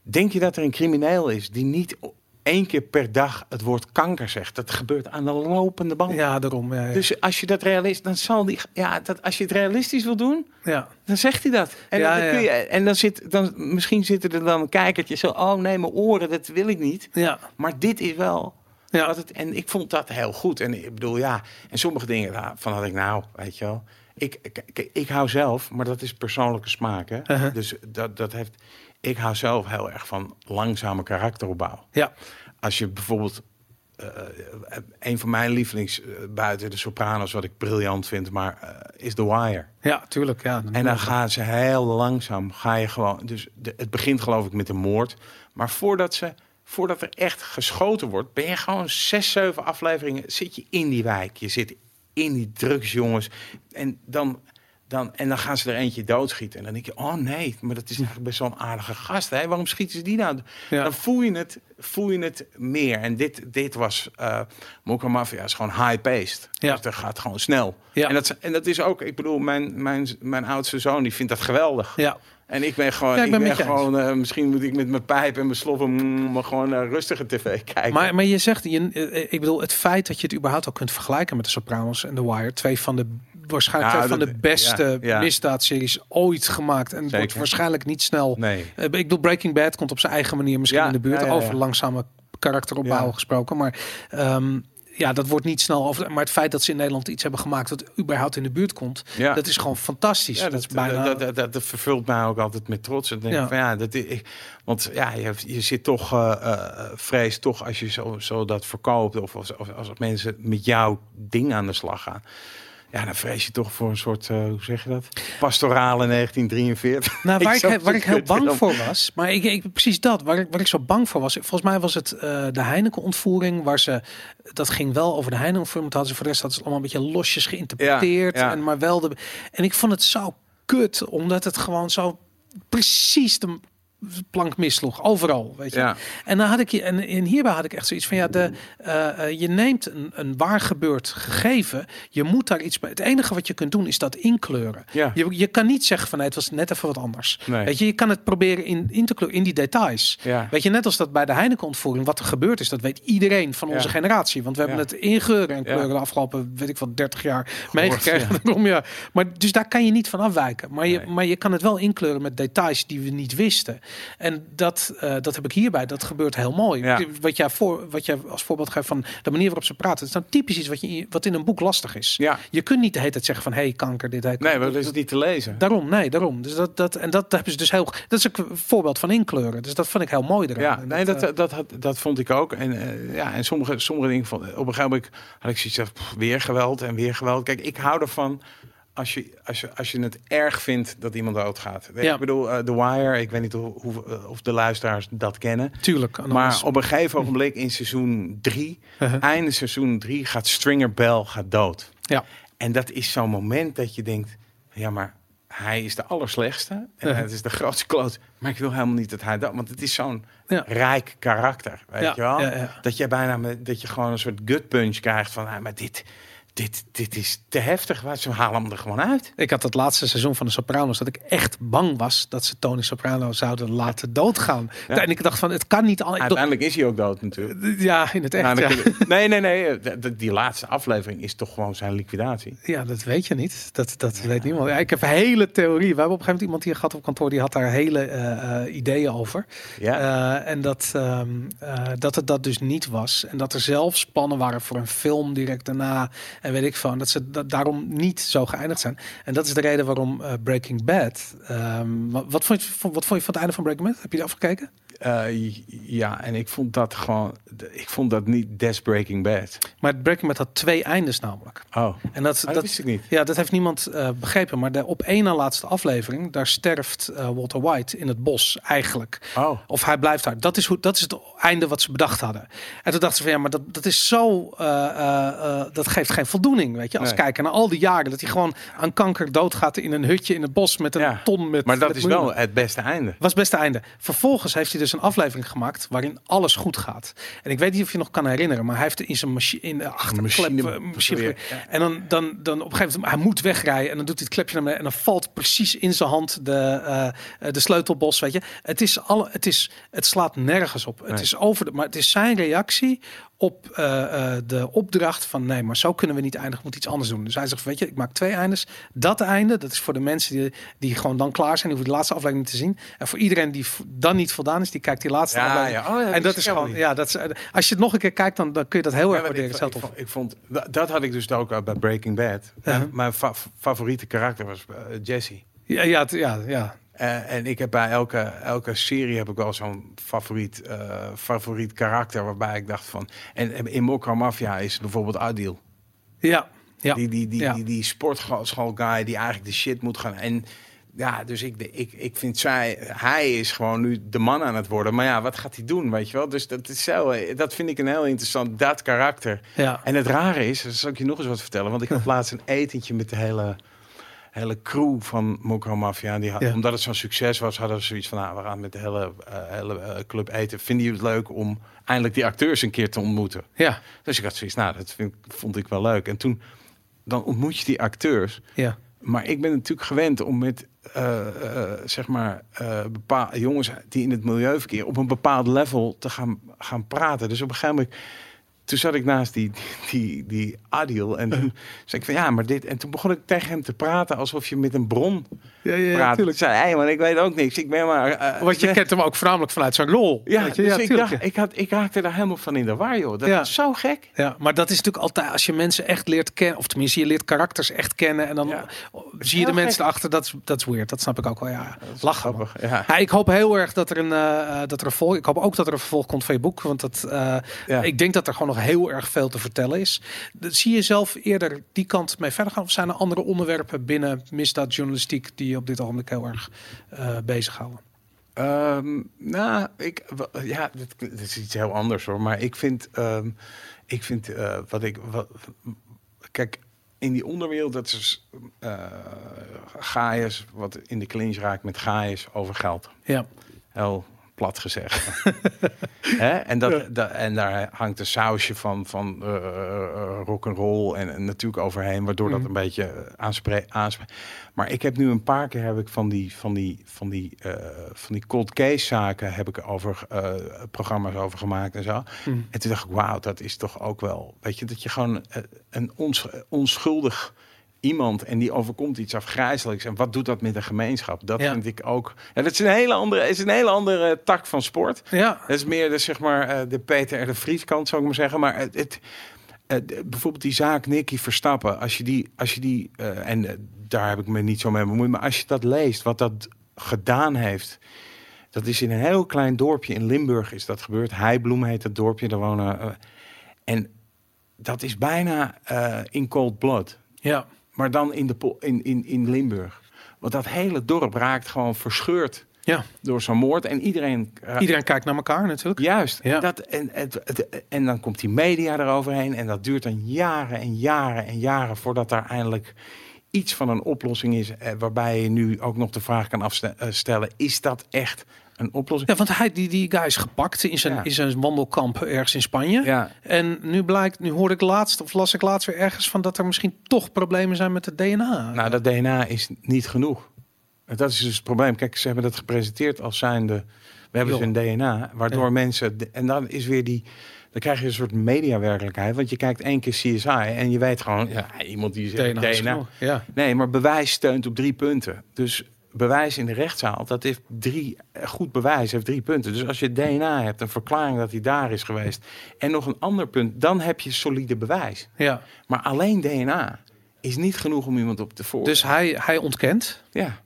Denk je dat er een crimineel is die niet één keer per dag het woord kanker zegt? Dat gebeurt aan de lopende band. Ja, daarom. Ja, ja. Dus als je dat realistisch, dan zal die, ja, dat als je het realistisch wil doen, ja. dan zegt hij dat. En, Ja, dan, kun je, en dan zit, dan misschien zitten er dan een kijkertje zo, oh nee, mijn oren, dat wil ik niet. Ja. Maar dit is wel Ja. wat het. En ik vond dat heel goed. En ik bedoel, ja. En sommige dingen van had ik nou, weet je wel. Ik, ik, ik, ik hou zelf, maar dat is persoonlijke smaak. Hè? Uh-huh. Dus dat, dat heeft. Ik hou zelf heel erg van langzame karakteropbouw. Ja. Als je bijvoorbeeld. eh, een van mijn lievelings eh, buiten de Sopranos, wat ik briljant vind, maar eh, is The Wire. ja, tuurlijk. Ja. En dan gaan ze heel langzaam, ga je gewoon. Dus de, het begint geloof ik met een moord. Maar voordat, ze, voordat er echt geschoten wordt, ben je gewoon zes, zeven afleveringen. Zit je in die wijk. Je zit in die drugsjongens. En dan, dan, en dan gaan ze er eentje doodschieten. En dan denk je, oh nee, maar dat is eigenlijk best wel een aardige gast. Hè? Waarom schieten ze die nou? Ja. Dan voel je het, voel je het meer. En dit, dit was, uh, Mocha Mafia is gewoon high-paced. Ja. Dus dat gaat gewoon snel. Ja. En, dat, en dat is ook, ik bedoel, mijn, mijn, mijn oudste zoon, die vindt dat geweldig. Ja. En ik ben gewoon, Ja, ik ik ben gewoon uh, misschien moet ik met mijn pijp en mijn sloffen mm, maar gewoon uh, rustige tv kijken. Maar, maar je zegt, je, uh, ik bedoel, het feit dat je het überhaupt al kunt vergelijken met de Sopranos en The Wire, twee van de waarschijnlijk Nou, twee van dat- de beste ja, ja. misdaadseries ooit gemaakt en wordt waarschijnlijk niet snel. nee. Eh, ik bedoel, Breaking Bad komt op zijn eigen manier misschien Ja, in de buurt over langzame karakteropbouw gesproken, maar ehm, ja, dat wordt niet snel over. Maar het feit dat ze in Nederland iets hebben gemaakt dat überhaupt in de buurt komt, Ja. dat is gewoon fantastisch. Ja, dat, dat, is bijna. dat, dat, dat, dat vervult mij ook altijd met trots. En denk Ja. Van, ja, dat, ik, want ja, je, je zit toch, eh, vrees toch als je zo, zo dat verkoopt of als, of als mensen met jouw ding aan de slag gaan. Ja, dan vrees je toch voor een soort, eh, hoe zeg je dat? Pastorale 1943. Nou, waar <laughs> ik, waar ik heel bang voor was, maar ik, ik precies dat, waar ik, waar ik zo bang voor was. Volgens mij was het eh, de Heineken-ontvoering, waar ze dat ging wel over de Heineken-ontvoering, hadden ze voor de rest hadden ze allemaal een beetje losjes geïnterpreteerd Ja, ja. en maar wel de. En ik vond het zo kut, omdat het gewoon zo precies de plank missloeg overal, weet je. Ja, En dan had ik je en, en hierbij had ik echt zoiets van ja, de, eh, eh, je neemt een, een waar gebeurd gegeven, je moet daar iets bij. Het enige wat je kunt doen is dat inkleuren. ja. Je, je kan niet zeggen van nee, het was net even wat anders. Nee. Weet je, je kan het proberen in, in te kleuren in die details. ja. Weet je, net als dat bij de Heineken-ontvoering, wat er gebeurd is, dat weet iedereen van onze generatie. Want we hebben het in geuren en kleuren de afgelopen, weet ik wel, 30 jaar meegekregen. <laughs> ja. Maar dus daar kan je niet van afwijken. Maar je, Nee. maar je kan het wel inkleuren met details die we niet wisten. En dat, eh, dat heb ik hierbij. Dat gebeurt heel mooi. Ja. Wat, jij voor, wat jij als voorbeeld geeft van de manier waarop ze praten. Het is nou typisch iets wat, je, wat in een boek lastig is. ja. Je kunt niet de hele tijd zeggen van, hey, kanker, dit, hey, Nee, maar dat is niet te lezen. Daarom, nee, daarom. Dus dat, dat, en dat hebben ze dus heel. Dat is een voorbeeld van inkleuren. Dus dat vond ik heel mooi eraan. Ja, En nee, dat, eh, dat, had, dat vond ik ook. En, eh, ja, en sommige, sommige dingen van. Op een gegeven moment had ik zoiets van weer geweld en weer geweld. Kijk, ik hou ervan als je, als je, als je het erg vindt dat iemand doodgaat. Ja. Ik bedoel, eh, The Wire, ik weet niet hoe, hoe- eh, of de luisteraars dat kennen. tuurlijk. Maar op een gegeven ogenblik in seizoen drie, Uh-huh. einde seizoen drie, gaat Stringer Bell gaat dood. Ja. En dat is zo'n moment dat je denkt, ja, maar hij is de allerslechtste. En Uh-huh. het is de grootste kloot. Maar ik wil helemaal niet dat hij dat, want het is zo'n Ja. rijk karakter, weet Ja, je wel? Dat je bijna dat je gewoon een soort gut punch krijgt van, ah, maar dit, dit, dit is te heftig. Ze halen hem er gewoon uit. Ik had het laatste seizoen van de Sopranos dat ik echt bang was dat ze Tony Soprano zouden laten doodgaan. Ja. En ik dacht van, het kan niet al. Uiteindelijk is hij ook dood natuurlijk. ja, in het echt. Nou, ja. nee, nee, nee. eh, Die laatste aflevering is toch gewoon zijn liquidatie. Ja, dat weet je niet. Dat, dat weet niemand. Ja, ik heb een hele theorie. We hebben op een gegeven moment iemand hier gehad op kantoor die had daar hele eh, eh, ideeën over. Ja. En dat, ehm, eh, dat het dat dus niet was. En dat er zelfs plannen waren voor een film direct daarna. En weet ik van. Dat ze da- daarom niet zo geëindigd zijn. En dat is de reden waarom eh, Breaking Bad. ehm, wat, vond je, wat vond je van het einde van Breaking Bad? Heb je die afgekeken? Eh, ja, en ik vond dat gewoon, ik vond dat niet Des Breaking Bad. Maar Breaking Bad had twee eindes namelijk. Oh, En dat, Ah, dat dat, wist ik niet. Ja, dat heeft niemand eh, begrepen. Maar de op één na laatste aflevering, daar sterft eh, Walter White in het bos eigenlijk. Oh, Of hij blijft daar. Dat is, hoe, dat is het einde wat ze bedacht hadden. En toen dachten ze van ja, maar dat, dat is zo. dat geeft geen voldoening. Weet je, als Nee. kijker naar al die jaren dat hij gewoon aan kanker doodgaat in een hutje in het bos met een Ja. ton met. maar dat met is wel het beste einde. Was het beste einde. Vervolgens heeft hij dus een aflevering gemaakt waarin alles goed gaat. En ik weet niet of je nog kan herinneren, maar hij heeft in zijn machine in de achterklep Machine- eh, machine. En dan, dan, dan op een gegeven moment, hij moet wegrijden en dan doet hij het klepje naar beneden en dan valt precies in zijn hand de, eh, eh, de sleutelbos, weet je. Het is alle, het is, het slaat nergens op. Het is over de, maar het is zijn reactie op eh, eh, de opdracht van nee, maar zo kunnen we niet eindigen, we moeten iets anders doen. Dus hij zegt, weet je, ik maak twee eindes. Dat einde, dat is voor de mensen die, die gewoon dan klaar zijn, die hoeven de laatste aflevering niet te zien. En voor iedereen die dan niet voldaan is, die kijkt die laatste Ja, aflevering. ja. Oh, ja, en dat is gewoon, niet. ja, dat is, als je het nog een keer kijkt, dan, dan kun je dat heel erg waarderen. ik, ik, vond- ik vond dat, had ik dus ook bij Breaking Bad. Uh-huh. Mijn, mijn fa- favoriete karakter was eh, Jesse. Ja, ja, ja, ja. Eh, en ik heb bij elke, elke serie heb ik wel zo'n favoriet, eh, favoriet karakter waarbij ik dacht van. En, in Mokka Mafia is bijvoorbeeld Adil. Ja, ja. Die, die, die, Ja. die, die sportschool guy die eigenlijk de shit moet gaan. En ja, dus ik, ik, ik vind zij, hij is gewoon nu de man aan het worden. Maar ja, wat gaat hij doen, weet je wel? Dus dat is zo, eh, dat vind ik een heel interessant, dat karakter. Ja. En het rare is, dat zal ik je nog eens wat vertellen. Want ik had <laughs> laatst een etentje met de hele, hele crew van Mokro Mafia. Die had, Ja. Omdat het zo'n succes was, hadden we zoiets van... Nou, we gaan met de hele, eh, hele eh, club eten. Vinden jullie het leuk om eindelijk die acteurs een keer te ontmoeten? Ja, Dus ik had zoiets, nou, dat vind, vond ik wel leuk. En toen, dan ontmoet je die acteurs. ja. Maar ik ben natuurlijk gewend om met, eh, zeg maar, jongens die in het milieuverkeer op een bepaald level te gaan, gaan praten. Dus op een gegeven moment, toen zat ik naast die, die, die Adil en toen <laughs> zei ik van ja, maar dit. En toen begon ik tegen hem te praten alsof je met een bron Ja, ja, praat. tuurlijk. Zei, hé, maar ik weet ook niks. Ik ben maar. eh, Want je ben- kent hem ook voornamelijk vanuit zijn lol. Ja, weet je? dus ja, ik, dacht, ja. ik, had, ik raakte daar helemaal van in de war, joh. Dat Ja. is zo gek. Ja, maar dat is natuurlijk altijd als je mensen echt leert kennen, of tenminste je leert karakters echt kennen en dan Ja. zie je de mensen erachter. Dat is dat is weird. Dat snap ik ook wel. Ja, lachen. man. grappig, ja. Ja, ik hoop heel erg dat er een eh, eh, dat er een vervolg. Ik hoop ook dat er een vervolg komt van je boek, want dat eh, Ja. ik denk dat er gewoon nog heel erg veel te vertellen is. Zie je zelf eerder die kant mee verder gaan, of zijn er andere onderwerpen binnen misdaadjournalistiek die je op dit ogenblik heel erg eh bezighouden? Ehm, nou, ik, ja, dit, dit is iets heel anders hoor. Maar ik vind, ehm, ik vind eh, wat ik, wat, kijk, in die onderwereld dat is eh gaaiers, wat in de clinch raakt met gaaiers over geld. Ja, Heel plat gezegd. <laughs> Hè? En, dat, da- en daar hangt een sausje van, van uh, rock and roll en, en natuurlijk overheen, waardoor dat Mhm. een beetje aanspreekt. Aanspre maar ik heb nu een paar keer heb ik van die, van die, van die, van die cold case zaken heb ik over programma's over gemaakt en zo. Mhm. En toen dacht ik, wauw, dat is toch ook wel, weet je, dat je gewoon een ons, onschuldig iemand en die overkomt iets afgrijzelijks. En wat doet dat met een gemeenschap? Dat Ja. vind ik ook. Ja, dat is een hele andere, is een hele andere tak van sport. ja, Dat is meer de, zeg maar, eh, de Peter R. de Vries kant, zou ik maar zeggen. Maar het, het, eh, de- bijvoorbeeld die zaak Nicky Verstappen, als je die, als je die eh, en eh, daar heb ik me niet zo mee bemoeid, maar als je dat leest, wat dat gedaan heeft. Dat is in een heel klein dorpje in Limburg is dat gebeurd. Heibloem heet het dorpje, daar wonen. eh, en dat is bijna eh, in cold blood. ja, Maar dan in, de, in, in, in Limburg. Want dat hele dorp raakt gewoon verscheurd ja. door zo'n moord. En iedereen... ra- Iedereen kijkt naar elkaar natuurlijk. Juist. Ja. Dat, en, het, het- en dan komt die media eroverheen. En dat duurt dan jaren en jaren en jaren voordat daar eindelijk iets van een oplossing is. Eh, waarbij je nu ook nog de vraag kan afstellen: is dat echt een oplossing? Ja, want hij, die, die guy is gepakt in zijn, Ja. in zijn wandelkamp ergens in Spanje. Ja, En nu blijkt, nu hoorde ik laatst, of las ik laatst weer ergens van dat er misschien toch problemen zijn met het DNA. nou, dat DNA is niet genoeg. En dat is dus het probleem. Kijk, ze hebben dat gepresenteerd als zijnde. We hebben Joh. dus een DNA, waardoor Ja. mensen. En dan is weer die. Dan krijg je een soort mediawerkelijkheid. Want je kijkt één keer CSI en je weet gewoon. Ja, iemand die zegt DNA, DNA. Ja. Nee, maar bewijs steunt op drie punten. Dus bewijs in de rechtszaal, dat heeft drie, eh, goed bewijs heeft drie punten. Dus als je DNA hebt, een verklaring dat hij daar is geweest, en nog een ander punt, dan heb je solide bewijs. ja. Maar alleen DNA is niet genoeg om iemand op te voor. Dus hij, hij ontkent. ja,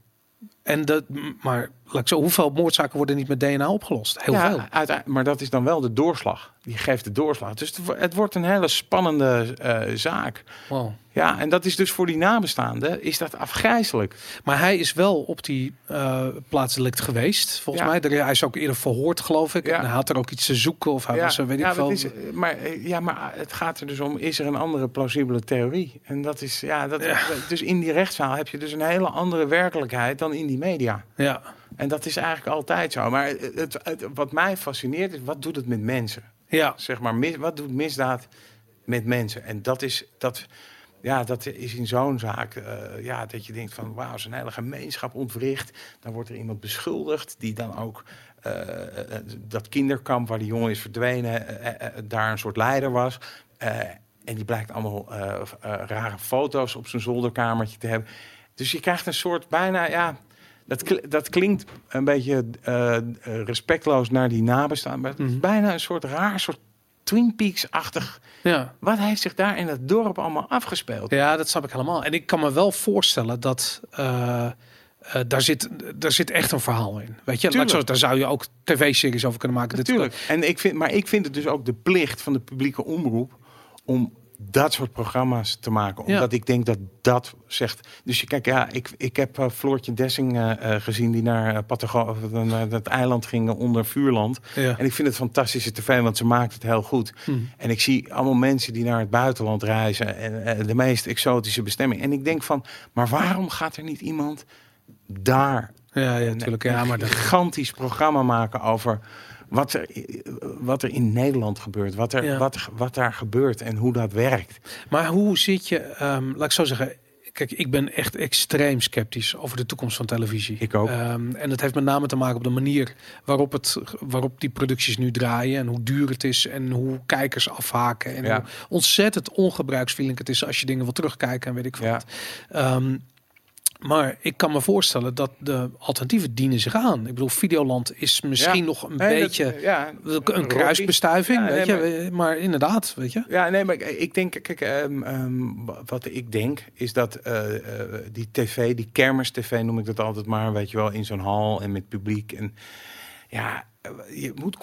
En dat, maar zo, hoeveel moordzaken worden niet met DNA opgelost? Heel ja veel. maar dat is dan wel de doorslag. Die geeft de doorslag. Dus het wo- het wordt een hele spannende eh, zaak. Wow. Ja, en dat is dus voor die nabestaanden is dat afgrijzelijk. Maar hij is wel op die uh, plaatsdelict geweest, volgens Ja. mij. Hij is ook eerder verhoord, geloof ik. Ja. En hij had er ook iets te zoeken. Of hij was, eh, weet ik veel. is, eh, maar, eh, ja, maar het gaat er dus om, is er een andere plausibele theorie? En dat is, ja, dat, dus in die rechtszaal heb je dus een hele andere werkelijkheid dan in die media. Ja, En dat is eigenlijk altijd zo. Maar het, het, het- wat mij fascineert is, wat doet het met mensen? ja. Zeg maar, mis, wat doet misdaad met mensen? En dat is, dat, ja, dat is in zo'n zaak, eh, ja, dat je denkt van, wauw, zo'n hele gemeenschap ontwricht. Dan wordt er iemand beschuldigd die dan ook eh, eh, dat kinderkamp waar die jongen is verdwenen, daar een soort leider was. En die blijkt allemaal rare foto's op zijn zolderkamertje te hebben. Dus je krijgt een soort bijna, ja, dat, dat klinkt een beetje eh, respectloos naar die nabestaan, maar het is Mhm. bijna een soort raar, soort Twin Peaks-achtig. ja. Wat heeft zich daar in het dorp allemaal afgespeeld? Ja, dat snap ik helemaal. En ik kan me wel voorstellen dat eh, eh, daar, zit, daar zit echt een verhaal in. Weet je, Tuurlijk. Zo, daar zou je ook tv-series over kunnen maken. Natuurlijk. En ik vind, maar ik vind het dus ook de plicht van de publieke omroep om dat soort programma's te maken. Ja. Omdat ik denk dat dat zegt. Dus je kijk, ja, ik, ik heb eh, Floortje Dessing eh, eh, gezien die naar eh, naar het eiland ging onder vuurland. Ja. En ik vind het fantastische tv, want ze maakt het heel goed. Hm. En ik zie allemaal mensen die naar het buitenland reizen en de meest exotische bestemming. En ik denk van, maar waarom gaat er niet iemand daar Ja, ja, een- natuurlijk. Ja, maar dat, gigantisch programma maken over wat er, wat er in Nederland gebeurt, wat, er, Ja. wat, wat daar gebeurt en hoe dat werkt. Maar hoe zit je, ehm, laat ik zo zeggen. Kijk, ik ben echt extreem sceptisch over de toekomst van televisie. Ik ook. Ehm, en dat heeft met name te maken op de manier waarop, het, waarop die producties nu draaien. En hoe duur het is. En hoe kijkers afhaken. En Ja. hoe ontzettend ongebruiksvriendelijk het is als je dingen wil terugkijken en weet ik Ja. wat. Maar ik kan me voorstellen dat de alternatieven dienen zich aan. Ik bedoel, Videoland is misschien Ja. nog een Nee, dat- beetje ja, een kruisbestuiving. Ja, weet nee, je? maar- Maar... inderdaad, weet je. Ja, nee, maar ik- denk, kijk, ehm, ehm, wat ik denk is dat eh, eh, die tv, die kermis-tv noem ik dat altijd maar, weet je wel, in zo'n hal en met publiek. En ja, eh, je moet,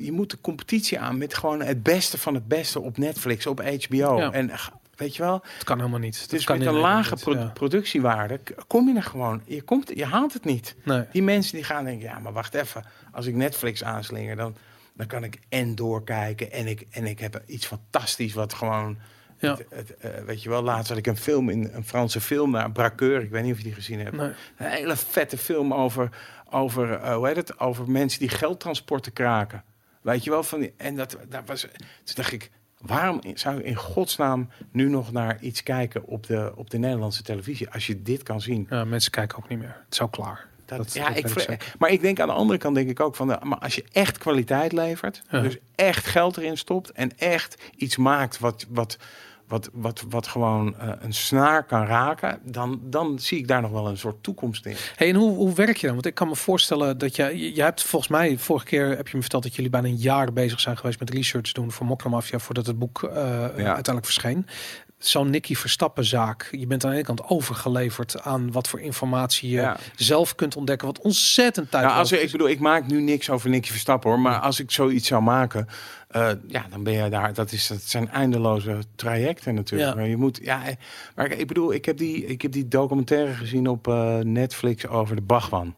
je moet de competitie aan met gewoon het beste van het beste op Netflix, op HBO. Ja. En weet je wel, Het kan helemaal niet. Dat dus kan met een lage niet, pro- ja. productiewaarde kom je er gewoon. Je, komt, je haalt het niet. Nee. Die mensen die gaan denken, ja, maar wacht even. Als ik Netflix aanslinger, dan, dan kan ik en doorkijken. En ik, en ik heb iets fantastisch wat gewoon... Ja. Het, het, eh, weet je wel, laatst had ik een film, in een Franse film, naar Braqueur. Ik weet niet of je die gezien hebt. Nee. Een hele vette film over, over eh, hoe heet het? Over mensen die geldtransporten kraken. Weet je wel, van die, en dat, dat was... Toen dacht ik, waarom zou je in godsnaam nu nog naar iets kijken op de, op de Nederlandse televisie? Als je dit kan zien. Ja, mensen kijken ook niet meer. Het is ook klaar. Dat, Dat- ja, dat ik, vre- maar ik denk aan de andere kant denk ik ook van, de, maar als je echt kwaliteit levert, Ja. dus echt geld erin stopt en echt iets maakt wat, wat, wat, wat, wat gewoon eh, een snaar kan raken, dan, dan zie ik daar nog wel een soort toekomst in. Hey, en hoe, hoe werk je dan? Want ik kan me voorstellen dat je, je hebt volgens mij, vorige keer heb je me verteld dat jullie bijna een jaar bezig zijn geweest met research doen voor Mokromafia voordat het boek eh, uiteindelijk verscheen. Zo'n Nicky Verstappen zaak. Je bent aan de ene kant overgeleverd aan wat voor informatie je Ja. zelf kunt ontdekken. Wat ontzettend tijd Nou, als ik, ik bedoel, ik maak nu niks over Nicky Verstappen hoor, maar als ik zoiets zou maken, eh, ja, dan ben je daar. Dat, is, dat zijn eindeloze trajecten natuurlijk. Ja. Maar je moet, ja, maar ik bedoel, ik heb die, ik heb die documentaire gezien op eh, Netflix over de Bagwan.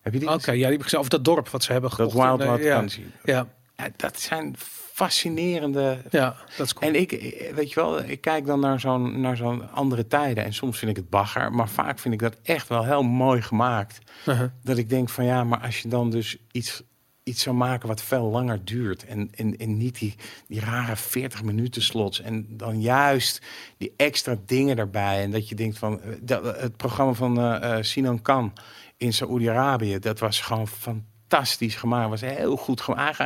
Heb je die? Oké, ja, die heb ik gezien. Of dat dorp wat ze hebben Dat gekocht. Wild Nee, Wild ja, ja, Ja, dat zijn fascinerende. ja, dat is cool. En ik, weet je wel, ik kijk dan naar zo'n naar zo'n andere tijden en soms vind ik het bagger, maar vaak vind ik dat echt wel heel mooi gemaakt. Uh-huh. Dat ik denk van ja, maar als je dan dus iets, iets zou maken wat veel langer duurt en, en, en niet die, die rare 40 minuten slots en dan juist die extra dingen daarbij en dat je denkt van eh, dat, het programma van eh eh, Sinan Khan in Saoedi-Arabië, dat was gewoon fantastisch gemaakt, was heel goed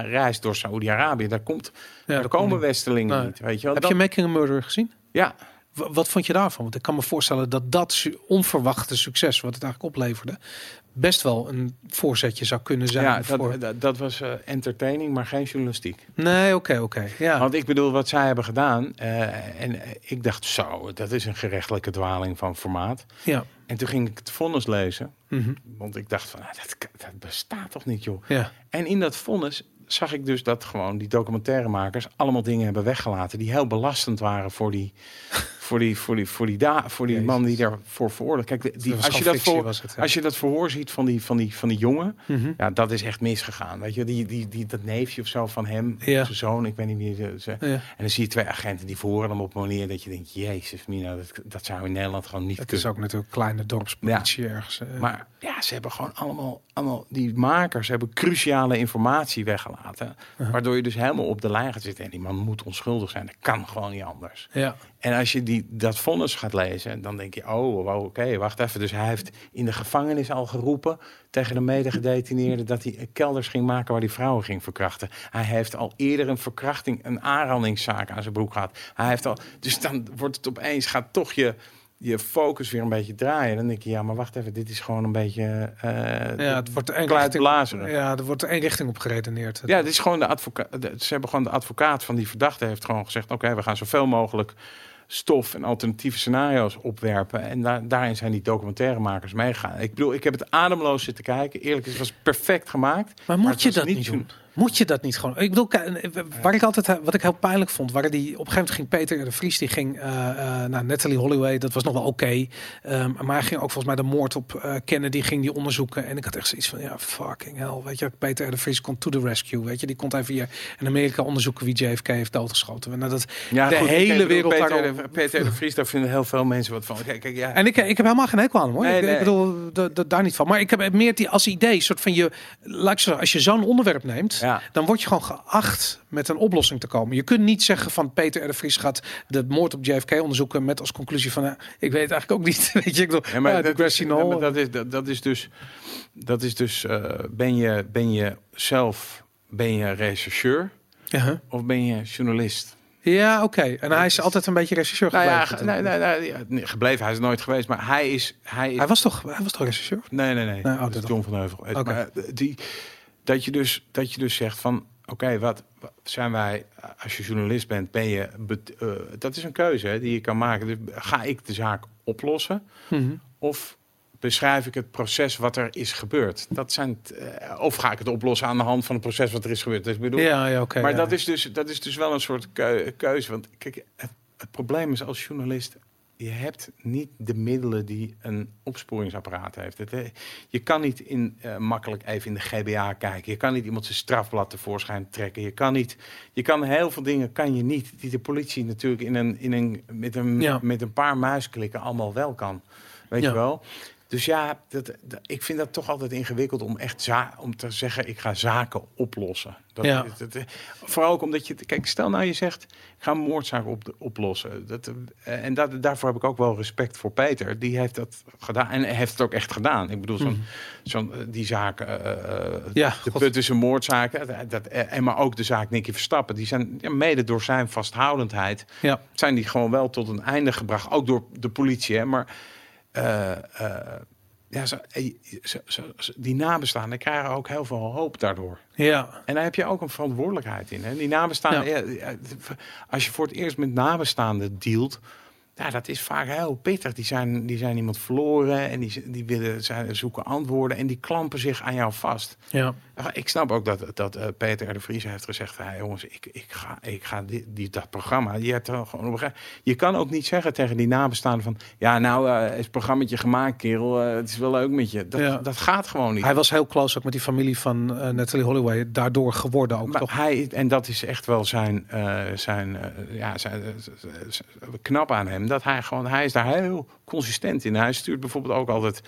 reist door Saoedi-Arabië, daar komt, Ja, daar komen niet. Westelingen Nee. niet, weet je wel. Heb Dat- je Making a Murderer gezien? ja, Wat vond je daarvan? Want ik kan me voorstellen dat dat onverwachte succes, wat het eigenlijk opleverde, best wel een voorzetje zou kunnen zijn. ja voor... dat, dat, dat was eh, entertaining, maar geen journalistiek. Nee, oké, oké. Ja. Want ik bedoel, wat zij hebben gedaan. eh, en eh, ik dacht, zo, dat is een gerechtelijke dwaling van formaat. ja. En toen ging ik het vonnis lezen. Mhm. Want ik dacht van, ah, dat, dat bestaat toch niet, joh. ja. En in dat vonnis zag ik dus dat gewoon die documentairemakers allemaal dingen hebben weggelaten die heel belastend waren voor die, voor die, voor die, voor die, da, voor die man die daarvoor veroordeeld. Kijk, die, als, je dat voor, het, ja. als je dat verhoor ziet van die, van die, van die jongen, Mhm. ja, dat is echt misgegaan. Weet je, die, die, die, dat neefje of zo van hem, Ja. zijn zoon, ik weet niet ze. ze- Ja. En dan zie je twee agenten die verhoren hem op een manier dat je denkt, jezus, Mina, dat, dat zou in Nederland gewoon niet Het kunnen. is ook natuurlijk kleine dorpspolitie ergens. eh. Maar ja, ze hebben gewoon allemaal, allemaal die makers hebben cruciale informatie weggelaten. Uh-huh. Waardoor je dus helemaal op de lijn gaat zitten. En die man moet onschuldig zijn. Dat kan gewoon niet anders. ja. En als je die, dat vonnis gaat lezen, dan denk je, oh, wow, oké, wacht even. Dus hij heeft in de gevangenis al geroepen tegen de medegedetineerden dat hij kelders ging maken waar hij vrouwen ging verkrachten. Hij heeft al eerder een verkrachting, een aanrandingszaak aan zijn broek gehad. Hij heeft al, dus dan wordt het opeens, gaat toch je, je focus weer een beetje draaien. Dan denk je, ja, maar wacht even, dit is gewoon een beetje eh ja, het wordt één richting, ja, er wordt één richting op geredeneerd. Ja, dit is gewoon de advocaat. Ze hebben gewoon de advocaat van die verdachte heeft gewoon gezegd: oké, we gaan zoveel mogelijk stof en alternatieve scenario's opwerpen. En daar, daarin zijn die documentairemakers meegegaan. Ik bedoel, ik heb het ademloos zitten kijken. Eerlijk, het was perfect gemaakt. maar moet je dat niet doen? Moet je dat niet gewoon? Ik bedoel, k- waar ik altijd, wat ik heel pijnlijk vond, waren die op een gegeven moment ging Peter de Vries, die ging uh, uh, naar Natalie Holloway, dat was nog wel oké, okay. um, maar hij ging ook volgens mij de moord op uh, Kennedy ging die onderzoeken en ik had echt zoiets van, ja, fucking hell, weet je, Peter de Vries komt to the rescue, weet je, die komt even hier in Amerika onderzoeken wie JFK heeft doodgeschoten. Nou, dat ja, de goed, hele bedoel, wereld Peter, daarom... de, Peter de Vries, daar vinden heel veel mensen wat van. Kijk, kijk, ja. En ik, ik heb helemaal geen hekel aan hem, hoor. Nee, ik, nee. ik bedoel, daar niet van. Maar ik heb meer die als idee, soort van je, laat ik zeggen, als je zo'n onderwerp neemt, Ja. dan word je gewoon geacht met een oplossing te komen. Je kunt niet zeggen van Peter R. de Vries gaat de moord op JFK onderzoeken met als conclusie van, eh, ik weet eigenlijk ook niet. <laughs> Weet je, ik bedoel, Ja, maar, ja, dat, is, Knoll. ja, maar dat, is, dat, dat is dus, dat is dus eh, ben, je, ben je zelf ben je rechercheur of ben je journalist? ja oké. En hij is altijd een beetje regisseur Nou ja, gebleven. ge- nee, nee, nee, gebleven, hij is nooit geweest, maar hij is... Hij is Hij was toch, hij was toch regisseur? nee, nee, nee, Nee, oh, dat is John van Heuvel. Maar, eh, die, dat, je dus, dat je dus zegt van, oké, wat, wat zijn wij, als je journalist bent, ben je... eh, dat is een keuze hè, die je kan maken. Dus ga ik de zaak oplossen Mhm. of beschrijf ik het proces wat er is gebeurd? Dat zijn, eh, of ga ik het oplossen aan de hand van het proces wat er is gebeurd? Dus ik bedoel, Ja, ja, maar ja. dat, is dus, dat is dus wel een soort keu- keuze. Want kijk, het, het probleem is als journalist, je hebt niet de middelen die een opsporingsapparaat heeft. Het, eh, je kan niet in, eh, makkelijk even in de GBA kijken. Je kan niet iemand zijn strafblad tevoorschijn trekken. Je kan niet. Je kan heel veel dingen kan je niet. Die de politie natuurlijk in een, in een, met, een, Ja. met een paar muisklikken allemaal wel kan. Weet Ja. je wel? Dus ja, dat, dat- ik vind dat toch altijd ingewikkeld om echt za om te zeggen, ik ga zaken oplossen. Dat, Ja. dat- dat- vooral ook omdat je, kijk, stel nou je zegt, ik ga een moordzaak op, oplossen. Dat, eh, en dat, daarvoor heb ik ook wel respect voor Peter. Die heeft dat gedaan en heeft het ook echt gedaan. Ik bedoel, zo'n, Mhm. zo'n, eh, die zaak, eh, Ja, de God. Puttense moordzaak, eh, dat, eh, en maar ook de zaak Nicky Verstappen, die zijn ja, mede door zijn vasthoudendheid Ja. zijn die gewoon wel tot een einde gebracht. Ook door de politie. Hè? Maar ja, zo, eh, zo- zo- zo- die nabestaanden krijgen ook heel veel hoop daardoor. Ja, En daar heb je ook een verantwoordelijkheid in. Hè? Die nabestaanden, ja. ja, als je voor het eerst met nabestaanden dealt. Ja, dat is vaak heel pittig. Die zijn, die zijn iemand verloren en die, die willen zijn, zoeken antwoorden en die klampen zich aan jou vast. ja. Ik snap ook dat, dat eh, Peter R. de Vries heeft gezegd: hey, jongens, ik, ik ga, ik ga die, dat programma. Je, hebt er gewoon op je kan ook niet zeggen tegen die nabestaanden: van ja, nou eh, is het programmaatje gemaakt, kerel. eh, het is wel leuk met je. Dat, Ja. dat gaat gewoon niet. Hij was heel close ook met die familie van Natalie Holloway. Daardoor geworden ook, Maar toch? hij, en dat is echt wel zijn, zijn, ja, zijn knap aan hem. Dat hij gewoon, hij is daar heel consistent in. Hij stuurt bijvoorbeeld ook altijd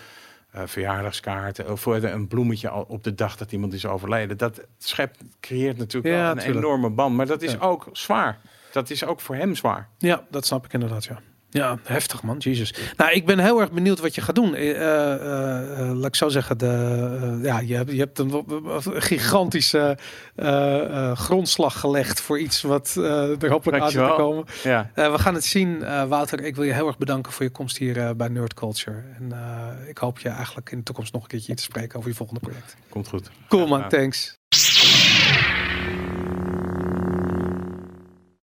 eh, verjaardagskaarten of voor een bloemetje op de dag dat iemand is overleden. Dat schept, creëert natuurlijk Ja, wel een tuurlijk. enorme band. Maar dat is Ja. ook zwaar. Dat is ook voor hem zwaar. Ja, dat snap ik inderdaad, ja. Ja, heftig man, Jezus. Nou, ik ben heel erg benieuwd wat je gaat doen. Eh, eh, eh, laat ik zo zeggen, de, ja, je, hebt, je hebt een gigantische eh, eh, grondslag gelegd voor iets wat eh, er hopelijk aan zit te komen. Ja. Eh, we gaan het zien. Eh, Wouter, ik wil je heel erg bedanken voor je komst hier bij Nerd Culture. En eh, ik hoop je eigenlijk in de toekomst nog een keertje te spreken over je volgende project. Komt goed. Cool man, thanks.